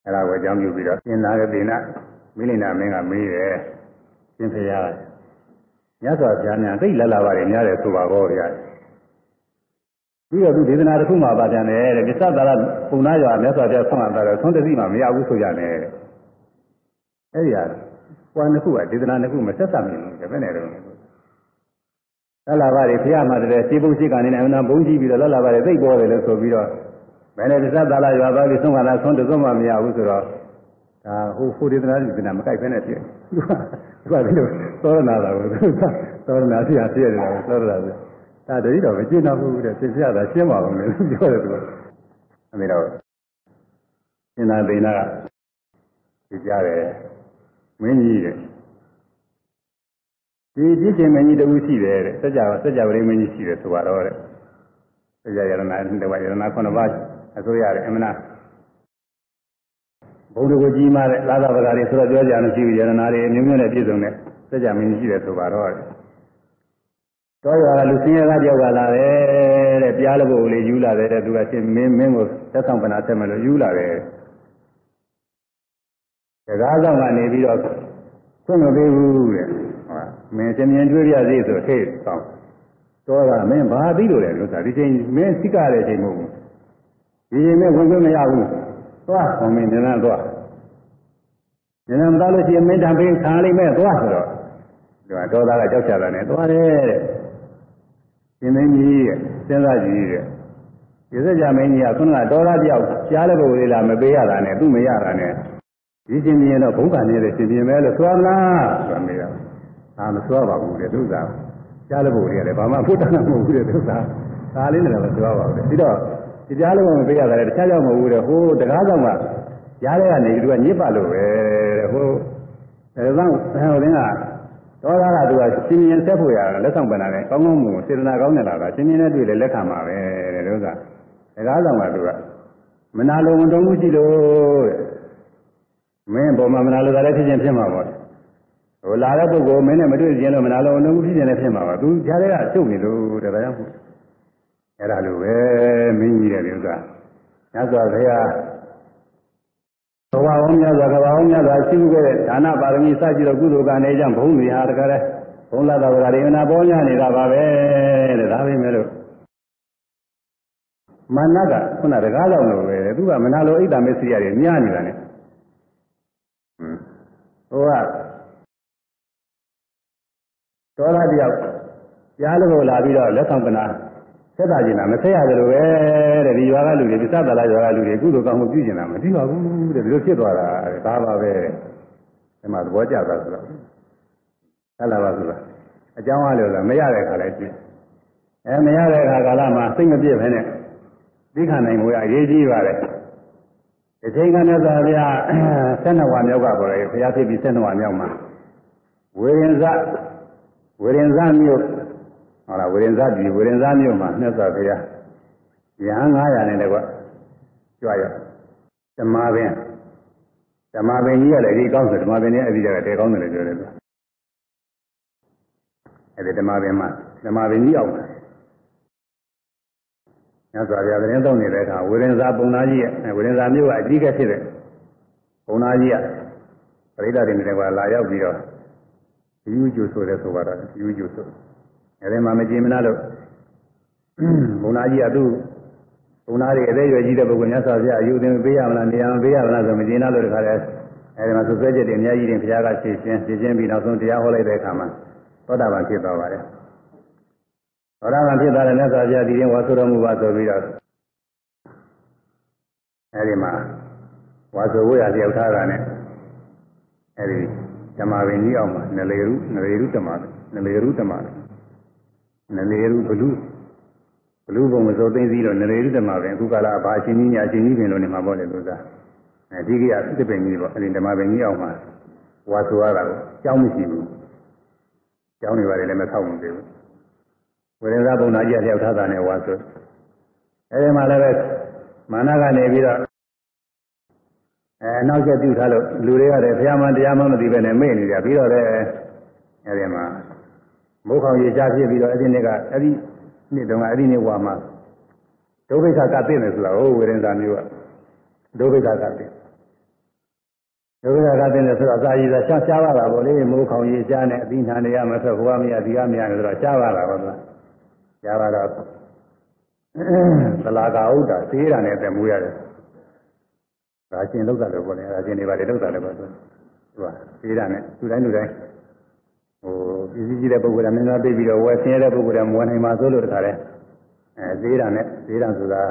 အဲဒါကိုအကြောင်းပြုပြီးတော့ရှင်နာရတိနာမိလိနာမင်းကမေးတယ်ရှင်ဖရာမြတ်စွာဘုရားများသိလက်လာပါတယ်များတယ်ဆိုပါတော့ဗျာပြီးတော့သူဒေသနာတစ်ခုမှပါပြန်တယ်တဲ့ပစ္စသာရပုံနာရွာမြတ်စွာဘုရားဆုံးတာတော့သုံးတသိမှမရဘူးဆိုကြတယ်အဲဒီဟာပွားနှစ်ခုကဒေသနာနှစ်ခုမဆက်ဆံမြင်ဘူးဘယ်နဲ့တော့ လက်လာပါတယ်ဖရာမှတည်းစေပုံရှိကနေနဲ့အနာဘုံကြည့်ပြီးတော့လက်လာပါတယ်သိပေါ်တယ်လို့ဆိုပြီးတော့ဘယ်နဲ့ပစ္စသာရရွာသားပြီးဆုံးတာဆုံးတစုံမှမရဘူးဆိုတော့ဒါဟိုဖိုဒေသနာဒီနာမကြိုက်ဖဲနဲ့ပြည့်သူကဒီလိုသောရနာတာကိုသောရနာဖြစ်ရဖြစ်ရတယ်သောရနာဆိုဒါတတိတော့မကျင့်တော့ဘူးတဲ့သိပြတာရှင်းပါအောင်လေပြောတယ်သူကအမေတော့ရှင်းသာဒိနာကသိကြတယ်မင်းကြီးတဲ့ ဒီပြည့်ရှင်မင်းကြီးတူရှိတယ်တဲ့စัจ java စัจ java လေးမင်းကြီးရှိတယ်ဆိုတော့တဲ့စัจ java ယရနာတဝယရနာခုနှစ်ပါးအစိုးရတယ်အမနာဘုံတို့ကြီးမားတဲ့လာသာပဂါတွေဆိုတော့ပြောကြမရှိဘူးယရနာတွေအမျိုးမျိုးနဲ့ပြည့်စုံတဲ့စัจ java မင်းကြီးရှိတယ်ဆိုတော့တော့ရွာကလူစင်းရဲကတယောက်ကလာတယ်တဲ့ပြားလို့ကိုလေးယူလာတယ်တဲ့သူကရှင်မင်းမင်းကိုသက်ဆောင်ပနာဆက်မယ်လို့ယူလာတယ်တကားဆောင်ကနေပြီးတော့ခွင့်မပေးဘူးတဲ့ဟုတ် မင်းရှင်မြင်တွေ့ပြစီဆိုဟေ့ဆောင်တော့ကမင်းဘာသိလို့လဲလို့ဆိုတာဒီချိန်မင်းစိကတဲ့ချိန်မဟုတ်ဘူးဒီချိန်နဲ့ဝင်ခွင့်မရဘူးသွားဟောမင်းနန်းသွားနန်းမသားလို့ရှိရင်မင်းတံပေးခံလိမ့်မယ်သွားဆိုတော့ဒီမှာဒေါသကကြောက်ကြတာနဲ့သွားတယ်တဲ့ရှင်မင်းကြီးရဲ့စဉ်းစားကြည့်တဲ့ဒီစကြမင်းကြီးကခုနကဒေါသတယောက်ကြားတဲ့ပုဂ္ဂိုလ်လေးလာမပေးရတာနဲ့သူ့မရတာနဲ့ဒီရှင်မြင်တော့ဘုံကနေတဲ့ရှင်မြင်မဲလို့သွားမလားဆိုတာမေးတာ အာမသွားပါဘူးတဲ့သူစားကြားတဲ့ပုဂ္ဂိုလ်တွေကလည်းဘာမှဖုတ်တာမဟုတ်ဘူးတဲ့သူစားဒါလေးနဲ့လည်းသွားပါဘူးတဲ့ပြီးတော့ဒီကြားလုံးမပေးရတာလည်းတခြားကြောင့်မဟုတ်ဘူးတဲ့ဟိုတကားဆောင်ကရားတဲ့ကနေသူကညစ်ပါလို့ပဲတဲ့ဟိုအဲဒါဟိုတင်းကဒေါသကသူကရှင်မြင်ဆက်ဖို့ရတာလက်ဆောင်ပန်တာနဲ့ကောင်းကောင်းမွန်စေတနာကောင်းနေတာကရှင်မြင်နဲ့တွေ့လေလက်ခံပါပဲတဲ့လို့ကတကားဆောင်ကသူကမနာလိုဝန်တုံးမှုရှိလို့တဲ့မင်းပေါ်မှာမနာလိုတာလည်းဖြစ်ခြင်းဖြစ်မှာပေါ့ ဟိုလာတဲ့ပုဂ္ဂိုလ်မင်းနဲ့မတွေ့ခြင်းလို့မနာလိုဝန်တုံးမှုဖြစ်ခြင်းလည်းဖြစ်မှာပါသူကြားတဲ့ကရှုပ်နေလို့တဲ့ဒါကြောင့်အဲ့ဒါလိုပဲမင်းကြီးတဲ့ဥစ္စာညဇောဘုရားဘဝအောင်များစွာကဘာအောင်များစွာရှိခဲ့တဲ့ဒါနပါရမီစကြည့်တော့ကုသိုလ်ကနေကြောင့်ဘုံတွေဟာတကယ်ဘုံလာတော်ကရေနာပေါ်များနေတာပါပဲတဲ့ဒါပဲမဲ့လို့မနကခုနတကားလောက်လို့ပဲသူကမနာလိုအိတ်တမေစီရတယ်ညနေတာ ਨੇ ဟိုက တော်လာတယောက်ကြားလို့လာပြီးတော့လက်ဆောင်ကနာဆက်တာကျင်တာမဆက်ရတယ်လို့ပဲတဲ့ဒီရွာကလူတွေဒီသတ္တလာရွာကလူတွေကုသိုလ်ကောင်းမှုပြုကျင်တာမသိပါဘူးတဲ့ဒီလိုဖြစ်သွားတာဒါပါပဲဒီမှာသဘောကျတာဆိုတော့ဟဲ့လားပါဆိုတာအကြောင်းအားလို့လားမရတဲ့ခါလည်းရှိအဲမရတဲ့ခါကာလမှာစိတ်မပြည့်ဘဲနဲ့သိခံနိုင်မှုရအရေးကြီးပါတယ်ဒီချိန်ကမြတ်စွာဘုရား12ဝါမြောက်ကပေါ်တယ်ဘုရားဖြစ်ပြီး12ဝါမြောက်မှာဝေရင်ဇ ဝေရင်ဇမြို့ဟုတ်လားဝေရင်ဇပြည်ဝေရင်ဇမြို့မှာမြတ်စွာဘုရားရဟန်း900နဲ့တကွကြွရဓမ္မပင်ဓမ္မပင်ကြီးကလည်းဒီကောင်းဆိုဓမ္မပင်ကြီးအပြီးကြတယ်ကောင်းတယ်လို့ပြောတယ်သူအဲဒီဓမ္မပင်မှာဓမ္မပင်ကြီးအောင်တယ်မြတ်စွာဘုရားသတင်းသုံးနေတဲ့အခါဝေရင်ဇာပုံနာကြီးရဲ့ဝေရင်ဇာမြို့ကအကြီးကဖြစ်တဲ့ပုံနာကြီးကပရိသတ်တွေနဲ့ကလာရောက်ပြီးတော့ ယူကျူဆိုတဲ့ဆိုပါတော့ယူကျူဆိုအဲဒီမှာမကြည်မနာလို့ပုံနာကြီးကသူ့ပုံနာတွေအသေးရွယ်ကြီးတဲ့ပုဂ္ဂိုလ်မြတ်စွာဘုရားအယူသင်ပေးရမလားနေရာမပေးရမလားဆိုမကြည်နာလို့တခါလဲအဲဒီမှာသုဆွဲချက်တွေအများကြီးတင်ဘုရားကရှင်းရှင်းရှင်းရှင်းပြီးနောက်ဆုံးတရားဟောလိုက်တဲ့အခါမှာသောတာပန်ဖြစ်သွားပါတယ်သောတာပန်ဖြစ်သွားတဲ့မြတ်စွာဘုရားဒီရင်ဝါဆိုတော်မူပါဆိုပြီးတော့အဲဒီမှာဝါဆိုဝိရလျောက်ထားတာနဲ့အဲဒီ ဓမ္မပင်ကြီးအောင်မှာနလေရုနလေရုဓမ္မနလေရုဓမ္မနလေရုဘလူဘလူဘုံမစိုးသိသိတော့နလေရုဓမ္မပင်အခုကလာဘာအချင်းကြီးညာအချင်းကြီးပင်လို့နေမှာပေါ့လေသူစားအဲဒီကိယသစ်ပင်ကြီးပေါ့အဲဒီဓမ္မပင်ကြီးအောင်မှာဝါဆိုရတာကိုကြောင်းမရှိဘူးကြောင်းနေပါတယ်လည်းမဆောက်ဘူးသေးဘူးဝိရဇဘုံနာကြီးလျောက်ထားတာနဲ့ဝါဆိုအဲဒီမှာလည်းပဲမာနကနေပြီးတော့ အဲနောက်ကျပြုထားလို့လူတွေရတယ်ဘုရားမတရားမှမသိပဲနဲ့မေ့နေကြပြီးတော့လည်းအဲဒီမှာဝမိုးခေါင်ရေချဖြစ်ပြီးတော့အဲ့ဒီနေ့ကအဲ့ဒီနေ့တုန်းကအဲ့ဒီနေ့ဝါမှာဒုဗိခကသိတယ်ဆိုတာဟိုဝေရင်သာမျိုးကဒုဗိခကသိဒုဗိခကသိတယ်ဆိုတော့အစာရည်သာရှားရှားပါတာဗောလေမိုးခေါင်ရေချနဲ့အသီးနှံတွေရမထွက်ဘဝမရဒီကမရဆိုတော့ရှားပါတာဗောလားရှားပါတော့သလာကဥဒ္ဒါသေးတာနဲ့အသက်မူရတယ် ဒါရှင်လောက်တာလို့ဗောလေဒါရှင်တွေပါလေလောက်တာလည်းဗောသူကသေးတာနဲ့သူတိုင်းသူတိုင်းဟိုပစ္စည်းကြီးတဲ့ပုဂ္ဂိုလ်ကမင်းသားပြေးပြီးတော့ဝယ်ဆင်းရဲတဲ့ပုဂ္ဂိုလ်ကမဝယ်နိုင်ပါဆိုလို့တခါလဲအဲသေးတာနဲ့သေးတာဆိုတာ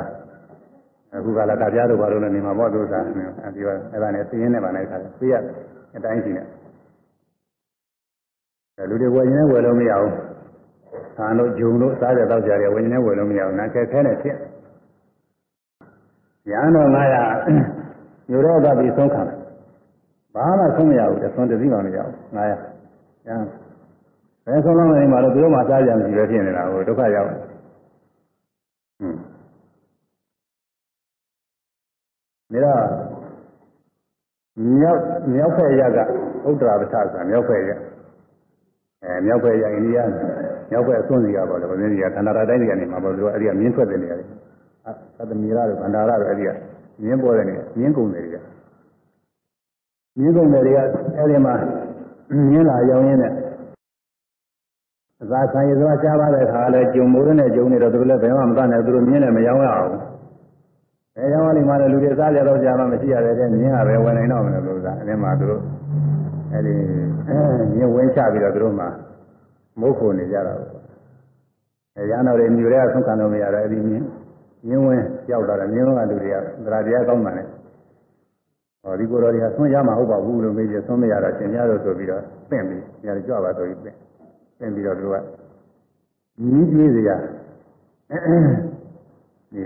အခုကလာတာပြားတို့ဘာလို့လဲနေမှာပေါ့သူစားအဲဒီကအဲ့ဒါနဲ့သိရင်းနဲ့ပါလိုက်ခါတယ်သိရအတိုင်းရှိနေတယ်လူတွေဝယ်ရင်ဝယ်လို့မရဘူး။ဆန်တို့ဂျုံတို့စားကြတော့ကြတယ်ဝယ်ရင်ဝယ်လို့မရဘူး။နားခဲခဲနဲ့ဖြစ်။ရဟန်းတော်900 မြို့တော့ကပြီးဆုံးခံတယ်။ဘာမှဆုံးမရဘူးတဆုံးတစည်းမှမရဘူး900။ရဟန်းဘယ်ဆုံးလုံးနေမှာတော့သူတို့မှစားကြမရှိပဲဖြစ်နေတာဟိုဒုက္ခရောက်တယ်။ဟွန်းဒါမြောက်မြောက်ဖက်ရကဥဒ္ဒရာပဋ္ဌာဆိုတာမြောက်ဖက်ရအဲမြောက်ဖက်ရအိန္ဒိယမြောက်ဖက်အစွန်းစီကပေါ့လေဗမာပြည်ကခန္ဓာရတိုင်းတွေကနေမှာပေါ့သူကအဲ့ဒီကမြင်းထွက်တဲ့နေရာတွေသတ္တမီရတို့ခန္ဓာရတို့အဲ့ဒီက မြင်းပေါ်တဲ့နေရာမြင်းကုန်တွေကမြင်းကုန်တွေကအဲ့ဒီမှာမြင်းလာရောင်းရင်းနဲ့အသာခံရသွားရှားပါတဲ့ခါလဲဂျုံမိုးနဲ့ဂျုံနေတော့သူတို့လည်းဘယ်မှမတတ်နိုင်သူတို့မြင်းလည်းမရောင်းရအောင်အဲရောင်းလိမ့်မှလည်းလူတွေစားကြတော့ကြာမှမရှိရတဲ့မြင်းကပဲဝင်နိုင်တော့မလို့လို့သာအဲဒီမှာသူတို့အဲဒီမြင်းဝင်ချပြီးတော့သူတို့မှမုတ်ခုနေကြတာပေါ့အဲရဟန်းတော်တွေမြူတဲ့ဆုံးခံလို့မရတော့အဲဒီမြင်းမြင်းဝင် ရောက်တော့တယ်မြင်းဝင်ကလူတွေကသရတရားကောင်းတယ်ဟောဒီကိုယ်တော်တွေကဆွံ့ရမှာဟုတ်ပါဘူးလို့မေးကြဆွံ့မရတော့ရှင်များတို့ဆိုပြီးတော့ပင့်ပြီးညာကြွပါဆိုပြီးပင့်ပင့်ပြီးတော့သူကမြင်းကျွေးစရာဒီ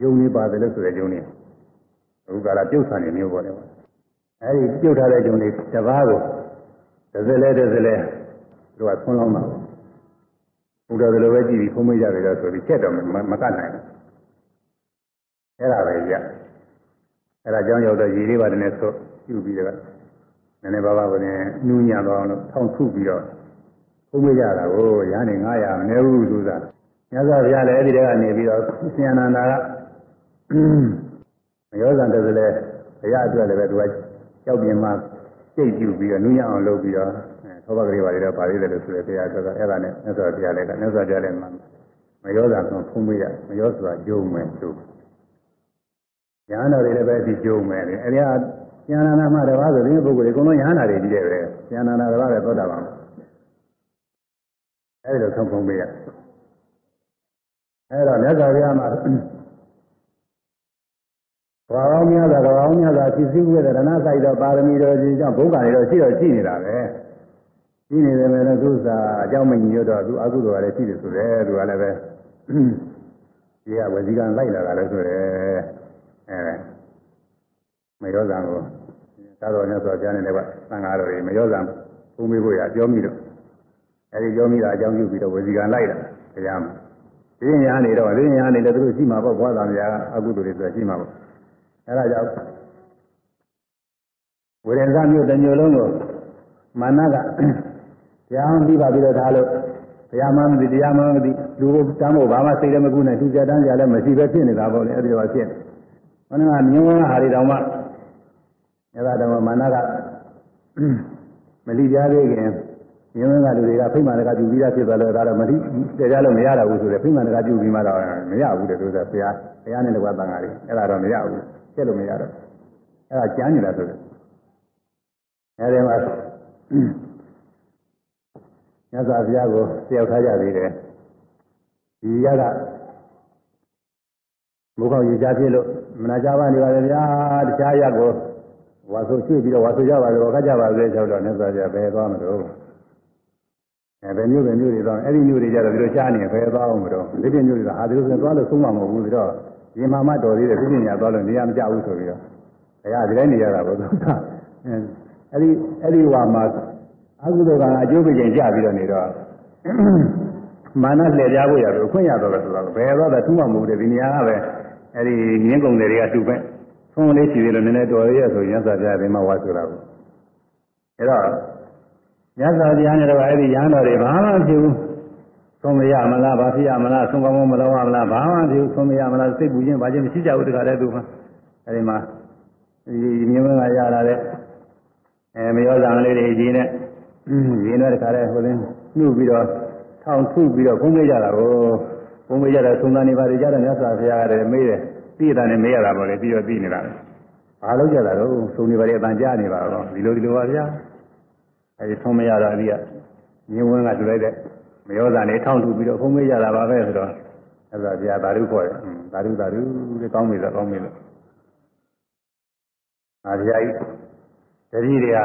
ယုံနေပါတယ်လို့ဆိုတဲ့ယုံနေအခုကလာပြုတ်ဆန်နေမျိုးပေါ်တယ်ပေါ့အဲဒီပြုတ်ထားတဲ့ယုံနေတပားကိုတစ်စလဲတစ်စလဲသူကဆွန်းလောင်းတာဘုရားကလေးပဲကြည့်ပြီးဖုံးမကြတယ်လို့ဆိုပြီးချက်တော့မကတ်နိုင်ဘူး အဲ့ဒါပဲကြအဲ့ဒါကြောင့်ရောက်တော့ရေလေးပါတယ်နဲ့ဆိုပြုပြီးတော့နည်းနည်းပါးပါးကိုလည်းနူးညံ့သွားအောင်လို့ထောင်ထုပြီးတော့ဖုံးမကြတာကိုရားနေ900မနေဘူးသူကမြတ်စွာဘုရားလည်းအဲ့ဒီတည်းကနေပြီးတော့ဆင်နန္ဒာကမယောဇံတည်းလည်းဘုရားအတွက်လည်းပဲသူကကြောက်ပြင်းမှစိတ်ပြုပြီးတော့နူးညံ့အောင်လုပ်ပြီးတော့သောဘဂရိပါတွေတော့ပါသေးတယ်လို့ဆိုတယ်ဘုရားဆိုတော့အဲ့ဒါနဲ့မြတ်စွာဘုရားလည်းကမြတ်စွာဘုရားလည်းမယောဇံဆိုဖုံးမရမယောဆိုတာကြုံမယ်သူ ညာတော်တွေလည်းပဲဒီကြုံမယ်လေအဲ့ဒီဟာဉာဏနာမှာတပါးဆိုရင်ပုဂ္ဂိုလ်တွေအကုန်လုံးညာနာတွေကြီးတယ်ပဲဉာဏနာတပါးပဲသောတာပန်အဲ့ဒီလိုဆုံးဖုံးပေးရအဲ့တော့မြတ်စွာဘုရားမှာဘာဝများသာဘာဝများသာဖြစ်စည်းရတဲ့ရဏဆိုင်တော့ပါရမီတော်ကြီးကြောင့်ဘုက္ခတွေတော့ရှိတော့ရှိနေတာပဲရှိနေတယ်မယ်လို့သူစားအကြောင်းမညီရတော့သူအကုသိုလ်ကလည်းရှိတယ်ဆိုတယ်သူကလည်းပဲဒီကဝစီကံလိုက်လာတာလည်းဆိုတယ် အဲမရောဇံကိုသာတော်နဲ့ဆိုကြားနေတယ်ကသံဃာတော်တွေမရောဇံဘုံမေးဖို့ရပြောမိတော့အဲဒီပြောမိတာအကြောင်းပြုပြီးတော့ဝစီကံလိုက်တာတရားမှာဒီညာနေတော့ဒီညာနေလည်းသူတို့ရှိမှာပေါ့ဘွားသားများအကုသိုလ်တွေဆိုရှိမှာပေါ့အဲဒါကြောင့်ဝေဒနာမျိုးတစ်မျိုးလုံးကိုမာနကတရားပြီးပါပြီးတော့ဒါလို့တရားမှမသိတရားမှမသိလူကိုတမ်းဖို့ဘာမှစိတ်လည်းမကူနဲ့သူကြတန်းကြလည်းမရှိပဲဖြစ်နေတာပေါ့လေအဲဒီလိုဖြစ်နေ ဘုရားကမြင်ဝန်းဟာတွေတောင်မှအဲဒါတော့မာနကမလိပြားသေးခင်မြင်ဝန်းကလူတွေကဖိမှန်တကပြုပြီးသားဖြစ်သွားလို့ဒါတော့မလိတရားလို့မရတော့ဘူးဆိုတော့ဖိမှန်တကပြုပြီးမှတော့မရဘူးတဲ့သူကဘုရားဘုရားနဲ့တကွာတန်ဃာတွေအဲဒါတော့မရဘူးချက်လို့မရတော့အဲဒါကျမ်းနေတာဆိုတယ်အဲဒီမှာမြတ်စွာဘုရားကိုတယောက်ထားကြသေးတယ်ဒီရက ဘုခေါင်းရေချဖြစ်လို့မနာကြပါနေပါလေဗျာတခြားရက်ကိုဝါဆိုရှိပြီးတော့ဝါဆိုကြပါလို့ခတ်ကြပါစေဆိုတော့မြတ်စွာဘုရားဘယ်သွားမလို့အဲဘယ်မျိုးပဲမျိုးတွေတော့အဲ့ဒီမျိုးတွေကြတော့ဒီလိုရှားနေဘယ်သွားအောင်မလို့ဒီပြမျိုးတွေကဟာဒီလိုဆိုသွားလို့ဆုံးမှာမဟုတ်ဘူးပြီးတော့ဒီမှာမှတော်သေးတယ်ပြည့်ညာသွားလို့နေရာမကျဘူးဆိုပြီးတော့ဘုရားဒီတိုင်းနေရတာပေါ့သူကအဲ့ဒီအဲ့ဒီဝါမှာအကုသိုလ်ကအကျိုးပေးခြင်းကြပြီးတော့နေတော့မာနလှည့်ကြဖို့ရတယ်အခွင့်ရတော့ဆိုတော့ဘယ်တော့လဲထူးမှမဟုတ်တယ်ဒီနေရာကပဲ အဲ့ဒီငင်းကုန်တွေကတူပဲဆုံးလေးရှိသေးလို့နည်းနည်းတော်ရရဆိုရင်သစ္စာပြတယ်မှာဝါဆိုတာကိုအဲ့တော့မြတ်စွာဘုရားနဲ့တော့အဲ့ဒီရဟန်းတော်တွေဘာမှဖြစ်ဘူးဆုံးမရမလားဘာဖြစ်ရမလားဆုံးကောင်းမလုံးရမလားဘာမှဖြစ်ဘူးဆုံးမရမလားစိတ်ပူခြင်းဘာခြင်းမရှိကြဘူးတခါတည်းသူကအဲ့ဒီမှာဒီမြင်းမကရလာတဲ့အဲမရောဇံလေးတွေကြီးနဲ့ရင်းတော့တခါတည်းဟိုလင်းနှုတ်ပြီးတော့ထောင်ထုပြီးတော့ဘုံမေးကြတာကို ဘုံမေးကြတဲ့သုံးသန်းနေပါလေကြတဲ့မြတ်စွာဘုရားကလည်းမေးတယ်ပြီးတာနဲ့မေးရတာပေါ့လေပြီးတော့ပြီးနေတာဘာလို့ကြတာတော့သုံးနေပါလေအတန်ကြားနေပါတော့ဒီလိုဒီလိုပါဗျာအဲဒီဆုံးမရတော့အဒီကမြင်းဝင်းကတူလိုက်တဲ့မရောဇာနေထောင်းထူပြီးတော့ဖုံးမေးကြတာပါပဲဆိုတော့အဲ့ဒါဗျာသာဓုခေါ်တယ်သာဓုသာဓုတဲ့ကောင်းပြီဆိုကောင်းပြီလို့အာဗျာကြီးတတိတွေက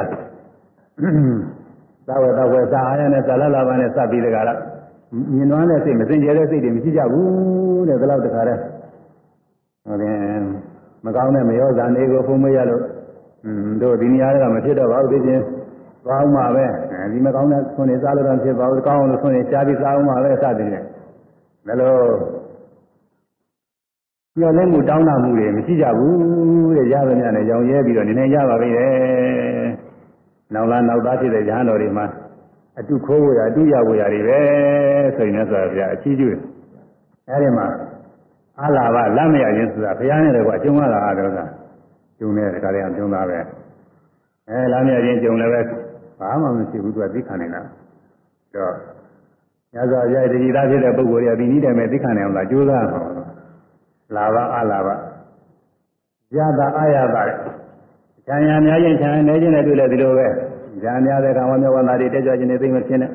သာဝတဝေသာအာရနဲ့ဇာလလာပါနဲ့စပ်ပြီးတကလား မြင်နှွမ်းတဲ့စိတ်မစင်ကြဲတဲ့စိတ်တွေမရှိကြဘူးတဲ့ဒါတော့တခါတည်းဟိုရင်မကောင်းတဲ့မရောဇာနေကိုဖုံးမေးရလို့อืมတို့ဒီနေရာကမဖြစ်တော့ပါဘူးဒီချင်းသွားအောင်ပါပဲဒီမကောင်းတဲ့ဆွနေစားလို့တော့ဖြစ်ပါဘူးကောင်းအောင်လို့ဆွနေရှားပြီးစားအောင်ပါပဲစသည်ဖြင့်ဒါလို့ညှော်လင့်မှုတောင်းတမှုတွေမရှိကြဘူးတဲ့ရသမျှနဲ့ရောင်ရဲပြီးတော့နေနေကြပါပြီတဲ့နောက်လာနောက်သားဖြစ်တဲ့ရဟန်းတော်တွေမှာ အတုခိုးဝရအတုရဝရတွေပဲဆိုရင်လည်းဆိုပြအချီးကျူးအဲဒီမှာအလာဘလက်မရခြင်းဆိုတာဘုရားနဲ့တကွအကျုံးရတာကတော့ကကျုံနေတဲ့ခါတည်းကကျုံသားပဲအဲလက်မရခြင်းကျုံလည်းပဲဘာမှမရှိဘူးသူကသိခံနေတာတော့ညဇောရည်တတိသားဖြစ်တဲ့ပုဂ္ဂိုလ်တွေကဒီနည်းတည်းမဲ့သိခံနိုင်အောင်လားကြိုးစားမှာလာဘအလာဘရတာအာရတာခြံရများချင်းခြံနေချင်းနဲ့တွေ့လဲဒီလိုပဲ ဉာဏ်များတဲ့ကံဝမျက်ဝန္တာတွေတက်ကြခြင်းနဲ့သိမဖြစ်နဲ့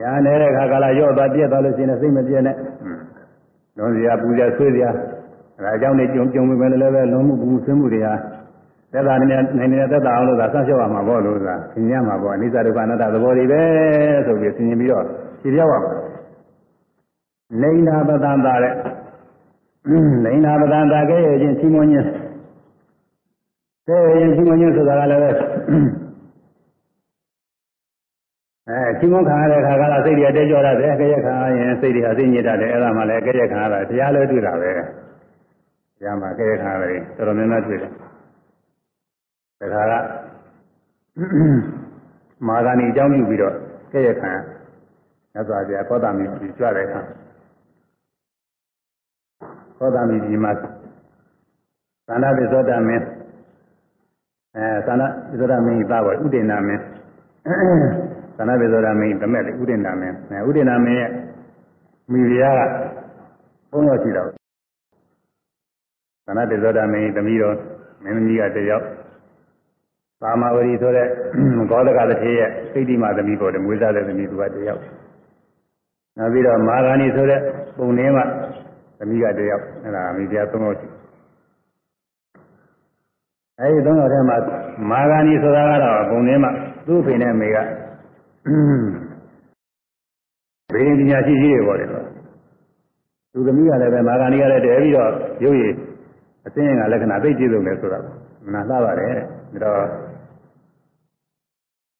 ဉာဏ်နေတဲ့ခါကလာရော့သွားပြက်သွားလို့ရှိရင်သိမပြည့်နဲ့လုံးစရာပူဇော်ဆွေးစရာအဲဒါကြောင့်နေကြုံကြုံပဲလည်းပဲလုံးမှုပူဆွေးမှုတွေဟာသက်သာနေနေနေသက်သာအောင်လို့သာဆက်လျှောက်ရမှာပေါ့လို့သာသင်ရမှာပေါ့အနိစ္စဒုက္ခအနတ္တသဘောတွေပဲဆိုပြီးသင်ပြီးတော့ဖြေပြောက်ရမှာနေနာပတန်တာတဲ့နေနာပတန်တာကဲရဲ့ချင်းချီးမွမ်းခြင်းကဲရဲ့ချီးမွမ်းခြင်းဆိုတာကလည်းပဲ အဲချီးမွမ်းခံရတဲ့ခါကလာစိတ်တွေတဲကြောရတယ်ကဲရဲ့ခံရရင်စိတ်တွေအသိညစ်တတ်တယ်အဲ့ဒါမှလည်းကဲရဲ့ခံရတာတရားလည်းတွေ့တာပဲတရားမှာကဲရဲ့ခံရတယ်တော်တော်များများတွေ့တယ်တခါကမာဂာနီအကြောင်းပြုပြီးတော့ကဲ့ရဲ့ခံရသစွာပြကောတာမီကြီးကြွတဲ့အခါကောတာမီကြီးမှာသန္တာပိသောတာမင်းအဲသန္တာပိသောတာမင်းပါပါဥဒေနာမင်း သန္တာပိသောတာမင်းတမက်ဥဒေနာမင်းအဲဥဒေနာမင်းရဲ့မိဖုရားကဘုန်းတော်ရှိတော့သန္တာပိသောတာမင်းသမီးတော်မင်းသမီးကတယောက်ပါမဝရီဆိုတဲ့ဂေါတကတစ်ထေရဲ့စိတ်တိမသမီးပေါ်တယ်မွေးစားတဲ့သမီးသူကတယောက်နောက်ပြီးတော့မာဂာနီဆိုတဲ့ပုံနှင်းကသမီးကတယောက်အဲ့ဒါမိဖုရားသုံးယောက်ရှိအဲဒီသုံးယောက်ထဲမှာမာဂာနီဆိုတာကတော့ပုံနှင်းမှာသူ့ဖေနဲ့မေက ဘေးရင်ပညာရှိကြီးတွေပေါ့လေသူသမီးကလည်းပဲမာဂာနီကလည်းတည်းပြီးတော့ရုပ်ရည်အစင်းကလက္ခဏာသိကြည့်လို့လဲဆိုတာမနာလှပါတယ်ဒါတော့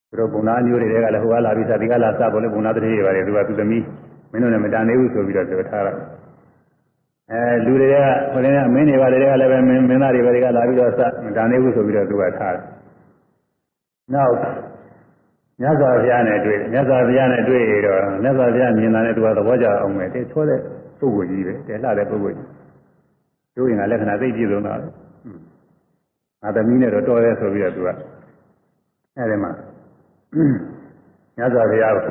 သူတို့ဘုံနာမျိုးတွေကလည်းဟိုကလာပြီးစသည်ကလာစပေါ်လေဘုံနာတည်းတွေပါတယ်သူကသူသမီးမင်းတို့နဲ့မတန်နေဘူးဆိုပြီးတော့ပြောထားတာအဲလူတွေကဟိုလည်းမင်းတွေပါတယ်ကလည်းပဲမင်းမင်းသားတွေပါတယ်ကလာပြီးတော့စမတန်နေဘူးဆိုပြီးတော့သူကထားတယ်နောက် မြတ်စွာဘုရားနဲ့တွေ့မြတ်စွာဘုရားနဲ့တွေ့ရတော့မြတ်စွာဘုရားမြင်တာနဲ့သူကသဘောကျအောင်ပဲတဲချောတဲ့ပုဂ္ဂိုလ်ကြီးပဲတဲလှတဲ့ပုဂ္ဂိုလ်ကြီးတို့ရင်ကလက္ခဏာသိကြည့်လို့တော့ငါသမီးနဲ့တော့တော်ရဲဆိုပြီးတော့သူကအဲဒီမှာညဇောဘုရားခဏ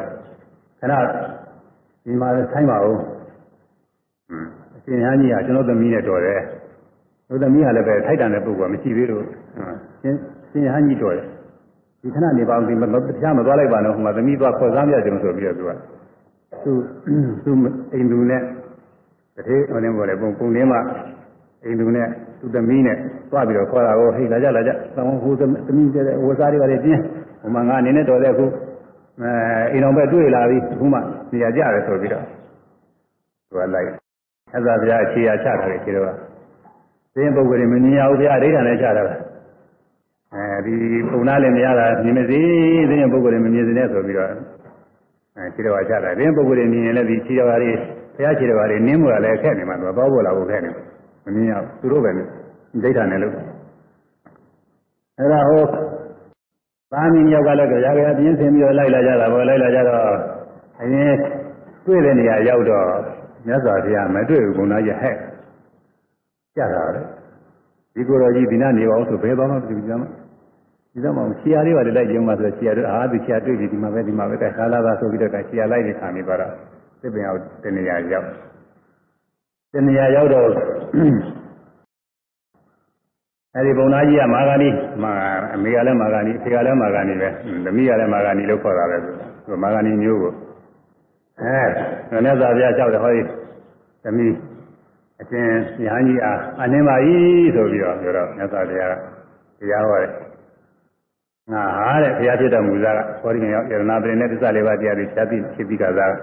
ဒီမှာဆိုင်ပါဦးအရှင်ဟန်းကြီးကကျွန်တော်သမီးနဲ့တော်တယ်တို့သမီးကလည်းပဲထိုက်တန်တဲ့ပုဂ္ဂိုလ်ကမရှိသေးလို့ရှင်ရှင်ဟန်းကြီးတော်တယ် ဒီခဏနေပါဦးဒီမတရားမသွားလိုက်ပါနဲ့ဟိုမှာသမီးသွားခေါ်စားပြကြုံဆိုပြီးတော့သူကသူသူအိမ်သူနဲ့တတိဟိုနေပေါ်လေပုံပုံလေးမှာအိမ်သူနဲ့သူသမီးနဲ့သွားပြီးတော့ခေါ်တာကိုဟိတ်လာကြလာကြ။သောဟိုသမီးတဲ့ဝစားတွေပါလေပြင်း။ဟိုမှာငါအနေနဲ့တော်တဲ့အခုအဲအိမ်တော်ပဲတွေ့လာပြီအခုမှနေရာကြတယ်ဆိုပြီးတော့သူကလိုက်။အဲ့ဒါဗျာအခြေရချတာလေခြေတော့။သိရင်ပုဂ္ဂိုလ်တွေမမြင်ရဘူးဗျာအဋ္ဌာနဲ့ချတာလား။ အဲဒီပုံနာလည်းမရတာမြင်မစေသိရင်ပုဂ္ဂိုလ်တွေမမြင်စေနဲ့ဆိုပြီးတော့အဲခြေတော်ချတာ။သိရင်ပုဂ္ဂိုလ်တွေမြင်ရင်လည်းဒီခြေတော်တွေဘုရားခြေတော်တွေနင်းမှုကလည်းခက်နေမှာသူကသွားဖို့လာဖို့ခက်နေမမြင်ရဘူးသူတို့ပဲဒိဋ္ဌာနဲ့လို့အဲ့ဒါဟိုသာမီမြောက်ကလည်းကြာကြာပြင်းဆင်ပြီးတော့လိုက်လာကြတာပေါ့လိုက်လာကြတော့အရင်တွေ့တဲ့နေရာရောက်တော့မြတ်စွာဘုရားမတွေ့ဘူးဘုံသားကြီးဟဲ့ကြတာလေ ဒီကိုယ်တော်ကြီးဒီနာနေအောင်ဆိုဘယ်သွားမှမသိဘူးကြမ်းဒီတော့မှဆရာလေးပါလေလိုက်ကြုံမှဆိုဆရာတို့အာဒီဆရာတွေ့ပြီဒီမှာပဲဒီမှာပဲတဲ့ခါလာသာဆိုပြီးတော့ဆရာလိုက်နေခါနေပါတော့သစ်ပင်အောင်တနေရာရောက်တနေရာရောက်တော့အဲဒီဘုံသားကြီးကမာဂာနီမာအမေကလည်းမာဂာနီအဖေကလည်းမာဂာနီပဲသမီးကလည်းမာဂာနီလို့ခေါ်တာပဲသူမာဂာနီမျိုးကိုအဲမြတ်စွာဘုရားကြောက်တယ်ဟောဒီသမီး အရှင်ညာကြီးအားအနှင်းပါ၏ဆိုပြီးတော့ပြောတော့မြတ်စွာဘုရားတရားဟောတယ်ငါဟာတဲ့ဘုရားဖြစ်တော်မူသားကဟောဒီငရောက်ယရနာပင်နဲ့သစ္စာလေးပါးတရားတွေဖြတ်ပြီးဖြစ်ပြီးကစား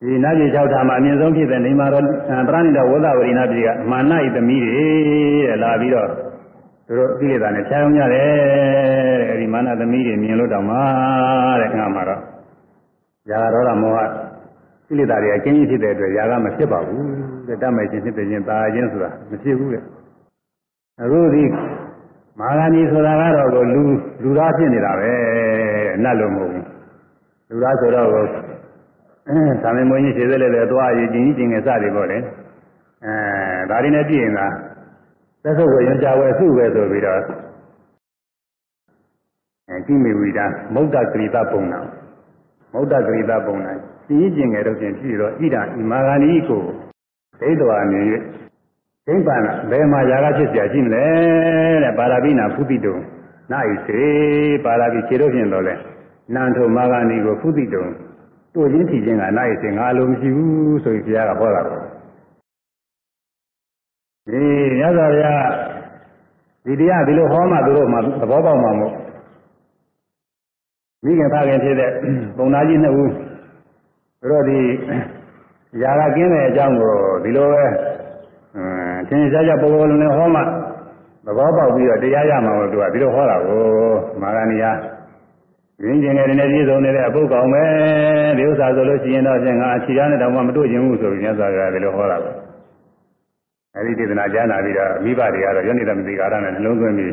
ဒီနာကြီး၆ဌာမှာအမြင့်ဆုံးဖြစ်တဲ့နေမာတော်ပရဏိတဝဒဝရိနာပြည်ကမာနဤသမီးတွေတဲ့လာပြီးတော့သူတို့ကိလေသာနဲ့ဖြားအောင်ကြတယ်တဲ့အဲဒီမာနသမီးတွေမြင်လို့တော့မှတဲ့ငါမှာတော့ဇာရောဂမောဟ ကိလေသာတွေအကျဉ်းကြီးဖြစ်တဲ့အတွက်ຢာကမဖြစ်ပါဘူးတဲ့တတ်မဲ့ခြင်းဖြစ်တဲ့ခြင်းသာခြင်းဆိုတာမဖြစ်ဘူးတဲ့အခုဒီမာဂဏီဆိုတာကတော့ကိုလူလူသားဖြစ်နေတာပဲအနတ်လို့မဟုတ်ဘူးလူသားဆိုတော့ကိုအဲသာမန်မွေးကြီးခြေစက်လည်းလည်းသွားရည်ကျင်ကြီးကျင်ငယ်စတယ်ပေါ့လေအဲဒါတွေနဲ့ပြည့်ရင်သာသက်ဆုပ်ဝေရကြဝဲစုပဲဆိုပြီးတော့အဲကြည့်မိဝိဒါမௌဒ္ဒကရိတပုံနာမௌဒ္ဒကရိတပုံနာ ကျင်ကြီးကျင်ငယ်တော့ပြင်ဖြစ်တော့ဣဒံဤမာဂဏီကိုဒိဋ္ဌဝါနေ၍ဒိဋ္ဌာန်ဘယ်မှာຢာကဖြစ်เสียရှိမလဲတဲ့ပါရပိနာဖုတိတုံနာဤစေပါရပိခြေတို့ဖြင့်တော့လဲနန္ထုမာဂဏီကိုဖုတိတုံတို့ချင်းထီချင်းကနာရီစင်ငါလိုမရှိဘူးဆိုပြီးဘုရားကဟောတာပေါ့ဒီရသော်ဗျာဒီတရားဒီလိုဟောမှသူတို့မှသဘောပေါက်မှာမို့မိခင်ဖခင်ဖြစ်တဲ့ပုံသားကြီးနှစ်ဦး သူတို့ဒီຢာကကင်းတဲ့အကြောင်းကိုဒီလိုပဲအင်းသင်ရှားကြပုံပေါ်လုံးနဲ့ဟောမှသဘောပေါက်ပြီးတော့တရားရမှာလို့သူကဒီလိုဟောတာကိုမာဂဏီယာရင်းကျင်နေတဲ့ပြည့်စုံနေတဲ့အပုတ်ကောင်ပဲဒီဥစ္စာဆိုလို့ရှိရင်တော့ပြန်ငါအချီရနဲ့တောင်မှမတွေ့ချင်ဘူးဆိုပြီးမြတ်စွာဘုရားဒီလိုဟောတာပဲအဲဒီဒေသနာကြားနာပြီးတော့မိဘတွေကတော့ယောနိတမတိကာရနဲ့နှလုံးသွင်းပြီး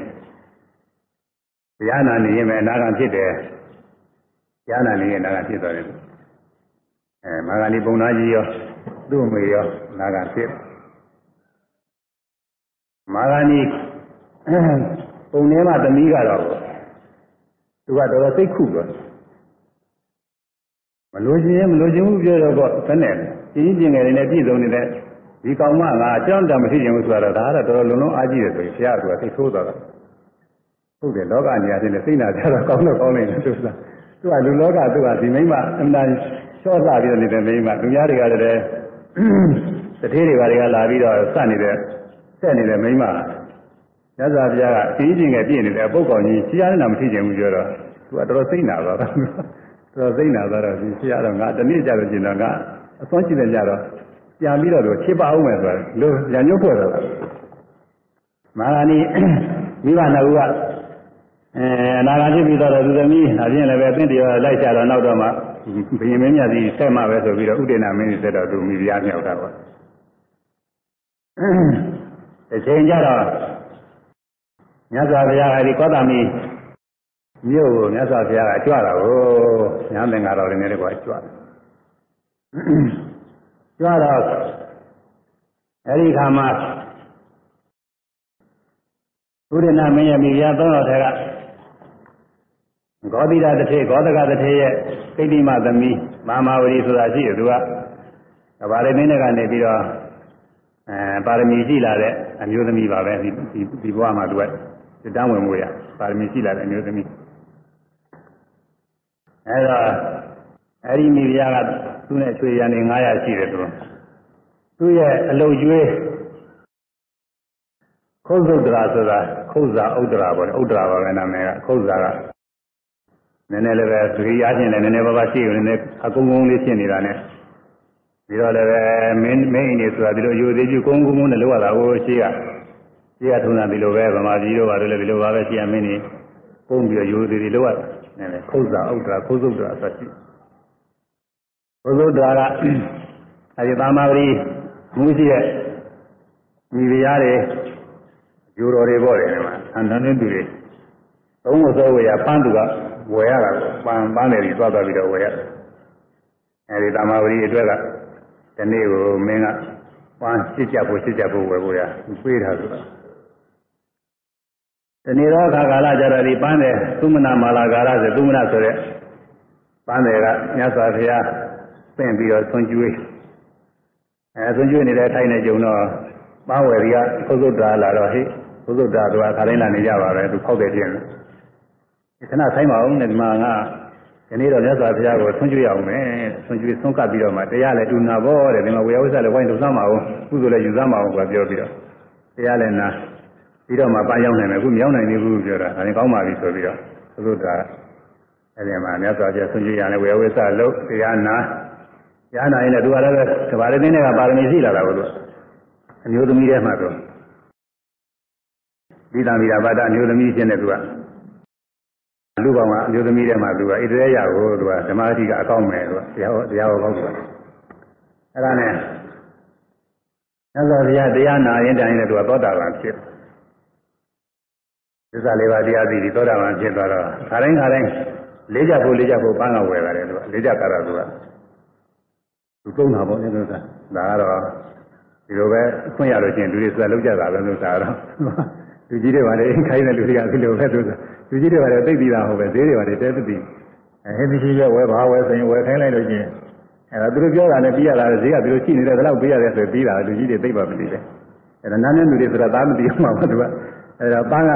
တရားနာနေရင်ပဲအနာဂတ်ဖြစ်တယ်တရားနာနေရင်အနာဂတ်ဖြစ်သွားတယ် အဲမာဂဏီပုံသားကြီးရောသူ့အမေရောအနာဂတ်ဖြစ်မာဂဏီပုံထဲမှာသမီးကတော့သူကတော်တော်စိတ်ခုတော့မလို့ခြင်းမလို့ခြင်းဘူးပြောတော့တော့သနဲ့ကျင်းကျင်ငယ်တွေနဲ့ပြည့်စုံနေတဲ့ဒီကောင်မငါအကြောင်းတမရှိခြင်းဘူးဆိုတော့ဒါကတော့တော်တော်လုံးလုံးအားကြီးတယ်ဆိုရင်ဘုရားကသိဆိုးသွားတာဟုတ်တယ်လောကနေရာချင်းနဲ့စိတ်နာကြတော့ကောင်းတော့ကောင်းနေတယ်သူကသူကလူလောကသူကဒီမိမအမှန် ချော့လာပြီးနေတဲ့မိမလူများတွေကလည်းတထေးတွေဘာတွေကလာပြီးတော့စနေတဲ့ဆက်နေတဲ့မိမရသော်ဘုရားကအင်းကြီးငယ်ပြည့်နေတယ်ပုတ်ကောင်ကြီးဆရာနဲ့မထိချင်ဘူးပြောတော့သူကတော်တော်စိတ်နာသွားတာတော်တော်စိတ်နာသွားတော့ဒီဆရာတော့ငါတနေ့ကြလို့ကျင်တော့ငါအစွမ်းရှိတယ်ကြတော့ပြန်ပြီးတော့ချစ်ပါအောင်မယ်ဆိုတော့လို့ရညှို့ဖွဲ့တော့မာဂာနီမိဘနှစ်ဦးကအဲအနာဂတ်ဖြစ်ပြီးတော့သူသမီးအပြင်လည်းပဲအသင်တရားလိုက်ကြတော့နောက်တော့မှ ဘယင်မင်းမြတ်ကြီးဆက်မှပဲဆိုပြီးတော့ဥဒေနာမင်းကြီးဆက်တော့သူမိဖုရားမြောက်တာပေါ့အချိန်ကြတော့မြတ်စွာဘုရားအဲဒီကောသမီမြို့ကိုမြတ်စွာဘုရားကကြွတာကိုညာသင်္ကာတော်တွေနဲ့တကွာကြွတယ်ကြွတော့အဲဒီခါမှာဘုရဏမင်းရဲ့မိဖုရားသုံးတော်ထဲက ဂောတိရတထေဂောတကတထေရဲ့ကိဋ္တိမသမီးမာမဝရီဆိုတာရှိတယ်သူကဗာရမင်းတွေကနေပြီးတော့အဲပါရမီရှိလာတဲ့အမျိုးသမီးပါပဲဒီဒီဘဝမှာသူကတန်းဝင်မှုရပါရမီရှိလာတဲ့အမျိုးသမီးအဲတော့အဲဒီမိဖုရားကသူ့နဲ့ချွေရံနေ900ရှိတယ်သူသူ့ရဲ့အလုတ်ကျွေးခုတ်သုဒ္ဓရာဆိုတာခုတ်ဇာဥဒ္ဒရာပေါ့လေဥဒ္ဒရာပါပဲနာမည်ကခုတ်ဇာက နည်းနည်းလည်းပဲသတိအားဖြင့်လည်းနည်းနည်းပါးပါးရှိနေတယ်အကုန်းကုန်းလေးဖြစ်နေတာနဲ့ပြီးတော့လည်းပဲမင်းမင်းနေဆိုတာဒီလိုယူသေးကျကုန်းကုန်းကုန်းနဲ့လောက်ရတာဟိုရှိကရှိကထုံးတာဒီလိုပဲဗမာပြည်တို့ဘာလို့လဲဒီလိုပါပဲရှိရမင်းနေပုံပြီးတော့ယူသေးသေးလောက်ရတာနည်းနည်းခုတ်ဇာဥဒ္ဒရာခုတ်သုဒ္ဓရာဆိုရှိခုတ်သုဒ္ဓရာကအဲဒီသာမပရိမူရှိရဲ့ညီပြားတွေယူတော်တွေပေါ့တယ်ဒီမှာအန္တန်တူတွေသုံးဖို့သောဝေရပန်းသူက ဝယ်ရတာကိုပန်းပန်းတယ်ပြီးသွားသွားပြီးတော့ဝယ်ရအဲဒီတမာဝရီအတွက်ကဒီနေ့ကိုမင်းကပန်းရှစ်ကြဖို့ရှစ်ကြဖို့ဝယ်ဖို့ရပေးတာဆိုတာဒီနေ့တော့ခါကာလကြတော့ဒီပန်းတယ်သုမနာမာလာကာလဆိုသုမနာဆိုတဲ့ပန်းတယ်ကမြတ်စွာဘုရားပင့်ပြီးတော့ဆွန်ကျွေးအဲဆွန်ကျွေးနေတဲ့အထိုင်နဲ့ကြုံတော့ပန်းဝယ်ရီကသုသုတ္တရာလာတော့ဟိသုသုတ္တရာသူကခါတိုင်းလာနေကြပါပဲသူဖောက်တယ်ပြင်တယ် ခဏဆိုင်ပါအောင်နဲ့ဒီမှာငါဒီနေ့တော့မြတ်စွာဘုရားကိုဆွံ့ကျွေးရအောင်မယ်ဆွံ့ကျွေးဆုံးကပ်ပြီးတော့မှတရားလည်းတူနာဖို့တဲ့ဒီမှာဝေယဝိသလည်းဝိုင်းလုံစမ်းပါအောင်ကုသိုလ်လည်းယူစမ်းပါအောင်ကပြောပြီးတော့တရားလည်းနာပြီးတော့မှပန်းရောက်နိုင်မယ်အခုမရောက်နိုင်သေးဘူးပြောတာဒါရင်ကောင်းပါပြီဆိုပြီးတော့သုဒ္ဓအဲဒီမှာမြတ်စွာဘုရားဆွံ့ကျွေးရတယ်ဝေယဝိသလုံးတရားနာတရားနာရင်လည်းသူကလည်းသဘာဝတင်းတွေကပါရမီရှိလာတာကိုသူအမျိုးသမီးတွေမှတော့ဒီတံမိတာဘာဒအမျိုးသမီးချင်းတဲ့သူက လူကောင်ကအမျိုးသမီးတွေမှာသူကဣတရေရကိုသူကဓမ္မအတိကအကောင်းမယ်သူကတရားဟောတရားဟောကောင်းသူကအဲ့ဒါနဲ့သစ္စာတရားတရားနာရင်တိုင်းလည်းသူကသောတာပန်ဖြစ်သစ္စာလေးပါးတရားသိပြီးသောတာပန်ဖြစ်သွားတော့ခါတိုင်းခါတိုင်းလေးကြဖို့လေးကြဖို့ပန်းကဝယ်ပါတယ်သူကလေးကြကြတာသူကသူသုံးတာပေါ့လေသူကဒါကတော့ဒီလိုပဲအခွင့်ရလို့ချင်းလူတွေဆိုတာလောက်ကြတာပဲလို့သာတော့လူကြီးတွေပါလေခိုင်းတဲ့လူတွေကဒီလိုပဲသူက လူကြီးတွေပါတယ်သိပြီးတာဟုတ်ပဲဈေးတွေပါတယ်တဲသိပြီးအဲဟင်းဒီရှိရဝယ်ပါဝယ်ဆိုရင်ဝယ်ခိုင်းလိုက်လို့ချင်းအဲဒါသူတို့ပြောတာနဲ့ပြီးရတာဈေးကသူတို့ရှိနေတယ်ဘယ်လောက်ပေးရတယ်ဆိုပြီးတာလူကြီးတွေသိပါမသိတယ်အဲဒါနားနဲ့လူတွေဆိုတာသားမသိဘူးမှာသူကအဲဒါပန်းက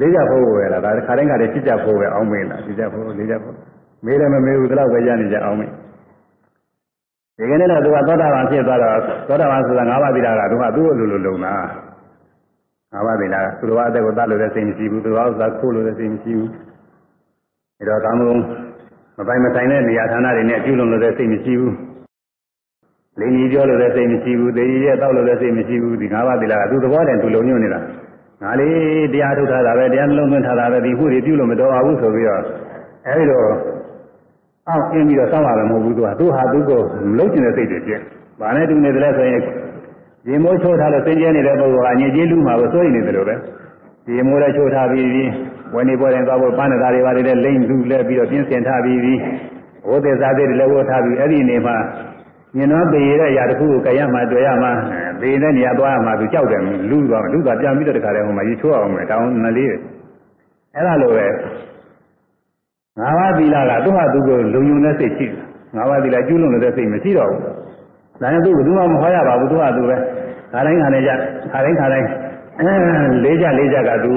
လေးကြဖို့ဝယ်လာဒါခါတိုင်းကတည်းကချစ်ကြဖို့ပဲအောင်းမေးလာချစ်ကြဖို့လေးကြဖို့မေးလည်းမမေးဘူးဒီလောက်ပဲရနေကြအောင်မေးဒီကနေ့တော့သူကသောတာပန်ဖြစ်သွားတော့သောတာပန်ဆိုတာ၅ပါးသီလကသူကသူ့လိုလိုလုံတာ ငါးပါးသီလကသူတော်အသက်ကိုတတ်လို့လည်းစိတ်မရှိဘူးသူတော်ဥစ္စာခိုးလို့လည်းစိတ်မရှိဘူးအဲတော့ကာမဂုဏ်မပိုင်မဆိုင်တဲ့နေရာဌာနတွေနဲ့ပြုလုပ်လို့လည်းစိတ်မရှိဘူးလင်းကြီးပြောလို့လည်းစိတ်မရှိဘူးသေကြီးရဲ့တောက်လို့လည်းစိတ်မရှိဘူးဒီငါးပါးသီလကသူသဘောတည်းသူလုံညွတ်နေတာငါလေးတရားထုတ်ထားတာပဲတရားနှလုံးသွင်းထားတာပဲဒီခုတွေပြုလို့မတော်ပါဘူးဆိုပြီးတော့အဲဒီတော့အောက်အင်းပြီးတော့စောင့်ရတယ်မဟုတ်ဘူးသူကသူဟာသူကိုမလုံကျင်တဲ့စိတ်တွေပြည့်။ဘာနဲ့တူနေတယ်လဲဆိုရင် ရေမိုးချိုးထားလို့သင်ကျဲနေတဲ့ပုဂ္ဂိုလ်ကအငြိကြီးလူမှာကိုစိုးရိမ်နေတယ်လို့ပဲရေမိုးလည်းချိုးထားပြီးပြီးဝယ်နေပေါ်တယ်သွားဖို့ပန်းနေတာတွေပါလေလိမ့်လူလဲပြီးတော့ပြင်းစင်ထားပြီးပြီးဝိသေသာသေးတွေလည်းဝတ်ထားပြီးအဲ့ဒီနေမှာမြင်တော့ပေရတဲ့အရာတစ်ခုကိုကြရမှာတွေ့ရမှာပေတဲ့နေရာသွားရမှာသူကြောက်တယ်လူသွားလူသွားပြန်ပြီးတော့တခါတည်းဟိုမှာရေချိုးအောင်မယ်တောင်းနလေးအဲ့ဒါလိုပဲငါးပါးသီလကသူ့ဟာသူကိုလုံယုံတဲ့စိတ်ရှိတယ်ငါးပါးသီလကျူးလွန်တဲ့စိတ်မရှိတော့ဘူး ဒါနဲ့သူကဘယ်သူမှမဟောရပါဘူးသူကသူပဲခါတိုင်းခါတိုင်းကြခါတိုင်းခါတိုင်းလေးကြလေးကြကသူ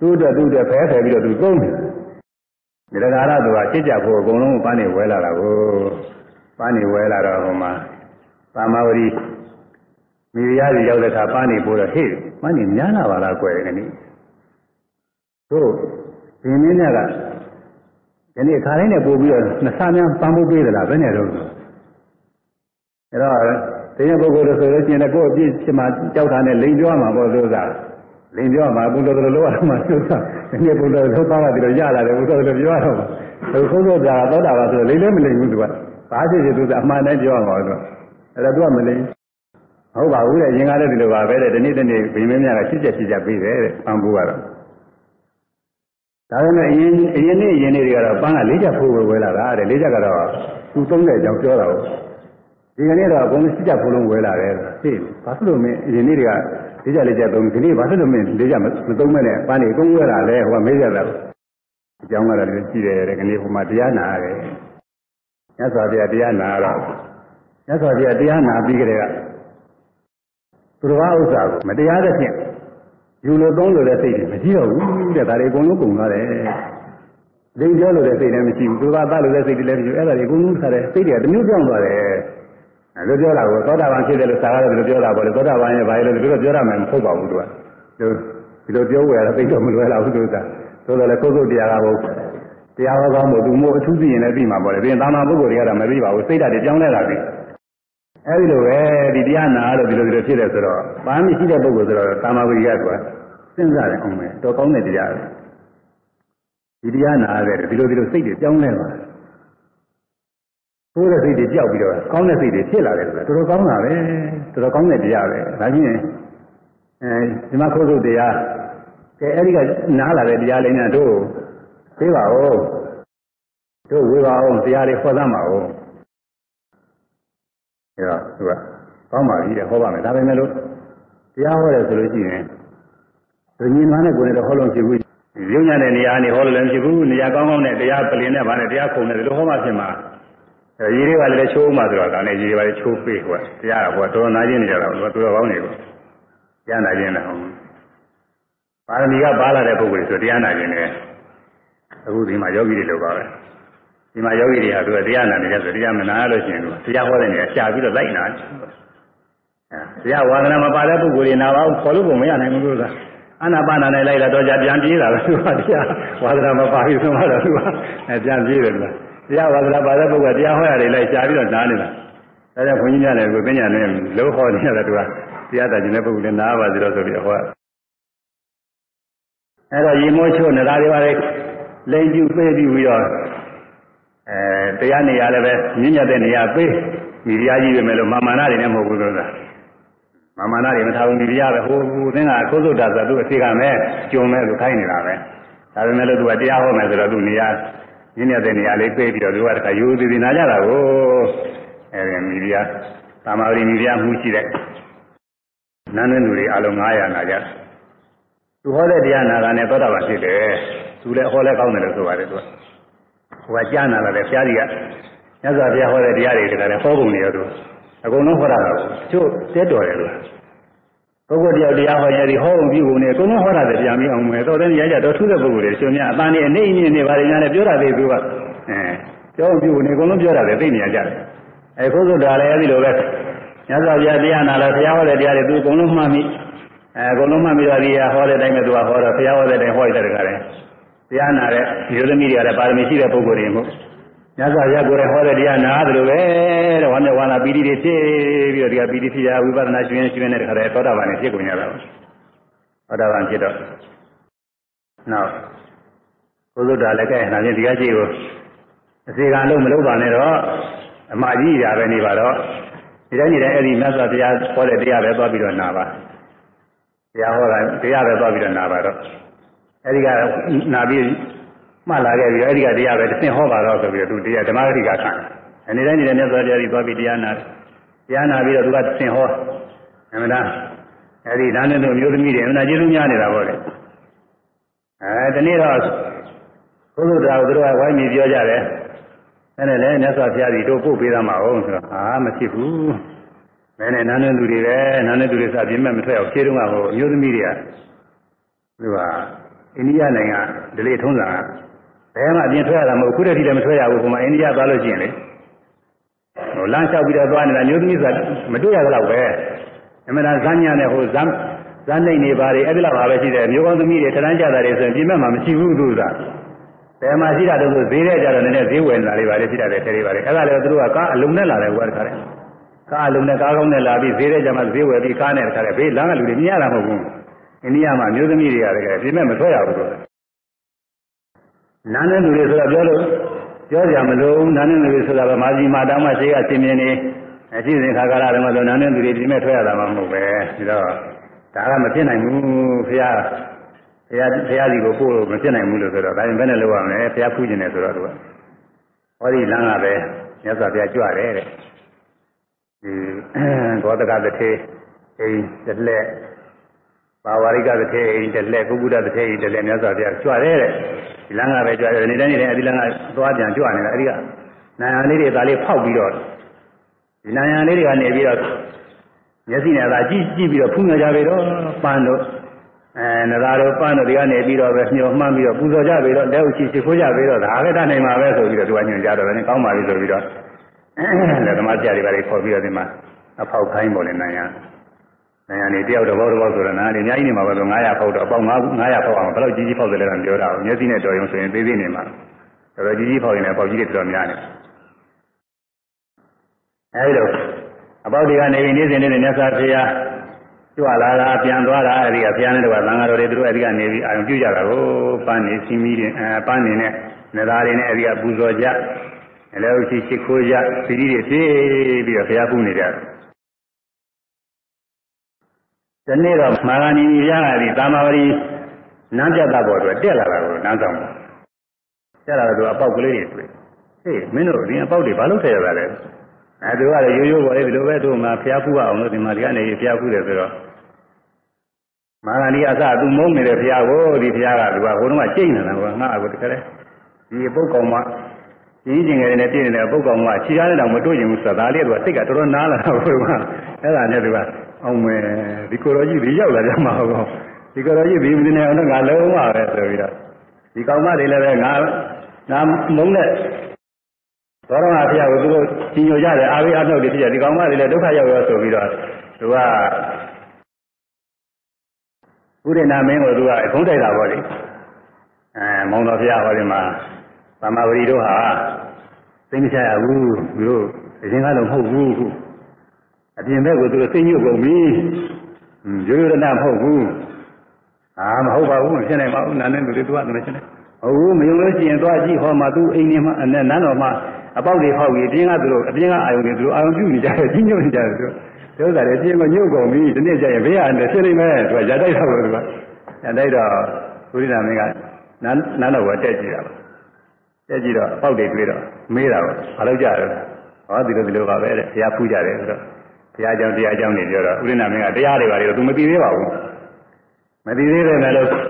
သူ့အတွက်သူ့အတွက်ဖဲဖယ်ပြီးတော့သူသုံးတယ်ဒါကြရတော့သူကစစ်ကြဖို့အကုန်လုံးပန်းနေဝဲလာတာကိုပန်းနေဝဲလာတော့ဟိုမှာသာမဝရီမိဖုရားကြီးရောက်တဲ့အခါပန်းနေပို့တော့ဟေ့ပန်းနေများလာပါလားကွယ်ကနေ့တို့ဒီနည်းနဲ့ကဒီနေ့ခါတိုင်းနဲ့ပို့ပြီးတော့နှစ်ဆများပန်းဖို့ပေးသလားဘယ်နဲ့တော့ အဲတော့တရားပုဂ္ဂိုလ်တို့ဆိုလို့ရှိရင်လည်းကိုယ့်အပြစ်ဖြစ်မှကြောက်တာနဲ့လိန်ပြောမှာပေါ့လို့သာလိန်ပြောမှာဘုလိုလိုလိုရမှာသူကဒီနေ့ဘုလိုလိုသွားတယ်လို့ရလာတယ်ဘုလိုလိုပြောတော့မှာသူခုလို့ကြာသောတာပါဆိုလိန်လည်းမလိန်ဘူးသူကဘာဖြစ်ဖြစ်သူကအမှန်တိုင်းပြောမှာသူကအဲ့ဒါသူကမလိန်ဟုတ်ပါဘူးတဲ့ရင်ကားလည်းဒီလိုပါပဲတဲ့ဒီနေ့တနေ့ဘိမင်းများကချစ်ချက်ချစ်ချက်ပြီးတယ်တဲ့ပန်းဘူးကတော့ဒါပေမဲ့အရင်အရင်နေ့အရင်နေ့တွေကတော့ပန်းကလေးချက်ဖိုးဝဲဝဲလာတာတဲ့လေးချက်ကတော့သူသုံးတဲ့အကြောင်းပြောတာကို ဒီကနေ့တော့အကုန်လုံးစစ်ကြဖိုးလုံးဝဲလာတယ်ဟေ့ဘာဖြစ်လို့မင်းအရင်နေ့တွေကလေးချက်လေးချက်သုံးဒီနေ့ဘာဖြစ်လို့မင်းလေးချက်မသုံးမဲ့နဲ့ပန်းနေအကုန်ဝဲလာလဲဟိုကမေးကြတာအကြောင်းကတော့လည်းကြည့်တယ်တဲ့ကနေ့ဟိုမှာတရားနာရတယ်မြတ်စွာဘုရားတရားနာတော့မြတ်စွာဘုရားတရားနာပြီးကြတဲ့ကသူတော်ဘာဥစ္စာကိုမတရားတဲ့ဖြင့်ယူလို့သုံးလို့တဲ့စိတ်တွေမရှိတော့ဘူးတဲ့ဒါတွေအကုန်လုံးကုန်သွားတယ်လိန်ပြောလို့တဲ့စိတ်လည်းမရှိဘူးသူကသလို့တဲ့စိတ်တွေလည်းမရှိဘူးအဲ့ဒါတွေအကုန်လုံးထားတယ်စိတ်တွေကတမျိုးပြောင်းသွားတယ် အဲလိုပြောတာကိုသောတာပန်ဖြစ်တယ်လို့သာရတယ်လို့ပြောတာပေါ့လေသောတာပန်ရဲ့ဘာလဲလို့ဒီလိုပြောရမယ်မဟုတ်ပါဘူးသူကဒီလိုပြောဝယ်ရတာသိတော့မလွယ်တော့ဘူးသူကသို့တော်လည်းကိုယ်ကိုယ်တရားကဘုတရားဟောကောင်းလို့သူမို့အထူးသိရင်လည်းသိမှာပေါ့လေပြင်သာနာပုဂ္ဂိုလ်တွေကတော့မသိပါဘူးစိတ်ဓာတ်တွေပြောင်းလဲလာပြီအဲဒီလိုပဲဒီတရားနာလို့ဒီလိုဒီလိုဖြစ်တယ်ဆိုတော့ပါမရှိတဲ့ပုဂ္ဂိုလ်ဆိုတော့သာမဝိရိယကစဉ်းစားတယ်အောင်မယ်တော်ကောင်းတဲ့တရားပဲဒီတရားနာရတယ်ဒီလိုဒီလိုစိတ်တွေပြောင်းလဲသွားတယ် ဆိုးတဲ့စိတ်တွေကြောက်ပြီးတော့ကောင်းတဲ့စိတ်တွေဖြစ်လာတယ်ဆိုတာတော်တော်ကောင်းတာပဲတော်တော်ကောင်းတဲ့တရားပဲဒါချင်းအဲဒီမှာခိုးစုတရားကဲအဲ့ဒီကနားလာတဲ့တရားလေးများတို့သိပါဦးတို့ဝေပါအောင်တရားလေးဟောသမ်းပါဦးအဲတော့သူကကောင်းပါပြီတဲ့ဟောပါမယ်ဒါပေမဲ့လို့တရားဟောတယ်ဆိုလို့ရှိရင်ဒညင်မနဲ့ကိုယ်နဲ့တော့ဟောလို့ဖြစ်ဘူးရုံညာတဲ့နေရာနေဟောလို့လည်းဖြစ်ဘူးနေရာကောင်းကောင်းနဲ့တရားပလင်နဲ့ဗာနဲ့တရားခုံနဲ့ဒီလိုဟောမှဖြစ်မှာ ရေတွေကလည်းချိုးမှဆိုတော့ဒါနဲ့ရေတွေကလည်းချိုးပေးဟောတရားကဟောတော်နာချင်းနေကြတာတော့တော်တော်ကောင်းနေကိုတရားနာချင်းလည်းဟုတ်ပါရမီကပါလာတဲ့ပုဂ္ဂိုလ်ဆိုတရားနာခြင်းနဲ့အခုဒီမှာယောဂီတွေလောက်ပါပဲဒီမှာယောဂီတွေဟာသူကတရားနာနေကြဆိုတရားမနာလို့ရှိရင်သူတရားဟောတဲ့နေရာရှာပြီးတော့လိုက်နာတယ်အဲတရားဝါဒနာမပါတဲ့ပုဂ္ဂိုလ်တွေနာပါဘူးခေါ်လို့ကိုမရနိုင်ဘူးလို့ဆိုတာအနာပါနာနဲ့လိုက်လာတော့ကြပြန်ပြေးတာပဲသူကတရားဝါဒနာမပါဘူးဆိုတော့သူကအဲပြန်ပြေးတယ်ကွာ တရားဝါဒနာပါတဲ့ပုဂ္ဂိုလ်တရားဟောရတယ်လိုက်ရှာပြီးတော့နားနေတာဒါကြောင့်ခွန်ကြီးများလည်းကိုပညာနဲ့လုံးဟောနေရတယ်သူကတရားတာကျင်တဲ့ပုဂ္ဂိုလ်လည်းနားပါစီတော့ဆိုပြီးဟောအဲ့တော့ရေမိုးချိုးနေတာတွေပါလေလိန်ကျူပေးပြီးပြီးတော့အဲတရားနေရာလည်းပဲမြင့်မြတ်တဲ့နေရာပေးမိဖုရားကြီးပဲမဲ့လို့မာမာနာတွေနဲ့မဟုတ်ဘူးဆိုတာမာမာနာတွေမထားဘူးမိဖုရားပဲဟိုဟိုသင်္ကခိုးစုတ်တာဆိုသူအစီကမဲ့ကျုံမဲ့လို့ခိုင်းနေတာပဲဒါပေမဲ့လို့သူကတရားဟောမယ်ဆိုတော့သူနေရာ မြင့်မြတ်တဲ့နေရာလေးပေးပြီးတော့သူကတခါယူသေးသေးနာကြတာကိုအဲဒီမိဖုရားသာမာရီမိဖုရားမှုရှိတဲ့နန်းနှင်းသူတွေအလုံး900နာကြတယ်သူဟောတဲ့တရားနာတာနဲ့သောတာပန်ဖြစ်တယ်သူလည်းဟောလဲကောင်းတယ်လို့ဆိုပါတယ်သူကဟိုကကြားနာလာတယ်ဘုရားကြီးကမြတ်စွာဘုရားဟောတဲ့တရားတွေတကယ်ဟောပုံနေရောသူအကုန်လုံးဟောတာတော့ကျို့တဲတော်တယ်လို့ ပုဂ္ဂိုလ်တယောက်တရားဟောရသည်ဟောပုံပြုပုံနဲ့အကုန်လုံးဟောတာတယ်ပြန်ပြီးအောင်မယ်တော့တဲ့ရကြတော့ထူးတဲ့ပုဂ္ဂိုလ်တွေရှင်များအတန်နဲ့အနေအင်းနဲ့ပါတယ်များလည်းပြောတာသေးသူကအဲပြောပြုပုံနဲ့အကုန်လုံးပြောတာတယ်သိနေရကြတယ်အဲခုသုတ္တလည်းအဲဒီလိုပဲမြတ်စွာဘုရားတရားနာလာဘုရားဟောတဲ့တရားတွေသူအကုန်လုံးမှတ်မိအဲအကုန်လုံးမှတ်ပြီးတော့ဒီဟောတဲ့အတိုင်းပဲသူကဟောတော့ဘုရားဟောတဲ့အတိုင်းဟောရတဲ့တခါလဲတရားနာတဲ့ဒီလိုသမီးတွေကလည်းပါရမီရှိတဲ့ပုဂ္ဂိုလ်တွေမို့ ညဇာရကိုယ်လည်းဟောတဲ့တရားနာတယ်လို့ပဲတဲ့ဝမ်းနဲ့ဝမ်းလာပီတိတွေဖြစ်ပြီးတော့ဒီကပီတိဖြစ်ရဝိပဿနာရှင်ရှင်နဲ့တခါလဲသောတာပန်နဲ့ဖြစ်ကုန်ကြတာပါသောတာပန်ဖြစ်တော့နောက်ဘုသုဒ္ဓလည်းကဲနာချင်းဒီကကြည့်ကိုအစီကံလုံးမလုပ်ပါနဲ့တော့အမကြီးရပဲနေပါတော့ဒီတိုင်းဒီတိုင်းအဲ့ဒီမြတ်စွာဘုရားဟောတဲ့တရားပဲသွားပြီးတော့နာပါတရားဟောတာတရားပဲသွားပြီးတော့နာပါတော့အဲဒီကနာပြီး မှတ်လာခဲ့ပြီးအဲဒီကတရားပဲတစ်ဆင့်ဟောပါတော့ဆိုပြီးတော့သူတရားဓမ္မဂတိကခံအနေတိုင်းနေတဲ့မြတ်စွာဘုရားကြီးသွားပြီးတရားနာတရားနာပြီးတော့သူကတစ်ဆင့်ဟောအမှန်တရားအဲဒီဒါနဲ့တို့မျိုးသမီးတွေအမှန်တရားကျေးဇူးများနေတာပေါ့လေအဲဒီနေ့တော့ဘုရားတော်တို့ကဝိုင်းပြီးပြောကြတယ်အဲ့ဒါလည်းမြတ်စွာဘုရားကြီးတို့ပို့ပေးသားမှာဟုတ်ဆိုတော့အာမဖြစ်ဘူးမဲနဲ့နားနေသူတွေပဲနားနေသူတွေစပြင်းမဲ့မထွက်အောင်ခြေတုံးကဟိုအမျိုးသမီးတွေကသူကအိန္ဒိယနိုင်ငံဒလိထုံးစံက ဘယ်မှအပြင်ထွက်ရတာမဟုတ်ခုတည်းထိလည်းမထွက်ရဘူးဟိုမှာအိန္ဒိယသွားလို့ရှိရင်လေဟိုလမ်းလျှောက်ပြီးတော့သွားနေတာမျိုးသမီးဆိုတာမတွေ့ရတော့ပဲအမှန်တရားဇာညာနဲ့ဟိုဇမ်းဇမ်းနိုင်နေပါလေအဲ့ဒီလောက်ပါပဲရှိတယ်မျိုးကောင်းသမီးတွေထလန်းကြတာတွေဆိုရင်ပြင်မဲ့မှာမရှိဘူးသူကဘယ်မှာရှိတာတော့ဆိုဈေးထဲကြတော့နည်းနည်းဈေးဝယ်လာလေးပါလေရှိတာလေထဲလေးပါလေအဲ့ဒါလည်းသူတို့ကကားအလုံးနဲ့လာတယ်ဟိုကတခါလေကားအလုံးနဲ့ကားကောင်းနဲ့လာပြီးဈေးထဲကျမှဈေးဝယ်ပြီးကားနဲ့တခါလေဘေးလမ်းကလူတွေမြင်ရတာမဟုတ်ဘူးအိန္ဒိယမှာမျိုးသမီးတွေကတကယ်ပြင်မဲ့မထွက်ရဘူးလို့ နားနေသူတွေဆိုတော့ပြောလို့ပြောကြမလို့နားနေသူတွေဆိုတာကမာဇီမာတောင်းမှရှိကရှင်မြင်းနေအရှိစဉ်ခါကာလတုန်းကဆိုနားနေသူတွေပြင်မဲ့ထွက်ရတာမှမဟုတ်ပဲဒါတော့ဒါကမဖြစ်နိုင်ဘူးဖရာဘုရားဘုရားစီကိုပို့လို့မဖြစ်နိုင်ဘူးလို့ဆိုတော့ဒါရင်ဘယ်နဲ့လုပ်ရမလဲဘုရားဖူးခြင်းနဲ့ဆိုတော့သူကဟောဒီလမ်းကပဲမြတ်စွာဘုရားကြွတယ်တဲ့ဒီဘောဓကတထေအိမ်တစ်လက် ပါဝါရိကတထေအိမ်တစ်လက်ကုက္ကုဒတထေအိမ်တစ်လက်မြတ်စွာဘုရားကြွတယ်တဲ့ဒီလမ်းကပဲကြွတယ်နေတိုင်းနေတိုင်းအဲဒီလမ်းကသွားပြန်ကြွနေတာအဲဒီကနိုင်ရလေးတွေဒါလေးဖောက်ပြီးတော့ဒီနိုင်ရလေးတွေကနေပြီးတော့မျက်စိနဲ့သာကြည့်ကြည့်ပြီးတော့ဖူးနေကြပြီတော့ပန်းတော့အဲနသာတို့ပန်းတို့ဒီကနေပြီးတော့ပဲမျောမှန်းပြီးတော့ပူဇော်ကြပြီတော့လက်ဥချီရှိခိုးကြပြီတော့ဒါပဲတတ်နိုင်မှာပဲဆိုပြီးတော့သူကညွှန်ကြတော့လည်းကောင်းပါပြီဆိုပြီးတော့လက်သမားကြတွေပါလေခေါ်ပြီးတော့ဒီမှာအဖောက်ခိုင်းပေါ်နေနိုင်ရ နိုင်ရနေတယောက်တော့ဘောတော့ဘောဆိုတော့နားနေအများကြီးနေမှာပဲဆို900ဖောက်တော့အပေါင်း900ဖောက်အောင်ဘယ်လောက်ကြီးကြီးဖောက်တယ်လဲတော့ပြောတာမျက်စိနဲ့တော်ရုံဆိုရင်သေးသေးနေမှာတော်တော်ကြီးကြီးဖောက်ရင်လည်းပေါက်ကြီးတွေတော်တော်များနေအဲဒီတော့အပေါက်တွေကနေပြီးနေ့စဉ်နေ့မြတ်စွာဘုရားကြွလာတာပြန်သွားတာအဲဒီကဘုရားနဲ့တော့သံဃာတော်တွေသူတို့အဲဒီကနေပြီးအာရုံပြုကြတာကိုပန်းနေစီမီတွေအဲပန်းနေနဲ့နေသားတွေနဲ့အဲဒီကပူဇော်ကြအလဲဥရှိရှိခိုးကြစီရီတွေပြေးပြီးတော့ဘုရားပူနေကြတယ် ဒီနေ့တော့မာဂဏီဘုရားကဒီသာမဝရီနန်းပြတ်တာပေါ်တော့တက်လာတာကိုနန်းဆောင်တက်လာတော့အပေါက်ကလေးတွေတွေ့ဟေးမင်းတို့ဒီအပေါက်တွေဘာလို့ထည့်ရတာလဲအဲသူကလည်းရိုးရိုးပေါ်လေဒီလိုပဲသူ့မှာဖျားဖူးအောင်လို့ဒီမှာဒီကနေဖျားဖူးတယ်ဆိုတော့မာဂန္ဒီအစသူမုန်းနေတဲ့ဖျားကိုဒီဖျားကသူကဟိုတုန်းကကျိတ်နေတာကငါ့အကိုတကယ်ဒီအပုတ်ကောင်မကြီးကျင်ငယ်နဲ့ပြည့်နေတဲ့အပုတ်ကောင်မခြေကားနဲ့တော့မတွေ့ရင်ဘူးဆိုတာဒါလေးကသူကစိတ်ကတော်တော်နားလာတော့ဘုရားအဲ့ဒါနဲ့သူက အောင်မယ်ဒီကိုတော်ကြီးဒီရောက်လာကြမှာဟုတ်ဒီကိုတော်ကြီးဒီမင်းနဲ့အောင်တော့ငါလုံးပါပဲဆိုပြီးတော့ဒီကောင်မတွေလည်းပဲငါငါမုန်းတဲ့သောရမဖျားကိုသူတို့ကြီးညိုကြတယ်အာဝိအနှုတ်တွေဖြစ်ကြဒီကောင်မတွေလည်းဒုက္ခရောက်ရောဆိုပြီးတော့သူကဘုရားနာမင်းကိုသူကခုံးတိုက်တာပေါ့လေအဲမောင်တော်ဖျားဟောဒီမှာသမဝရီတို့ဟာသိမချရဘူးသူတို့အရင်ကတော့မဟုတ်ဘူးခု အပြင်ဘက်ကိုသူတို့သိညွတ်ကုန်ပြီရိုးရိုးရဏမဟုတ်ဘူးအာမဟုတ်ပါဘူးမဖြစ်နိုင်ပါဘူးနာနဲ့လူတွေသူကလည်းရှင်းတယ်ဟုတ်ဘူးမယုံလို့ရှိရင်သွားကြည့်ဟောမှာသူအိမ်နေမှာနန်းတော်မှာအပေါက်တွေဖောက်ပြီးအပြင်ကသူတို့အပြင်ကအာယုန်တွေသူတို့အာယုန်ပြုနေကြတယ်ကြီးညွတ်နေကြတယ်သူတို့ဒုက္ခတွေအပြင်ကညှုပ်ကုန်ပြီဒီနေ့ကျရင်ဘေးကနေဖြစ်နေမယ်သူကရတိုက်တော့သူကရတိုက်တော့ဘုရားမင်းကနန်းနန်းတော်ကတက်ကြည့်တာပါတက်ကြည့်တော့အပေါက်တွေတွေ့တော့မေးတာပါဘာလို့ကြရလဲဟောဒီလိုဒီလိုပါပဲတဲ့ဘုရားဖူးကြတယ်ဆိုတော့ဘု ရားကြောင့်တရားကြောင့်နေပြောတော့ဥရိနာမင်းကတရားတွေပါလေတော့ तू မသိသေးပါဘူးမသိသေးတယ်လည်းလို့ဟို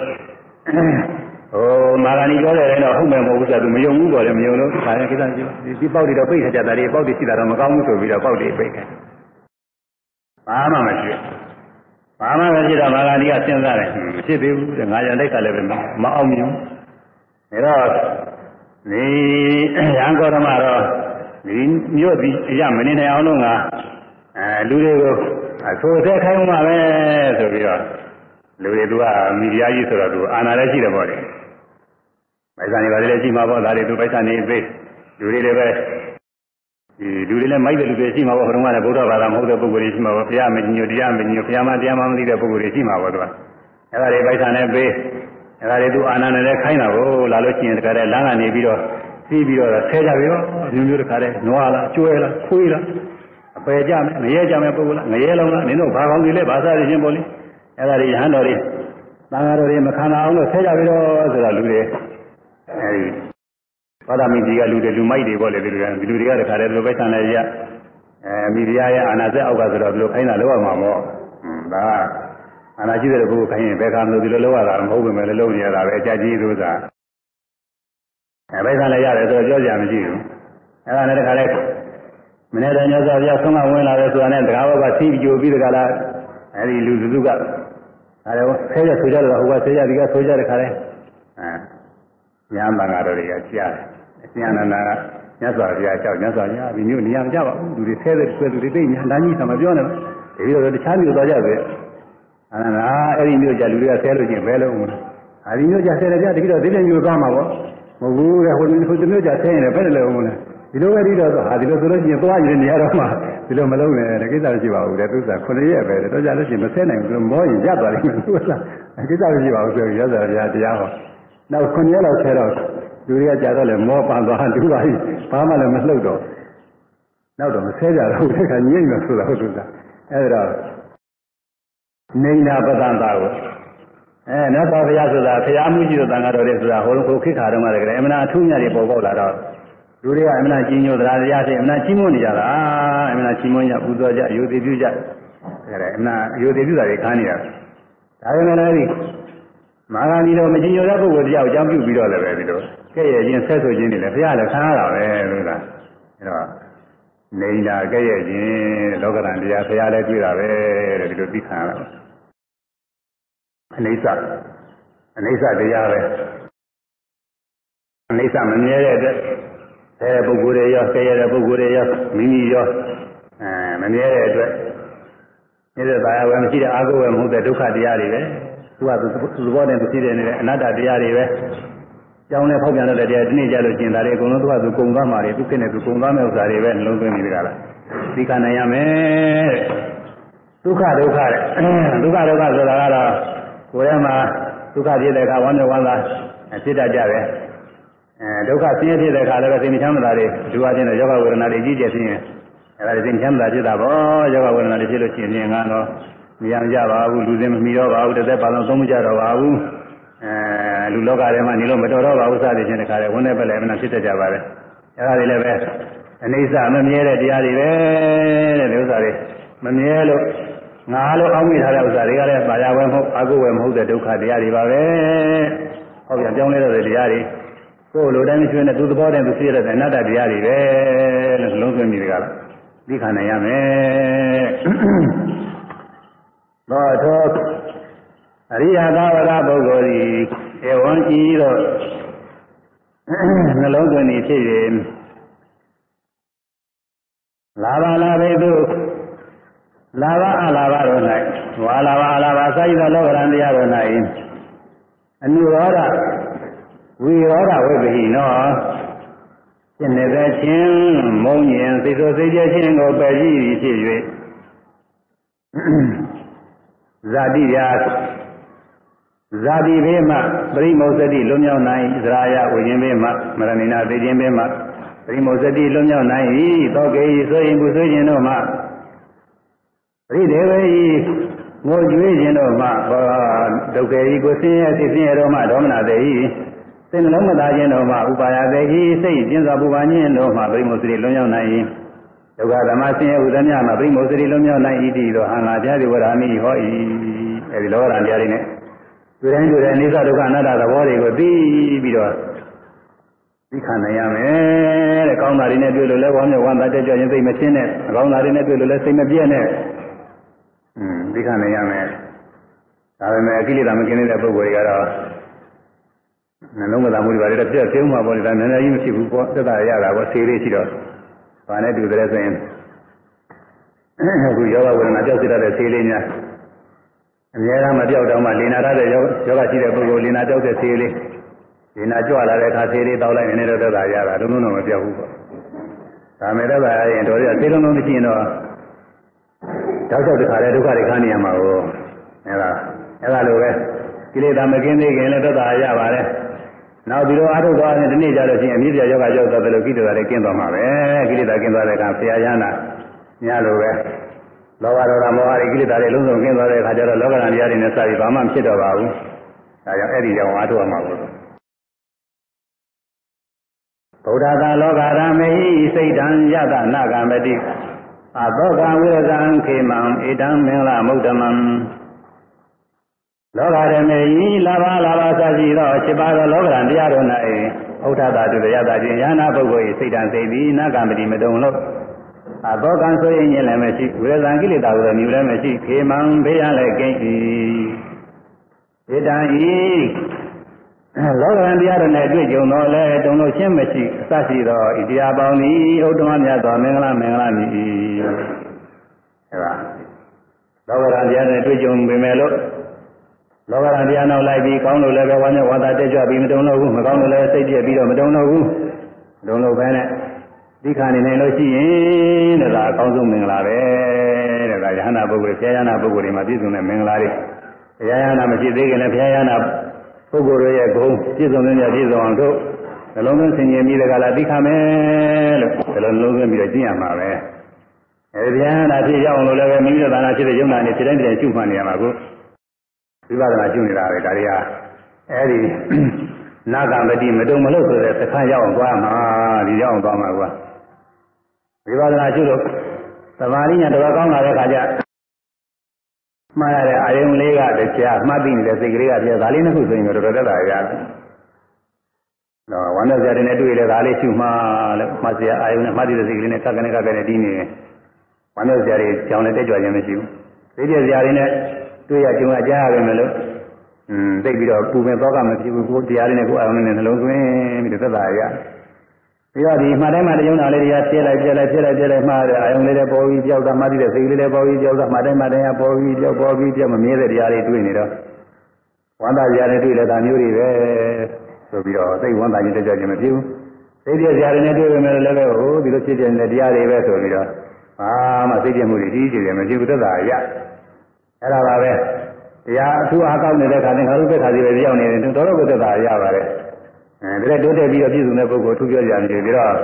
မာဂဏီပြောတယ်လည်းတော့ဟုတ်မယ်မဟုတ်ဘူးဆိုတော့ तू မယုံဘူးပေါ့လေမယုံလို့ခါရင်ကိစ္စရှိဒီဒီပေါက်တွေတော့ပိတ်ခကြတာတွေပေါက်တွေရှိတာတော့မကောင်းဘူးဆိုပြီးတော့ပေါက်တွေပိတ်ခဲ့ဘာမှမရှိဘာမှမရှိတော့မာဂဏီကစဉ်းစားတယ်မဖြစ်သေးဘူးတဲ့ငါရတိုက်ကလည်းပဲမအောင်မြင်ဘူးဒါတော့ဒီရန်ကောဓမတော့ဒီမြို့ဒီအရမနေနိုင်အောင်လို့ငါ အဲလူတွေကိုအဆိုဆဲခိုင်းမှပဲဆိုပြီးတော့လူတွေသူကမိဖုရားကြီးဆိုတော့သူအာနာလည်းရှိတယ်ပေါ့လေပိုက်ဆံတွေပါလေရှိမှာပေါ့ဒါတွေသူပိုက်ဆံနေပေးလူတွေလည်းပဲဒီလူတွေလည်းမိုက်တဲ့လူတွေရှိမှာပေါ့ဘုရားကလည်းဗုဒ္ဓဘာသာမဟုတ်တဲ့ပုဂ္ဂိုလ်တွေရှိမှာပေါ့ဘုရားမညိုတရားမညိုဘုရားမတရားမမသိတဲ့ပုဂ္ဂိုလ်တွေရှိမှာပေါ့သူကအဲ့ဒါတွေပိုက်ဆံနဲ့ပေးအဲ့ဒါတွေသူအာနာနဲ့လည်းခိုင်းတာကိုလာလို့ရှိရင်တခါတည်းလမ်းကနေပြီးတော့ပြီးပြီးတော့ဆဲကြပြီရောမျိုးမျိုးတခါတည်းနွားလားကျွဲလားခွေးလား အပယ်ကြမယ်ငရဲကြမယ်ပုဂ္ဂိုလ်လားငရဲလုံးလားနင်တို့ဘာကောင်းကြီးလဲဘာသာရခြင်းပေါ့လေအဲ့ဒါတွေရဟန်းတော်တွေသံဃာတော်တွေမခံအောင်လို့ဆဲကြပြီတော့ဆိုတော့လူတွေအဲဒီဘာသာမင်းကြီးကလူတွေလူမိုက်တွေပေါ့လေဒီလူတွေကဒီလူတွေကတခါတည်းဘယ်လိုပဲဆံလဲရအဲမိဖုရားရဲ့အာနာစက်အောက်ကဆိုတော့ဘယ်လိုခိုင်းတာလောက်ရမှာပေါ့ဒါကအာနာရှိတဲ့ပုဂ္ဂိုလ်ခိုင်းရင်ဘယ်ကမှမလို့ဒီလိုလောက်ရတာမဟုတ်ပဲလည်းလုံးနေရတာပဲအကြကြီးလို့သာအဲဘယ်ကလည်းရတယ်ဆိုတော့ပြောကြမရှိဘူးအဲဒါနဲ့တခါလဲ မနေ့တည်းညသောပြဆုံးကဝင်လာတယ်ဆိုတာနဲ့တကားဘောကစီးကြိုပြီးတခါလားအဲဒီလူစုစုကအဲဒါဆဲရဆိုကြတော့ဟိုကဆဲရဒီကဆိုကြတဲ့ခါလဲအဲညာမင်္ဂါတော်တွေကကြားတယ်အရှင်အနန္ဒာကမြတ်စွာဘုရားကြောက်မြတ်စွာဘုရားဒီမျိုးနေရာမကြပါဘူးလူတွေဆဲတဲ့ဆွဲသူတွေသိညာလမ်းကြီးဆံမပြောနဲ့ဒီလိုတော့တခြားမျိုးသွားကြပဲအနန္ဒာအဲ့ဒီမျိုးကြလူတွေကဆဲလို့ချင်းဘယ်လုံးမလဲဟာဒီမျိုးကြဆဲတယ်ကြတတိတော့ဒီလိုမျိုးသွားမှာပေါ့မဟုတ်ဘူးတဲ့ဟိုဒီဟိုဒီမျိုးကြဆဲရင်လည်းဘယ်လိုလဲမလဲ ဒီလိုပဲဒီတော့ဟာဒီလိုဆိုလို့ရှိရင်သွားရင်နေရာတော့မှဒီလိုမလုံးနဲ့တကိစ္စမရှိပါဘူးတဲ့သူကခုနှစ်ရက်ပဲတော့ကြလို့ရှိရင်မဆဲနိုင်ဘူးမောရင်ရသွားလိမ့်မယ်သူကလားကိစ္စမရှိပါဘူးဆိုရသော်ဗျာတရားဟောနောက်ခုနှစ်ရက်လောက်ဆဲတော့လူတွေကကြာတော့လေမောပန်သွားတူပါပြီဘာမှလည်းမလှုပ်တော့နောက်တော့မဆဲကြတော့ဒီခါညိမ့်မယ်ဆိုတာဟုတ်သူကအဲ့ဒါနေနာပဒံတာကိုအဲနတ်သောဘုရားဆိုတာဘုရားမှုကြီးတို့တန်ခါတော်တွေဆိုတာဟိုလိုခေတ်ခါတုန်းကလည်းအမှန်အထူးမြတ်တွေပေါ်ပေါက်လာတော့ လူတွေကအမှန်ကြီးညိုတရားတရားတွေအမှန်ကြီးမွန်းနေကြတာအမှန်ကြီးမွန်းကြပူဇော်ကြယူသေးပြုကြအဲဒါအမှန်ယူသေးပြုတာတွေခါနေတာဒါပေမဲ့လည်းမာဂာဒီတော်မကြီးညိုတဲ့ပုဂ္ဂိုလ်တရားကိုအကြောင်းပြုပြီးတော့လည်းပဲဒီလိုကဲ့ရဲ့ချင်းဆက်ဆိုခြင်းတွေလည်းဘုရားလည်းခံရတာပဲလို့ကအဲတော့နေတာကဲ့ရဲ့ချင်းလောကရန်တရားဘုရားလည်းတွေ့တာပဲတဲ့ဒီလိုသိခံရတာအနိစ္စအနိစ္စတရားပဲအနိစ္စမမြဲတဲ့ အတွက်ဆဲတဲ့ပုဂ္ဂိုလ်တွေရောဆဲရတဲ့ပုဂ္ဂိုလ်တွေရောမိမိရောအဲမမြဲတဲ့အတွက်နေတဲ့ဘာဝယ်မရှိတဲ့အာဟုဝယ်မဟုတ်တဲ့ဒုက္ခတရားတွေပဲသူကသူသဘောနဲ့သူသိတဲ့နေတဲ့အနတ္တတရားတွေပဲကြောင်းနဲ့ဖောက်ပြန်တဲ့တရားဒီနေ့ကြလို့ကျင်တာတွေအကုန်လုံးသူကသူကုံသွားမှာတွေသူကနဲ့သူကုံသွားမဲ့ဥစ္စာတွေပဲနှလုံးသွင်းနေကြလားဒီကနိုင်ရမယ်ဒုက္ခဒုက္ခတဲ့ဒုက္ခဒုက္ခဆိုတာကတော့ကိုယ်ထဲမှာဒုက္ခဖြစ်တဲ့အခါဝမ်းမြောက်ဝမ်းသာဖြစ်တတ်ကြတယ် အဲဒုက္ခဆင်းရဲဖြစ်တဲ့အခါလည်းစိတ်မချမ်းသာတွေဒုက္ခချင်းတဲ့ယောဂဝေဒနာတွေကြီးကျယ်ခြင်းအဲဒါစိတ်ချမ်းသာဖြစ်တာပေါ့ယောဂဝေဒနာတွေဖြစ်လို့ရှိရင်ငါတော့မရကြပါဘူးလူစင်မမီတော့ပါဘူးတစ်သက်ပါလုံးသုံးမကြတော့ပါဘူးအဲလူလောကထဲမှာနေလို့မတော်တော့ပါဘူးစသည်ဖြင့်တခါလေဝန်းနေပဲလည်းအမှန်ဖြစ်တတ်ကြပါပဲအဲဒါတွေလည်းပဲအနေစမမြဲတဲ့တရားတွေပဲတဲ့ဒီဥစ္စာတွေမမြဲလို့ငါလို့အောက်မိထားတဲ့ဥစ္စာတွေကလည်းပါရဝဲမဟုတ်အကုဝဲမဟုတ်တဲ့ဒုက္ခတရားတွေပါပဲဟောပြန်ပြောင်းလဲတဲ့တရားတွေ ကိုယ်လိုတိုင်းကျွေးနေသူသဘောတည်းသူသိရတဲ့အနတ္တတရားတွေပဲလို့လုံးသွင်းပြီးကြလားသိခံနိုင်ရမယ်သောသောအရိယသာဝရပုဂ္ဂိုလ်ဤဧဝံဤသောနှလုံးသွင်းနေဖြစ်၍လာပါလာပေသူလာဘအလာဘတို့၌ဝါလာဘအလာဘစာယိသောလောကရန်တရားတို့၌အနုရောဓ ဝိရောဓဝိပဟိနောဖြစ်နေတဲ့ချင်းမုံညင်စိတ်ဆိုစိတ်ကြချင်းကိုပယ်ကြည့်ဖြစ်၍ဇာတိယာဇာတိဘေးမှပရိမောစတိလွတ်မြောက်နိုင်သရာယဝိခြင်းဘေးမှမရဏိနာသိခြင်းဘေးမှပရိမောစတိလွတ်မြောက်နိုင်၏သောကေဤဆိုရင်ပူဆွေးခြင်းတို့မှပရိဒေဝေဤငိုကြွေးခြင်းတို့မှဘောဒုက္ခေဤကိုဆင်းရဲသိဆင်းရဲတို့မှဒေါမနတေဤ စိတ်နှလုံးမသားခြင်းတို့မှဥပါယတေဤစိတ်ကျဉ်စွာပူပါခြင်းတို့မှပရိမောစတိလွတ်မြောက်နိုင်၏ဒုက္ခသမဆင်းရဲဥဒမြမှာပရိမောစတိလွတ်မြောက်နိုင်၏တည်သောအင်္ဂါပြားဒီဝရမိဟော၏အဲဒီလောကရန်တရားတွေနဲ့တွေ့တိုင်းတွေ့တိုင်းအိသဒုက္ခအနတ္တသဘောတွေကိုသိပြီးတော့သိခံနိုင်ရမယ်တဲ့ကောင်းတာတွေနဲ့တွေ့လို့လည်းဝမ်းမြောက်ဝမ်းသာကြကြရင်စိတ်မချင်းနဲ့အကောင်းတာတွေနဲ့တွေ့လို့လည်းစိတ်မပြည့်နဲ့อืมသိခံနိုင်ရမယ်ဒါပေမဲ့အကိလေသာမကင်းတဲ့ပုဂ္ဂိုလ်တွေကတော့ နှလုံးမသာမှုတွေပါတယ်ပြည့်ပြုံးမှာပေါ့လေဒါနည်းနည်းကြီးမရှိဘူးပေါ့သက်သာရတာပေါ့ဆေးလေးရှိတော့ဘာနဲ့တူတယ်ဆိုရင်အခုယောဂဝေဒနာကြောက်စိတတ်တဲ့ဆေးလေးများအများအားမပြောက်တော့မှလင်နာရတဲ့ယောဂရှိတဲ့ပုဂ္ဂိုလ်လင်နာကြောက်တဲ့ဆေးလေးလင်နာကြွလာတဲ့အခါဆေးလေးတောက်လိုက်နေတော့သက်သာရတာလုံးလုံးတော့မပြောက်ဘူးပေါ့ဒါမဲ့သက်သာရရင်တော်ရဆေးလုံးလုံးမရှိရင်တော့တောက်ချောက်တခါလဲဒုက္ခတွေခံနေရမှာကိုအဲဒါအဲဒါလိုပဲကိလေသာမကင်းသေးခင်လည်းသက်သာရပါတယ် နောက်ပြီးတော့အာထုသွားရင်ဒီနေ့ကြလို့ရှိရင်အမြင့်ပြယောဂရောက်တော့တယ်လို့ကိလေသာတွေကင်းသွားမှာပဲကိလေသာကင်းသွားတဲ့အခါဆရာရဟနာညလိုပဲလောဘဒေါသမောဟတွေကိလေသာတွေလုံးစုံကင်းသွားတဲ့အခါကျတော့လောကဓာတ်တရားတွေနဲ့စပြီးဘာမှမဖြစ်တော့ပါဘူးဒါကြောင့်အဲ့ဒီကြောင့်အာထုရမှာဘူးဗုဒ္ဓသာလောကရမေဟိစိတ်တံယတနာဂမတိအသောကဝိရဇံခေမံဣဒံမင်္ဂလမုဒ္ဓမံ လောကရမေဤလာဘလာဘသရှိသော7ပါးသောလောကရန်တရားတို့၌ဥဒ္ဓတာတုရတခြင်းယာနာပုဂ္ဂိုလ်၏စိတ်တံစိတ်သည်နာဂမတိမတုံလို့အသောကံဆိုရင်လည်းမရှိဝိရဇံကိလေသာကိုလည်းမြူလည်းမရှိခေမံဘေးရလည်းကိန်း၏ဣဒံဤလောကရန်တရားတို့နဲ့တွေ့ကြုံတော့လဲတုံလို့ရှင်းမရှိအစရှိသောဣတရားပေါင်းသည်ဥဒ္ဓမမြတ်သောမင်္ဂလာမင်္ဂလာမြည်၏အဲဒါလောကရန်တရားနဲ့တွေ့ကြုံပေမဲ့လို့ လောကရန်တရားနောက်လိုက်ပြီးကောင်းလို့လည်းပဲဝါနဲ့ဝါသာတက်ကြွပြီးမတုံလို့ဘူးမကောင်းလို့လည်းစိတ်ပြည့်ပြီးတော့မတုံလို့ဘူးမတုံလို့ပဲနဲ့ဒီခါနေနိုင်လို့ရှိရင်တဲ့ဒါအကောင်းဆုံးမင်္ဂလာပဲတဲ့ဒါယဟနာပုဂ္ဂိုလ်ဆရာယဟနာပုဂ္ဂိုလ်တွေမှာပြည့်စုံတဲ့မင်္ဂလာတွေဆရာယဟနာမရှိသေးခင်လည်းဆရာယဟနာပုဂ္ဂိုလ်ရဲ့ဂုဏ်ပြည့်စုံတဲ့ပြည့်စုံအောင်တို့နှလုံးသွင်းဆင်ခြင်ပြီးတကလားသိခမယ်လို့ဒီလိုနှလုံးသွင်းပြီးတော့ကျင့်ရမှာပဲအဲဒီဗျာနာဖြစ်ရအောင်လို့လည်းပဲမိမိတို့သာနာဖြစ်တဲ့ယုံနာနေဖြစ်တိုင်းတိုင်းရှုမှတ်နေရမှာကို ဝိပဿနာရှုနေတာပဲဒါတွေကအဲဒီနာဂမတိမတုံမလို့ဆိုတဲ့သခါရောက်အောင်သွားမှာဒီရောက်အောင်သွားမှာကွာဝိပဿနာရှုလို့သမာဓိညာတော်ကောင်းလာတဲ့ခါကျမှားရတဲ့အာယုံလေးကတရားမှတ်သိနေတဲ့စိတ်ကလေးကပြဒါလေးနှစ်ခုဆိုရင်တော့တော်တော်တက်တာရတယ်။တော့ဝမ်းနဲ့စရာတွေနဲ့တွေ့တယ်ဒါလေးရှုမှလို့မှတ်စရာအာယုံနဲ့မှတ်သိတဲ့စိတ်ကလေးနဲ့ကပ်ကနေကပ်ကနေတီးနေဝမ်းနဲ့စရာတွေကြောင်နဲ့တက်ကြွခြင်းမရှိဘူး။သိတဲ့စရာတွေနဲ့ တွေ့ရကြုံရကြားရမယ်လို့อืมသိပြီးတော့ပူပင်တော့ကမဖြစ်ဘူးကိုတရားလေးနဲ့ကိုအာယုံနဲ့နှလုံးသွင်းပြီးတော့သက်သာရပြီးတော့ဒီမှတ်တိုင်းမှတယုံနာလေးတွေကပြည့်လိုက်ပြည့်လိုက်ပြည့်လိုက်ပြည့်လိုက်မှားတယ်အာယုံလေးတွေပေါ်ပြီးကြောက်တာမှတ်တဲ့စိတ်လေးတွေပေါ်ပြီးကြောက်တာမှတ်တိုင်းမှတိုင်းကပေါ်ပြီးကြောက်ပေါ်ပြီးကြောက်မမြဲတဲ့တရားတွေတွေ့နေတော့ဝမ်းသာကြရတယ်တွေ့တယ်ဒါမျိုးတွေပဲဆိုပြီးတော့စိတ်ဝမ်းသာခြင်းတက်ကြခြင်းမဖြစ်ဘူးစိတ်ပြည့်စရာတွေနဲ့တွေ့ပေမဲ့လည်းပဲဟိုဒီလိုဖြစ်ပြနေတဲ့တရားတွေပဲဆိုပြီးတော့ဘာမှစိတ်ပြည့်မှုတွေကြီးကြီးတယ်မဖြစ်ဘူးသက်သာရ အဲ့ဒါပါပဲတရားအထူးအားကောင်းနေတဲ့ခါနဲ့ခါရုပ်သက်ခါစီပဲကြောက်နေတယ်တော်တော်ကိုသက်သာရပါတယ်အဲဒါတိုးတက်ပြီးတော့ပြည့်စုံတဲ့ပုဂ္ဂိုလ်ထူးပြောကြတယ်ပြီးတော့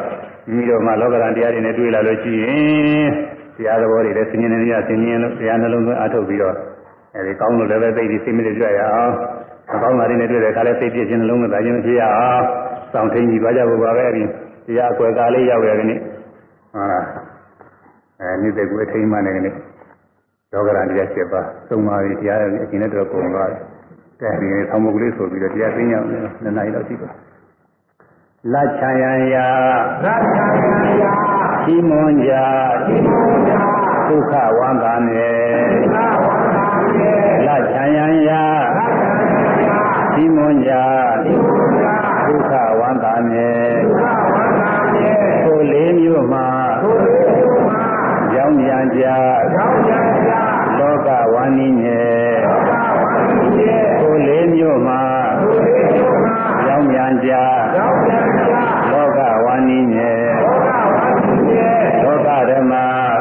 မိမိတို့မှလောကရန်တရားတွေနဲ့တွေ့လာလို့ရှိရင်တရားသဘောတွေလည်းဆင်ញင်နေရဆင်ញင်လို့တရားနှလုံးသွင်းအားထုတ်ပြီးတော့အဲဒီကောင်းလို့လည်းပဲသိပြီးစိတ်မလေးကြွရအောင်အကောင်းတာတွေနဲ့တွေ့တဲ့အခါလဲစိတ်ပြည့်ခြင်းနှလုံးသားခြင်းဖြစ်ရအောင်စောင့်ထိန်ကြည့်သွားကြဖို့ပါပဲဒီတရားအကွယ်ကားလေးရောက်ရတဲ့နေ့ဟုတ်လားအဲနေ့တဲ့ကိုထိန်မှနေကနေ့ ယောဂရန်တရား7ပါးသုံးပါးပြီးတရားအကျင့်နဲ့တော့ပုံသွားတယ်တဲ့ဒီနေ့ဆောင်းမုတ်ကလေးဆိုပြီးတော့တရားသိညာနှစ်နာရီလောက်ရှိပါလချာယံယာလချာယံယာရှိမွန်ကြရှိမွန်ကြဒုက္ခဝန္တာနေဒုက္ခဝန္တာနေလချာယံယာလချာယံယာရှိမွန်ကြရှိမွန်ကြဒုက္ခဝန္တာနေဒုက္ခဝန္တာနေကိုလေးမျိုးမှာကိုလေးမျိုးမှာကြောင်းပြန်ကြကြောင်းပြန် င်းပြန်ကြကြောင်းပြန်ကြလောကဝန္နိနေလောကဝန္နိနေလောကဓမ္မ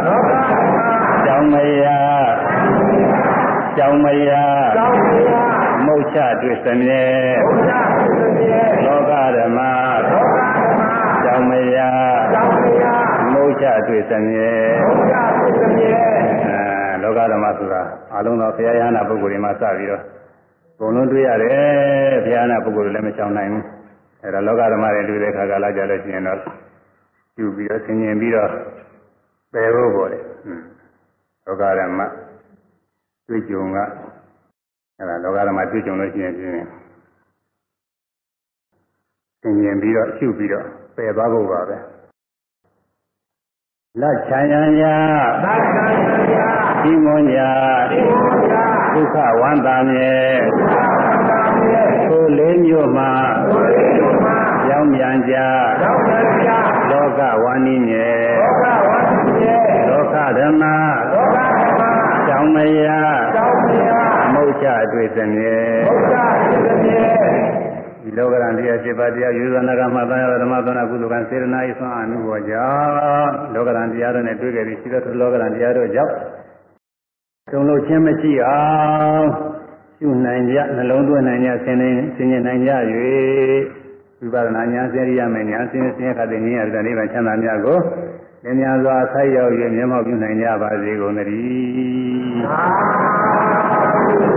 လောကဓမ္မကြောင်းမယကြောင်းမယကြောင်းမယမုတ်ချတွေ့စမြဲမုတ်ချတွေ့စမြဲလောကဓမ္မလောကဓမ္မကြောင်းမယကြောင်းမယမုတ်ချတွေ့စမြဲမုတ်ချတွေ့စမြဲအဲလောကဓမ္မဆိုတာအလုံးသောဘုရားရဟနာပုဂ္ဂိုလ်တွေမှာစပြီးတော့ ဘုံလုံးတွေ့ရတယ်ဘုရားနာပုဂ္ဂိုလ်တွေလည်းမချောင်နိုင်ဘူးအဲဒါလောကဓမ္မတွေတွေ့တဲ့ခါကလာကြလို့ရှိရင်တော့ယူပြီးတော့ဆင်ញင်ပြီးတော့ပယ်ဖို့ပေါ်တယ်လောကဓမ္မတွေ့ကြုံကအဲဒါလောကဓမ္မတွေ့ကြုံလို့ရှိရင်ပြင်းဆင်ញင်ပြီးတော့ရှုပြီးတော့ပယ်သွားဖို့ပါပဲလက်ချမ်းရန်ရာလက်ချမ်းရန်ရာဒီမွန်ရာဒီမွန်ရာ ဒုက္ခဝန္တာမြေဒုက္ခဝန္တာမြေကိုလေးမျိုးမှာကိုလေးမျိုးမှာရောင်းပြန်ကြရောင်းပြန်ကြလောကဝန္နိမြေလောကဝန္နိမြေလောကဓမ္မလောကဓမ္မကြောင်းမယကြောင်းမယမုတ်ချအတွေ့စမြဲမုတ်ချအတွေ့စမြဲဒီလောကရန်တရား7ပါးတရားယူဇနာကမှတ်သားရဓမ္မသနာကုသကံစေရနာဤသွန်အမှုဘောကြောင့်လောကရန်တရားတို့နဲ့တွေ့ကြပြီးရှိသောလောကရန်တရားတို့ကြောင့် တုံလို့ချင်းမရှိအောင်ရှုနိုင်ကြနှလုံးသွင်းနိုင်ကြဆင်းနေဆင်းရဲနိုင်ကြ၍ဝိပဿနာဉာဏ်စေရိယမယ်ဉာဏ်ဆင်းဆင်းရဲခတဲ့ဉာဏ်ရတဲ့နိဗ္ဗာန်ချမ်းသာမြတ်ကိုလင်းများစွာဆိုက်ရောက်၍မျက်မှောက်ပြုနိုင်ကြပါစေကုန်သတည်း